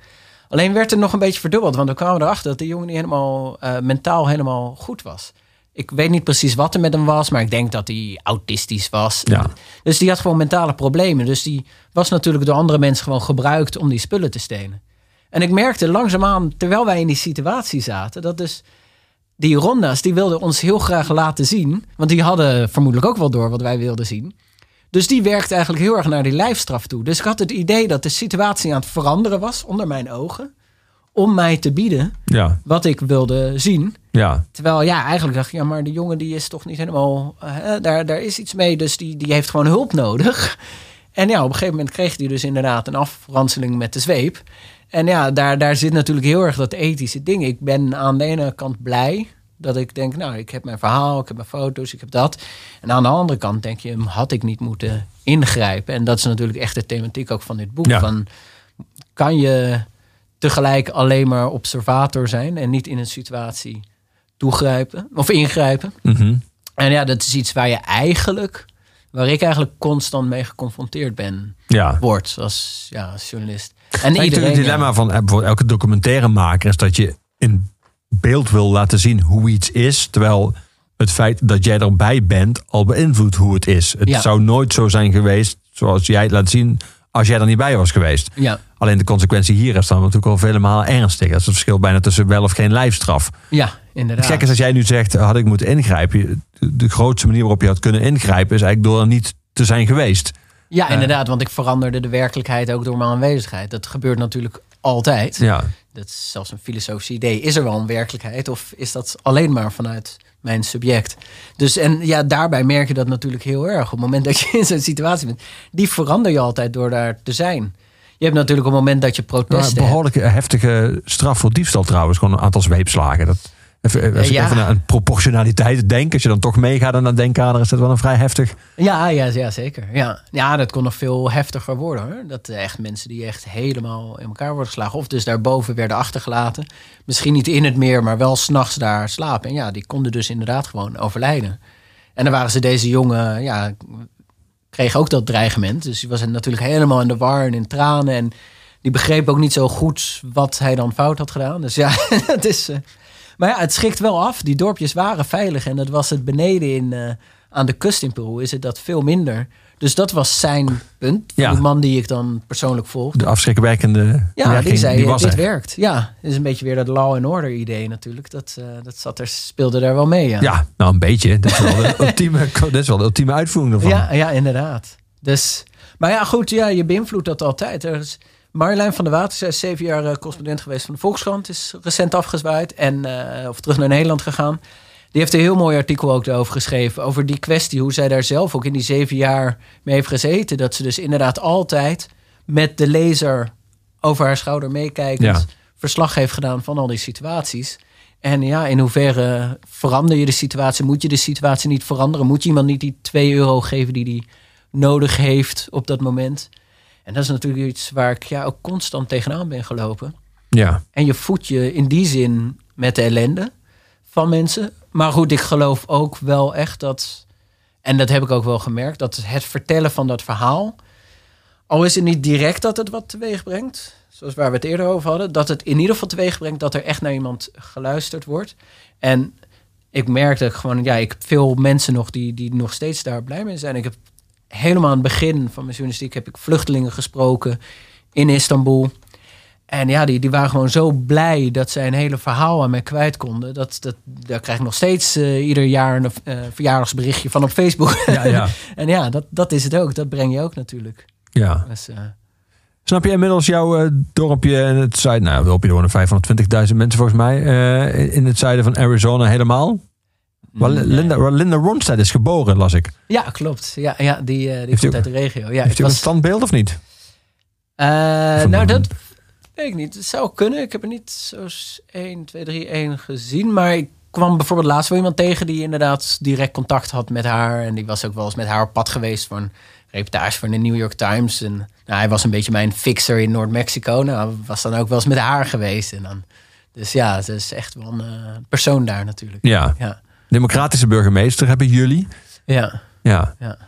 Alleen werd er nog een beetje verdubbeld, want we kwamen erachter dat de jongen niet helemaal eh, mentaal helemaal goed was. Ik weet niet precies wat er met hem was, maar ik denk dat hij autistisch was. Ja. Dus die had gewoon mentale problemen. Dus die was natuurlijk door andere mensen gewoon gebruikt om die spullen te stelen. En ik merkte langzaamaan, terwijl wij in die situatie zaten, dat dus die ronda's, die wilden ons heel graag laten zien. Want die hadden vermoedelijk ook wel door wat wij wilden zien. Dus die werkte eigenlijk heel erg naar die lijfstraf toe. Dus ik had het idee dat de situatie aan het veranderen was onder mijn ogen. Om mij te bieden Ja, wat ik wilde zien. ja. Terwijl ja, eigenlijk dacht ik, ja, maar de jongen die is toch niet helemaal. daar, daar is iets mee, dus die, die heeft gewoon hulp nodig. En ja, op een gegeven moment kreeg hij dus inderdaad een afranseling met de zweep. En ja, daar, daar zit natuurlijk heel erg dat ethische ding. Ik ben aan de ene kant blij dat ik denk, nou, ik heb mijn verhaal, ik heb mijn foto's, ik heb dat. En aan de andere kant denk je, had ik niet moeten ingrijpen. En dat is natuurlijk echt de thematiek ook van dit boek. Ja. Van, kan je tegelijk alleen maar observator zijn en niet in een situatie toegrijpen of ingrijpen? Mhm. En ja, dat is iets waar je eigenlijk, waar ik eigenlijk constant mee geconfronteerd ben, ja. word als, ja, als journalist. En iedereen. het dilemma ja. van eh, bijvoorbeeld elke documentairemaker is dat je in beeld wil laten zien hoe iets is, terwijl het feit dat jij erbij bent al beïnvloedt hoe het is. Het Ja. zou nooit zo zijn geweest zoals jij het laat zien als jij er niet bij was geweest. Ja, Alleen de consequentie hier is dan natuurlijk al vele malen ernstig. Dat is het verschil bijna tussen wel of geen lijfstraf. ja, inderdaad. gekke is als jij nu zegt, had ik moeten ingrijpen. De, de grootste manier waarop je had kunnen ingrijpen is eigenlijk door er niet te zijn geweest. Ja, inderdaad, want ik veranderde de werkelijkheid ook door mijn aanwezigheid. Dat gebeurt natuurlijk altijd. Ja, Dat is zelfs een filosofisch idee. Is er wel een werkelijkheid of is dat alleen maar vanuit mijn subject? Dus en ja, daarbij merk je dat natuurlijk heel erg. Op het moment dat je in zo'n situatie bent, die verander je altijd door daar te zijn. Je hebt natuurlijk op het moment dat je Nou, protesten een behoorlijk heftige straf voor diefstal trouwens. Gewoon een aantal zweepslagen. Dat, Even, als ik Ja. even naar een proportionaliteit denk. Als je dan toch meegaat aan dat denkkader, is dat wel een vrij heftig. Ja, ja, ja zeker. Ja. ja, dat kon nog veel heftiger worden hoor. Dat eh, echt mensen die echt helemaal in elkaar worden geslagen. Of dus daarboven werden achtergelaten. Misschien niet in het meer, maar wel s'nachts daar slapen. En ja, die konden dus inderdaad gewoon overlijden. En dan waren ze deze jongen, ja, kreeg ook dat dreigement. Dus die was natuurlijk helemaal in de war en in tranen. En die begreep ook niet zo goed wat hij dan fout had gedaan. Dus ja, [laughs] het is. eh, maar ja, het schikt wel af. Die dorpjes waren veilig. En dat was het beneden in, eh, aan de kust in Peru, is het dat veel minder. Dus dat was zijn punt. Ja. Die man die ik dan persoonlijk volg. De afschrikwekkende Ja, werking, die zei, die was dit er. werkt. Ja, het is een beetje weer dat law and order idee natuurlijk. Dat, eh, dat zat er, speelde daar wel mee. Ja, Ja, nou een beetje. Dat is wel de [laughs] ultieme, dat is wel de ultieme uitvoering ervan. ja, ja inderdaad. Dus, maar ja, goed, ja, je beïnvloedt dat altijd. Er is Marjolein van der Water, zij is zeven jaar eh, correspondent geweest van de Volkskrant. Is recent afgezwaaid en eh, of terug naar Nederland gegaan. Die heeft een heel mooi artikel ook erover geschreven. Over die kwestie, hoe zij daar zelf ook in die zeven jaar mee heeft gezeten. Dat ze dus inderdaad altijd met de lezer over haar schouder meekijkend... Ja. verslag heeft gedaan van al die situaties. En ja, in hoeverre verander je de situatie? Moet je de situatie niet veranderen? Moet je iemand niet die 2 euro geven die die nodig heeft op dat moment? En dat is natuurlijk iets waar ik ja, ook constant tegenaan ben gelopen. Ja. En je voedt je in die zin met de ellende van mensen. Maar goed, ik geloof ook wel echt dat, en dat heb ik ook wel gemerkt, dat het vertellen van dat verhaal, al is het niet direct dat het wat teweeg brengt, zoals waar we het eerder over hadden, dat het in ieder geval teweeg brengt dat er echt naar iemand geluisterd wordt. En ik merk dat ik gewoon, ja, ik heb veel mensen nog die, die nog steeds daar blij mee zijn. Ik heb helemaal aan het begin van mijn journalistiek heb ik vluchtelingen gesproken in Istanbul. En ja, die, die waren gewoon zo blij dat zij een hele verhaal aan mij kwijt konden. Dat, dat, daar krijg ik nog steeds eh, ieder jaar een eh, verjaardagsberichtje van op Facebook. Ja, ja. [laughs] en ja, dat, dat is het ook. Dat breng je ook natuurlijk. ja. Dus, eh, Snap je inmiddels jouw dorpje in het zuiden? Nou, dorpje wonen 520.000 mensen volgens mij. in het zuiden van Arizona helemaal. Waar nee. Linda, waar Linda Ronstadt is geboren, las ik. Ja, klopt. Ja, ja die, eh, die Heeft komt u- uit de regio. Ja, Heeft u een was, standbeeld of niet? Eh, nou, een- dat [laughs] weet ik niet. Het zou kunnen. Ik heb er niet zo 1, 2, 3, 1 gezien. Maar ik kwam bijvoorbeeld laatst wel iemand tegen die inderdaad direct contact had met haar. En die was ook wel eens met haar op pad geweest voor een reportage van de New York Times. En nou, hij was een beetje mijn fixer in Noord-Mexico. Nou, was dan ook wel eens met haar geweest. En dan, dus ja, ze is echt wel een eh, persoon daar natuurlijk. Ja. Ja, Democratische burgemeester hebben jullie. ja. Ja. Ja,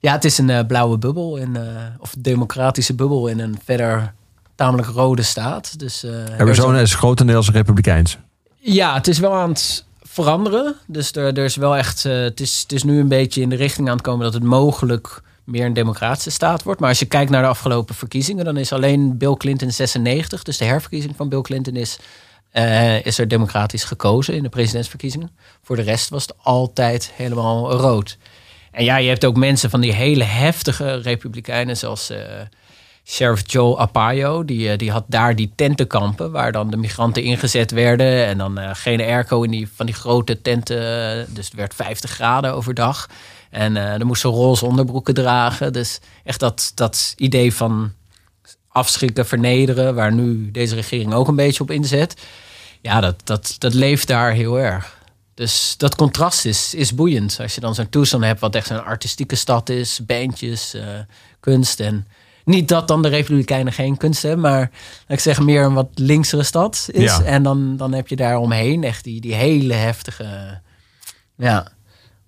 ja het is een eh, blauwe bubbel, in, eh, of democratische bubbel in een verder tamelijk rode staat. Dus, eh, Arizona is grotendeels republikeins. Ja, het is wel aan het veranderen. Dus er, er is wel echt. het, is, het is nu een beetje in de richting aan het komen dat het mogelijk meer een democratische staat wordt. Maar als je kijkt naar de afgelopen verkiezingen, dan is alleen Bill Clinton 96. Dus de herverkiezing van Bill Clinton is, eh, is er democratisch gekozen in de presidentsverkiezingen. Voor de rest was het altijd helemaal rood. En ja, je hebt ook mensen van die hele heftige republikeinen, zoals eh, Sheriff Joe Arpaio. Die, eh, die had daar die tentenkampen waar dan de migranten ingezet werden. En dan geen airco in die, van die grote tenten. Dus het werd 50 graden overdag. En dan moesten ze roze onderbroeken dragen. Dus echt dat, dat idee van afschrikken, vernederen, waar nu deze regering ook een beetje op inzet. Ja, dat, dat, dat leeft daar heel erg. Dus dat contrast is, is boeiend. Als je dan zo'n toestand hebt wat echt zo'n artistieke stad is. Bandjes, eh, kunst. En niet dat dan de Republikeinen geen kunst hebben. Maar ik zeggen meer een wat linksere stad is. Ja. En dan, dan heb je daar omheen echt die, die hele heftige ja,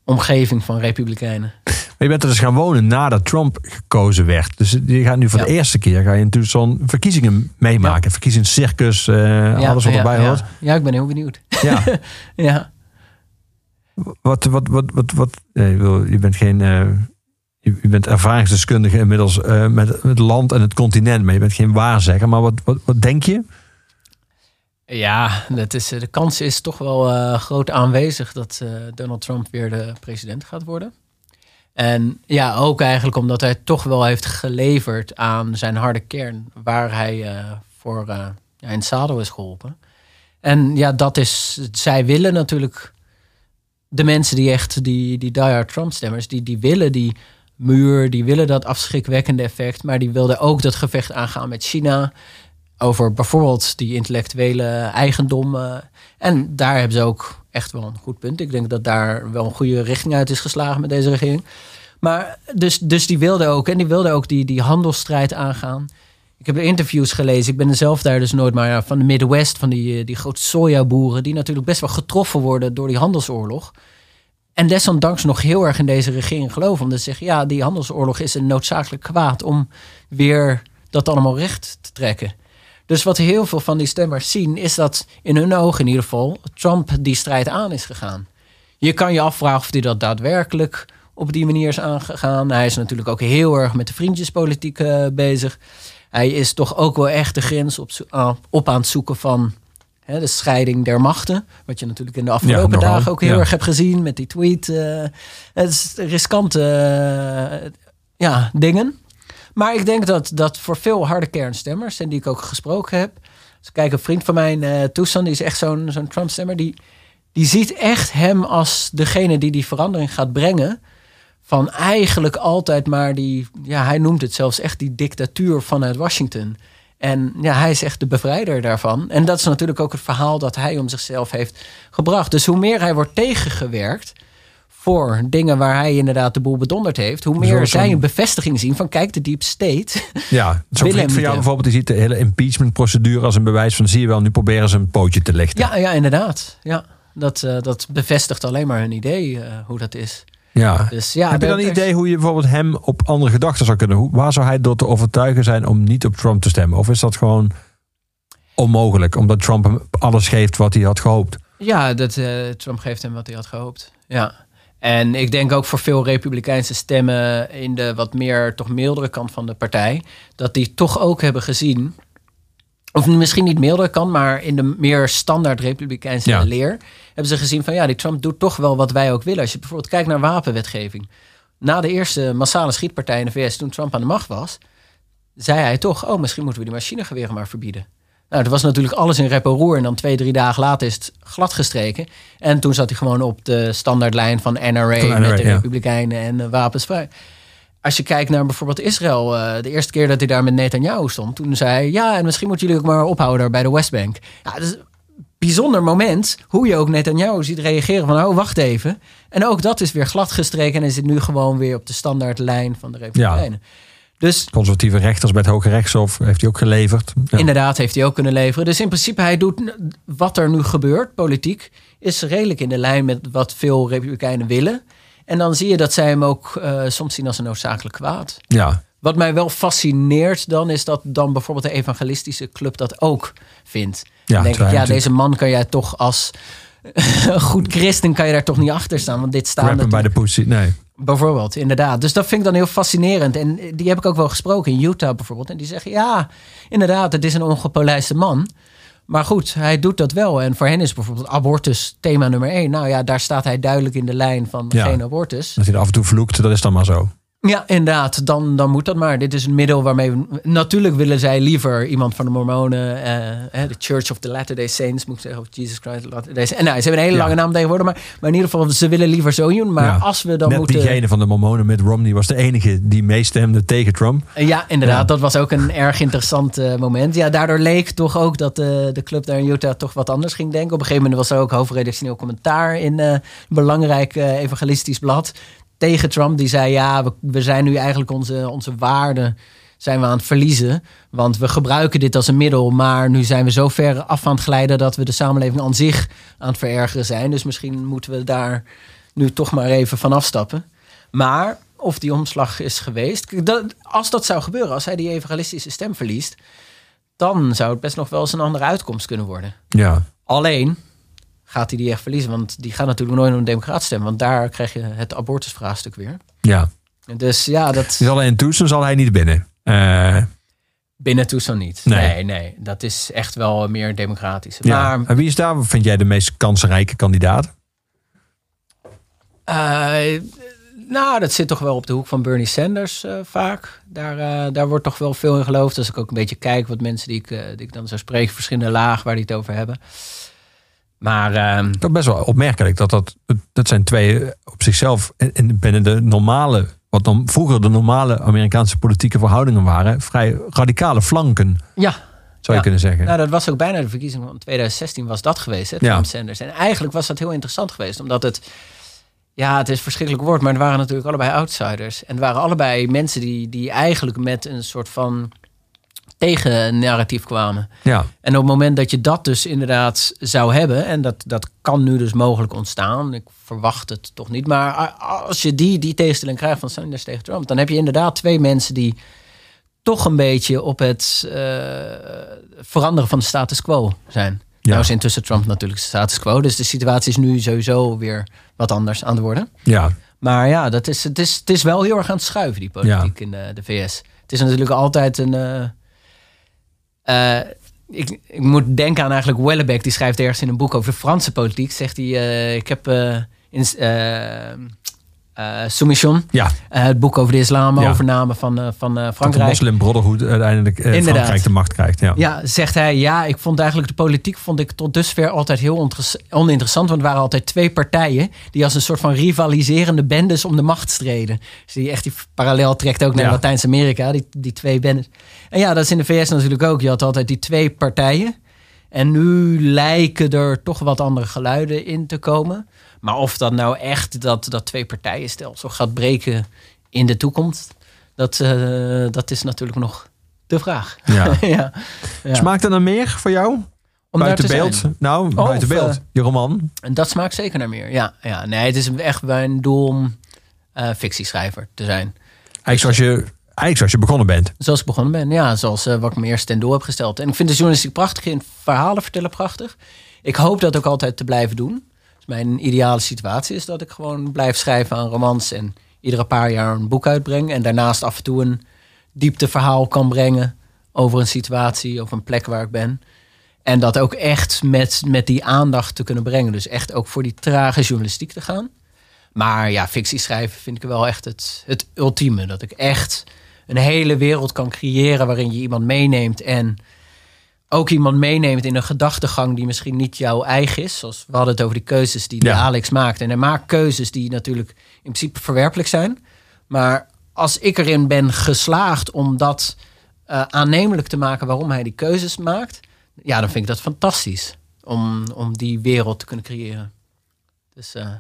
omgeving van Republikeinen. Maar je bent er dus gaan wonen nadat Trump gekozen werd. Dus je gaat nu voor Ja. de eerste keer ga je in Tucson verkiezingen meemaken. Verkiezingscircus, eh, alles wat ja, erbij ja. hoort. Ja, ik ben heel benieuwd. Ja. [laughs] ja. Wat, wat, wat, wat, wat eh, je bent geen. eh, je, bent ervaringsdeskundige inmiddels met het land en het continent, maar je bent geen waarzegger. Maar wat, wat, wat denk je? Ja, dat is, eh, de kans is toch wel eh, groot aanwezig dat eh, Donald Trump weer de president gaat worden. En ja, ook eigenlijk omdat hij toch wel heeft geleverd aan zijn harde kern, waar hij voor in het zadel is geholpen. En ja, dat is, zij willen natuurlijk, de mensen die echt, die, die diehard Trump-stemmers, die, die willen die muur, die willen dat afschrikwekkende effect, maar die wilden ook dat gevecht aangaan met China. Over bijvoorbeeld die intellectuele eigendom. eh, en daar hebben ze ook echt wel een goed punt. Ik denk dat daar wel een goede richting uit is geslagen met deze regering. Maar dus, dus die wilde ook, en die wilde ook die, die handelsstrijd aangaan. Ik heb de interviews gelezen. Ik ben zelf daar dus nooit, maar ja, van de Midwest, van die, eh, die grote sojaboeren, die natuurlijk best wel getroffen worden door die handelsoorlog. En desondanks nog heel erg in deze regering geloven. Omdat ze zeggen, ja, die handelsoorlog is een noodzakelijk kwaad om weer dat allemaal recht te trekken. Dus wat heel veel van die stemmers zien, is dat in hun ogen in ieder geval Trump die strijd aan is gegaan. Je kan je afvragen of hij dat daadwerkelijk op die manier is aangegaan. Hij is natuurlijk ook heel erg met de vriendjespolitiek eh, bezig. Hij is toch ook wel echt de grens op, op aan het zoeken van hè, de scheiding der machten. Wat je natuurlijk in de afgelopen dagen ook heel ja. erg hebt gezien met die tweet. eh, het is riskante ja, dingen. Maar ik denk dat, dat voor veel harde kernstemmers, en die ik ook gesproken heb. Dus kijk, een vriend van mij, eh Toestand, die is echt zo'n zo'n Trump-stemmer. Die, die ziet echt hem als degene die die verandering gaat brengen. Van eigenlijk altijd maar die, ja, hij noemt het zelfs echt die dictatuur vanuit Washington. En ja, hij is echt de bevrijder daarvan. En dat is natuurlijk ook het verhaal dat hij om zichzelf heeft gebracht. Dus hoe meer hij wordt tegengewerkt voor dingen waar hij inderdaad de boel bedonderd heeft, hoe meer zij een bevestiging zien van kijk, de deep state. [laughs] Ja, zo'n Willem vriend van jou bijvoorbeeld, die ziet de hele impeachment-procedure als een bewijs van, zie je wel, nu proberen ze een pootje te lichten. ja, ja, inderdaad. Ja, dat, eh, dat bevestigt alleen maar hun idee eh, hoe dat is. Ja. Dus ja, Heb je dan een idee hoe je bijvoorbeeld hem op andere gedachten zou kunnen? Hoe, waar zou hij door te overtuigen zijn om niet op Trump te stemmen? Of is dat gewoon onmogelijk, omdat Trump hem alles geeft wat hij had gehoopt? Ja, dat, eh, Trump geeft hem wat hij had gehoopt. Ja. En ik denk ook voor veel Republikeinse stemmen in de wat meer toch mildere kant van de partij, dat die toch ook hebben gezien, of misschien niet mildere kant, maar in de meer standaard Republikeinse Ja. leer, hebben ze gezien van ja, die Trump doet toch wel wat wij ook willen. Als je bijvoorbeeld kijkt naar wapenwetgeving. Na de eerste massale schietpartij in de VS, toen Trump aan de macht was, zei hij toch, oh, misschien moeten we die machinegeweren maar verbieden. Nou, er was natuurlijk alles in rep en roer. En dan twee, drie dagen later is het glad gestreken. En toen zat hij gewoon op de standaardlijn van NRA, Van NRA, met de ja. Republikeinen en uh, wapensvrij. Als je kijkt naar bijvoorbeeld Israël, uh, de eerste keer dat hij daar met Netanyahu stond, toen zei hij, ja, en misschien moeten jullie ook maar ophouden daar bij de Westbank. Ja, dat is een bijzonder moment, hoe je ook Netanyahu ziet reageren van, oh, wacht even. En ook dat is weer glad gestreken en is het nu gewoon weer op de standaardlijn van de Republikeinen. Ja. Dus, Conservatieve rechters bij het Hoge Rechtshof heeft hij ook geleverd. Ja. Inderdaad, heeft hij ook kunnen leveren. Dus in principe, hij doet wat er nu gebeurt, politiek, is redelijk in de lijn met wat veel Republikeinen willen. En dan zie je dat zij hem ook uh, soms zien als een noodzakelijk kwaad. Ja. Wat mij wel fascineert dan, is dat dan bijvoorbeeld de evangelistische club dat ook vindt. Ja, dan denk ik, ja, deze man kan jij toch als [laughs] goed christen kan je daar toch niet achter staan. Want dit staat Rappen bij de poesie, nee. Bijvoorbeeld, inderdaad. Dus dat vind ik dan heel fascinerend. En die heb ik ook wel gesproken in Utah bijvoorbeeld. En die zeggen, ja, inderdaad, het is een ongepolijste man. Maar goed, hij doet dat wel. En voor hen is bijvoorbeeld abortus thema nummer één. Nou ja, daar staat hij duidelijk in de lijn van ja. geen abortus. Dat hij er af en toe vloekt, dat is dan maar zo. Ja, inderdaad. Dan, dan moet dat maar. Dit is een middel waarmee we... Natuurlijk willen zij liever iemand van de Mormonen... De uh, Church of the Latter-day Saints, moet ik zeggen. Of Jesus Christ Latter-day Saints. En nou, ze hebben een hele lange naam tegenwoordig. Maar, maar in ieder geval, ze willen liever zo doen. Maar ja. als we dan Net moeten... diegene van de Mormonen met Romney was de enige die meestemde tegen Trump. Ja, inderdaad. Ja. Dat was ook een erg interessant uh, moment. Ja, daardoor leek toch ook dat uh, de club daar in Utah toch wat anders ging denken. Op een gegeven moment was er ook hoofdredactioneel commentaar... in een belangrijk evangelistisch blad tegen Trump. Die zei, ja, we, we zijn nu eigenlijk onze, onze waarden zijn we aan het verliezen. Want we gebruiken dit als een middel. Maar nu zijn we zo ver af aan het glijden... dat we de samenleving aan zich aan het verergeren zijn. Dus misschien moeten we daar nu toch maar even van afstappen. Maar of die omslag is geweest... Dat, als dat zou gebeuren, als hij die evangelistische stem verliest... dan zou het best nog wel eens een andere uitkomst kunnen worden. Ja. Alleen gaat hij die echt verliezen. Want die gaat natuurlijk nooit een democraat stemmen. Want daar krijg je het abortusvraagstuk weer. Ja. Dus ja, dat... Dus alleen in Tucson zal hij niet binnen. Uh... Binnen Tucson niet. Nee. nee. nee, Dat is echt wel meer democratisch. Ja. Maar... En wie is daar, vind jij, de meest kansrijke kandidaat? Uh, nou, dat zit toch wel op de hoek van Bernie Sanders uh, vaak. Daar, daar wordt toch wel veel in geloofd. Als ik ook een beetje kijk wat mensen die ik, die ik dan zou spreken, verschillende lagen waar die het over hebben. Maar uh, dat best wel opmerkelijk dat dat dat zijn twee op zichzelf in, binnen de normale wat dan vroeger de normale Amerikaanse politieke verhoudingen waren vrij radicale flanken. Ja. zou je kunnen zeggen. Nou, dat was ook bijna de verkiezing van 2016 was dat geweest, hè, Ja. Sanders. En eigenlijk was dat heel interessant geweest, omdat het, ja, het is een verschrikkelijk woord, maar er waren natuurlijk allebei outsiders. En er waren allebei mensen die, die eigenlijk met een soort van tegennarratief kwamen. ja. En op het moment dat je dat dus inderdaad zou hebben, en dat, dat kan nu dus mogelijk ontstaan, ik verwacht het toch niet, maar als je die, die tegenstelling krijgt van Sanders tegen Trump, dan heb je inderdaad twee mensen die toch een beetje op het eh, veranderen van de status quo zijn. Ja. Nou is intussen Trump natuurlijk de status quo, dus de situatie is nu sowieso weer wat anders aan het worden. ja. Maar ja, dat is, het, is, het is wel heel erg aan het schuiven, die politiek in de, de VS. Het is natuurlijk altijd een. eh, eh, ik, ik moet denken aan eigenlijk Wellebeck, die schrijft ergens in een boek over de Franse politiek. Zegt hij: eh, Ik heb eh, in Soumission, Ja, het boek over de islam, Ja. overname van, van eh, dat de Frankrijk. Moslim Brotherhood uiteindelijk. Frankrijk de macht krijgt. Ja. Ja, zegt hij. Ja, ik vond eigenlijk de politiek vond ik tot dusver altijd heel oninteressant. Want er waren altijd twee partijen die als een soort van rivaliserende bendes om de macht streden. Dus die echt die parallel trekt ook naar Ja. Latijns-Amerika, die, die twee bendes. En ja, dat is in de VS natuurlijk ook. Je had altijd die twee partijen. En nu lijken er toch wat andere geluiden in te komen. Maar of dat nou echt dat, dat twee partijenstelsel gaat breken in de toekomst, dat, eh, dat is natuurlijk nog de vraag. Ja. [laughs] ja. Ja. Smaakt er naar meer voor jou? Om daar buiten te beeld? zijn. Nou, buiten beeld. je roman. En dat smaakt zeker naar meer. Ja, ja. nee, het is echt mijn doel om eh, fictieschrijver te zijn. Eigenlijk zoals, je, eigenlijk zoals je begonnen bent. Zoals ik begonnen ben. Ja, zoals eh, wat ik me eerst ten doel heb gesteld. En ik vind de journalistiek prachtig. Vind verhalen vertellen prachtig. Ik hoop dat ook altijd te blijven doen. Dus mijn ideale situatie is dat ik gewoon blijf schrijven aan romans. En iedere paar jaar een boek uitbreng. En daarnaast af en toe een diepteverhaal kan brengen. Over een situatie of een plek waar ik ben. En dat ook echt met, met die aandacht te kunnen brengen. Dus echt ook voor die trage journalistiek te gaan. Maar ja, fictie schrijven vind ik wel echt het, het ultieme. Dat ik echt een hele wereld kan creëren waarin je iemand meeneemt. En ook iemand meeneemt in een gedachtegang die misschien niet jouw eigen is. Zoals we hadden het over die keuzes die, die Ja. Alex maakt. En hij maakt keuzes die natuurlijk in principe verwerpelijk zijn. Maar als ik erin ben geslaagd om dat eh, aannemelijk te maken waarom hij die keuzes maakt. Ja, dan vind ik dat fantastisch. Om, om die wereld te kunnen creëren. Dus eh,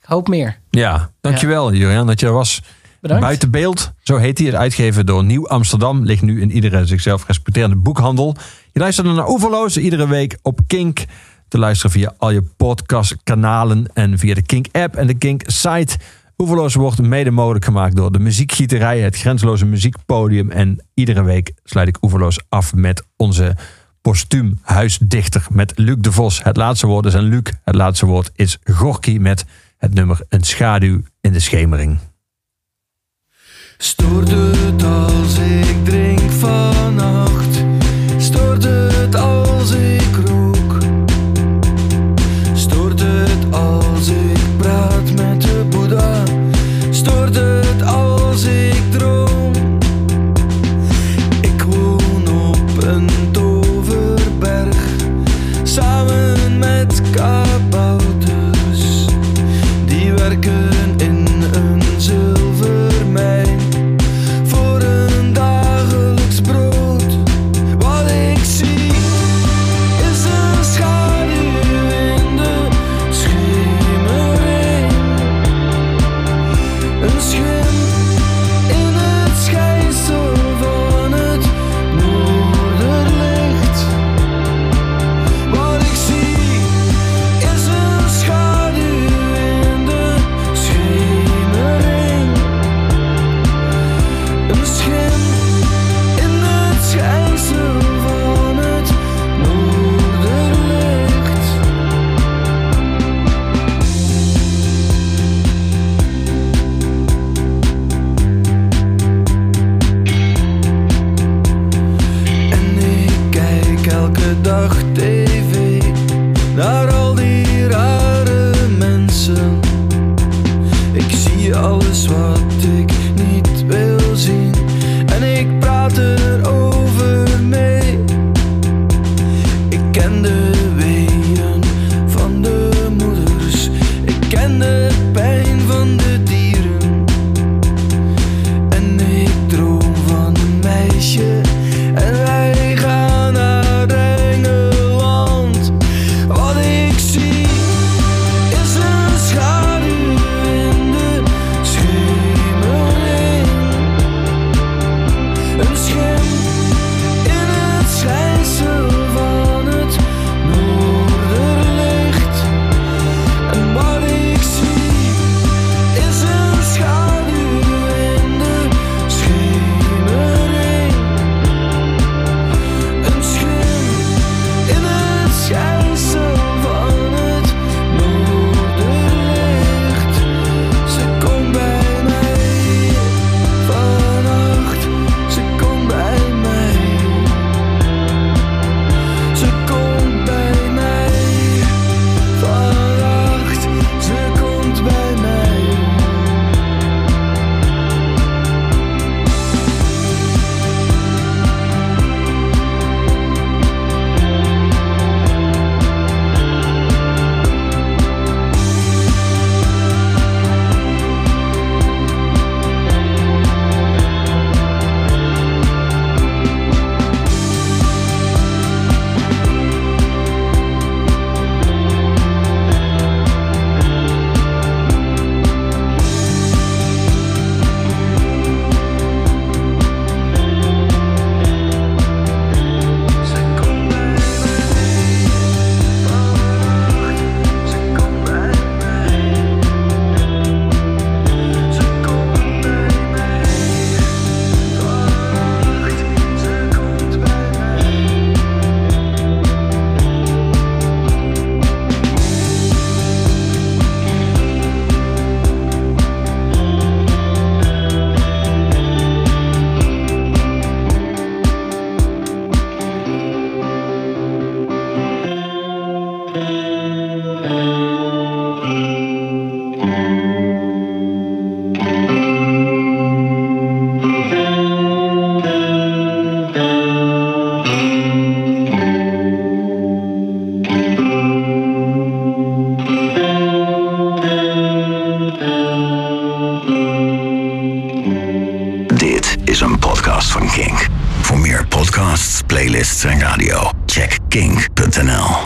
ik hoop meer. Ja, dankjewel Jurian dat je er was. Buiten beeld, zo heet hij. Het uitgeven door Nieuw Amsterdam. Ligt nu in iedere zichzelf respecterende boekhandel. Je luistert naar Oeverloos iedere week op Kink. Te luisteren via al je podcastkanalen en via de Kink app en de Kink site. Oeverloos wordt mede mogelijk gemaakt door de muziekgieterij, het grenzeloze muziekpodium. En iedere week sluit ik Oeverloos af met onze postuum huisdichter met Luc de Vos. Het laatste woord is aan Luc. Het laatste woord is Gorky met het nummer Een schaduw in de schemering. Stoort het als ik drink vannacht?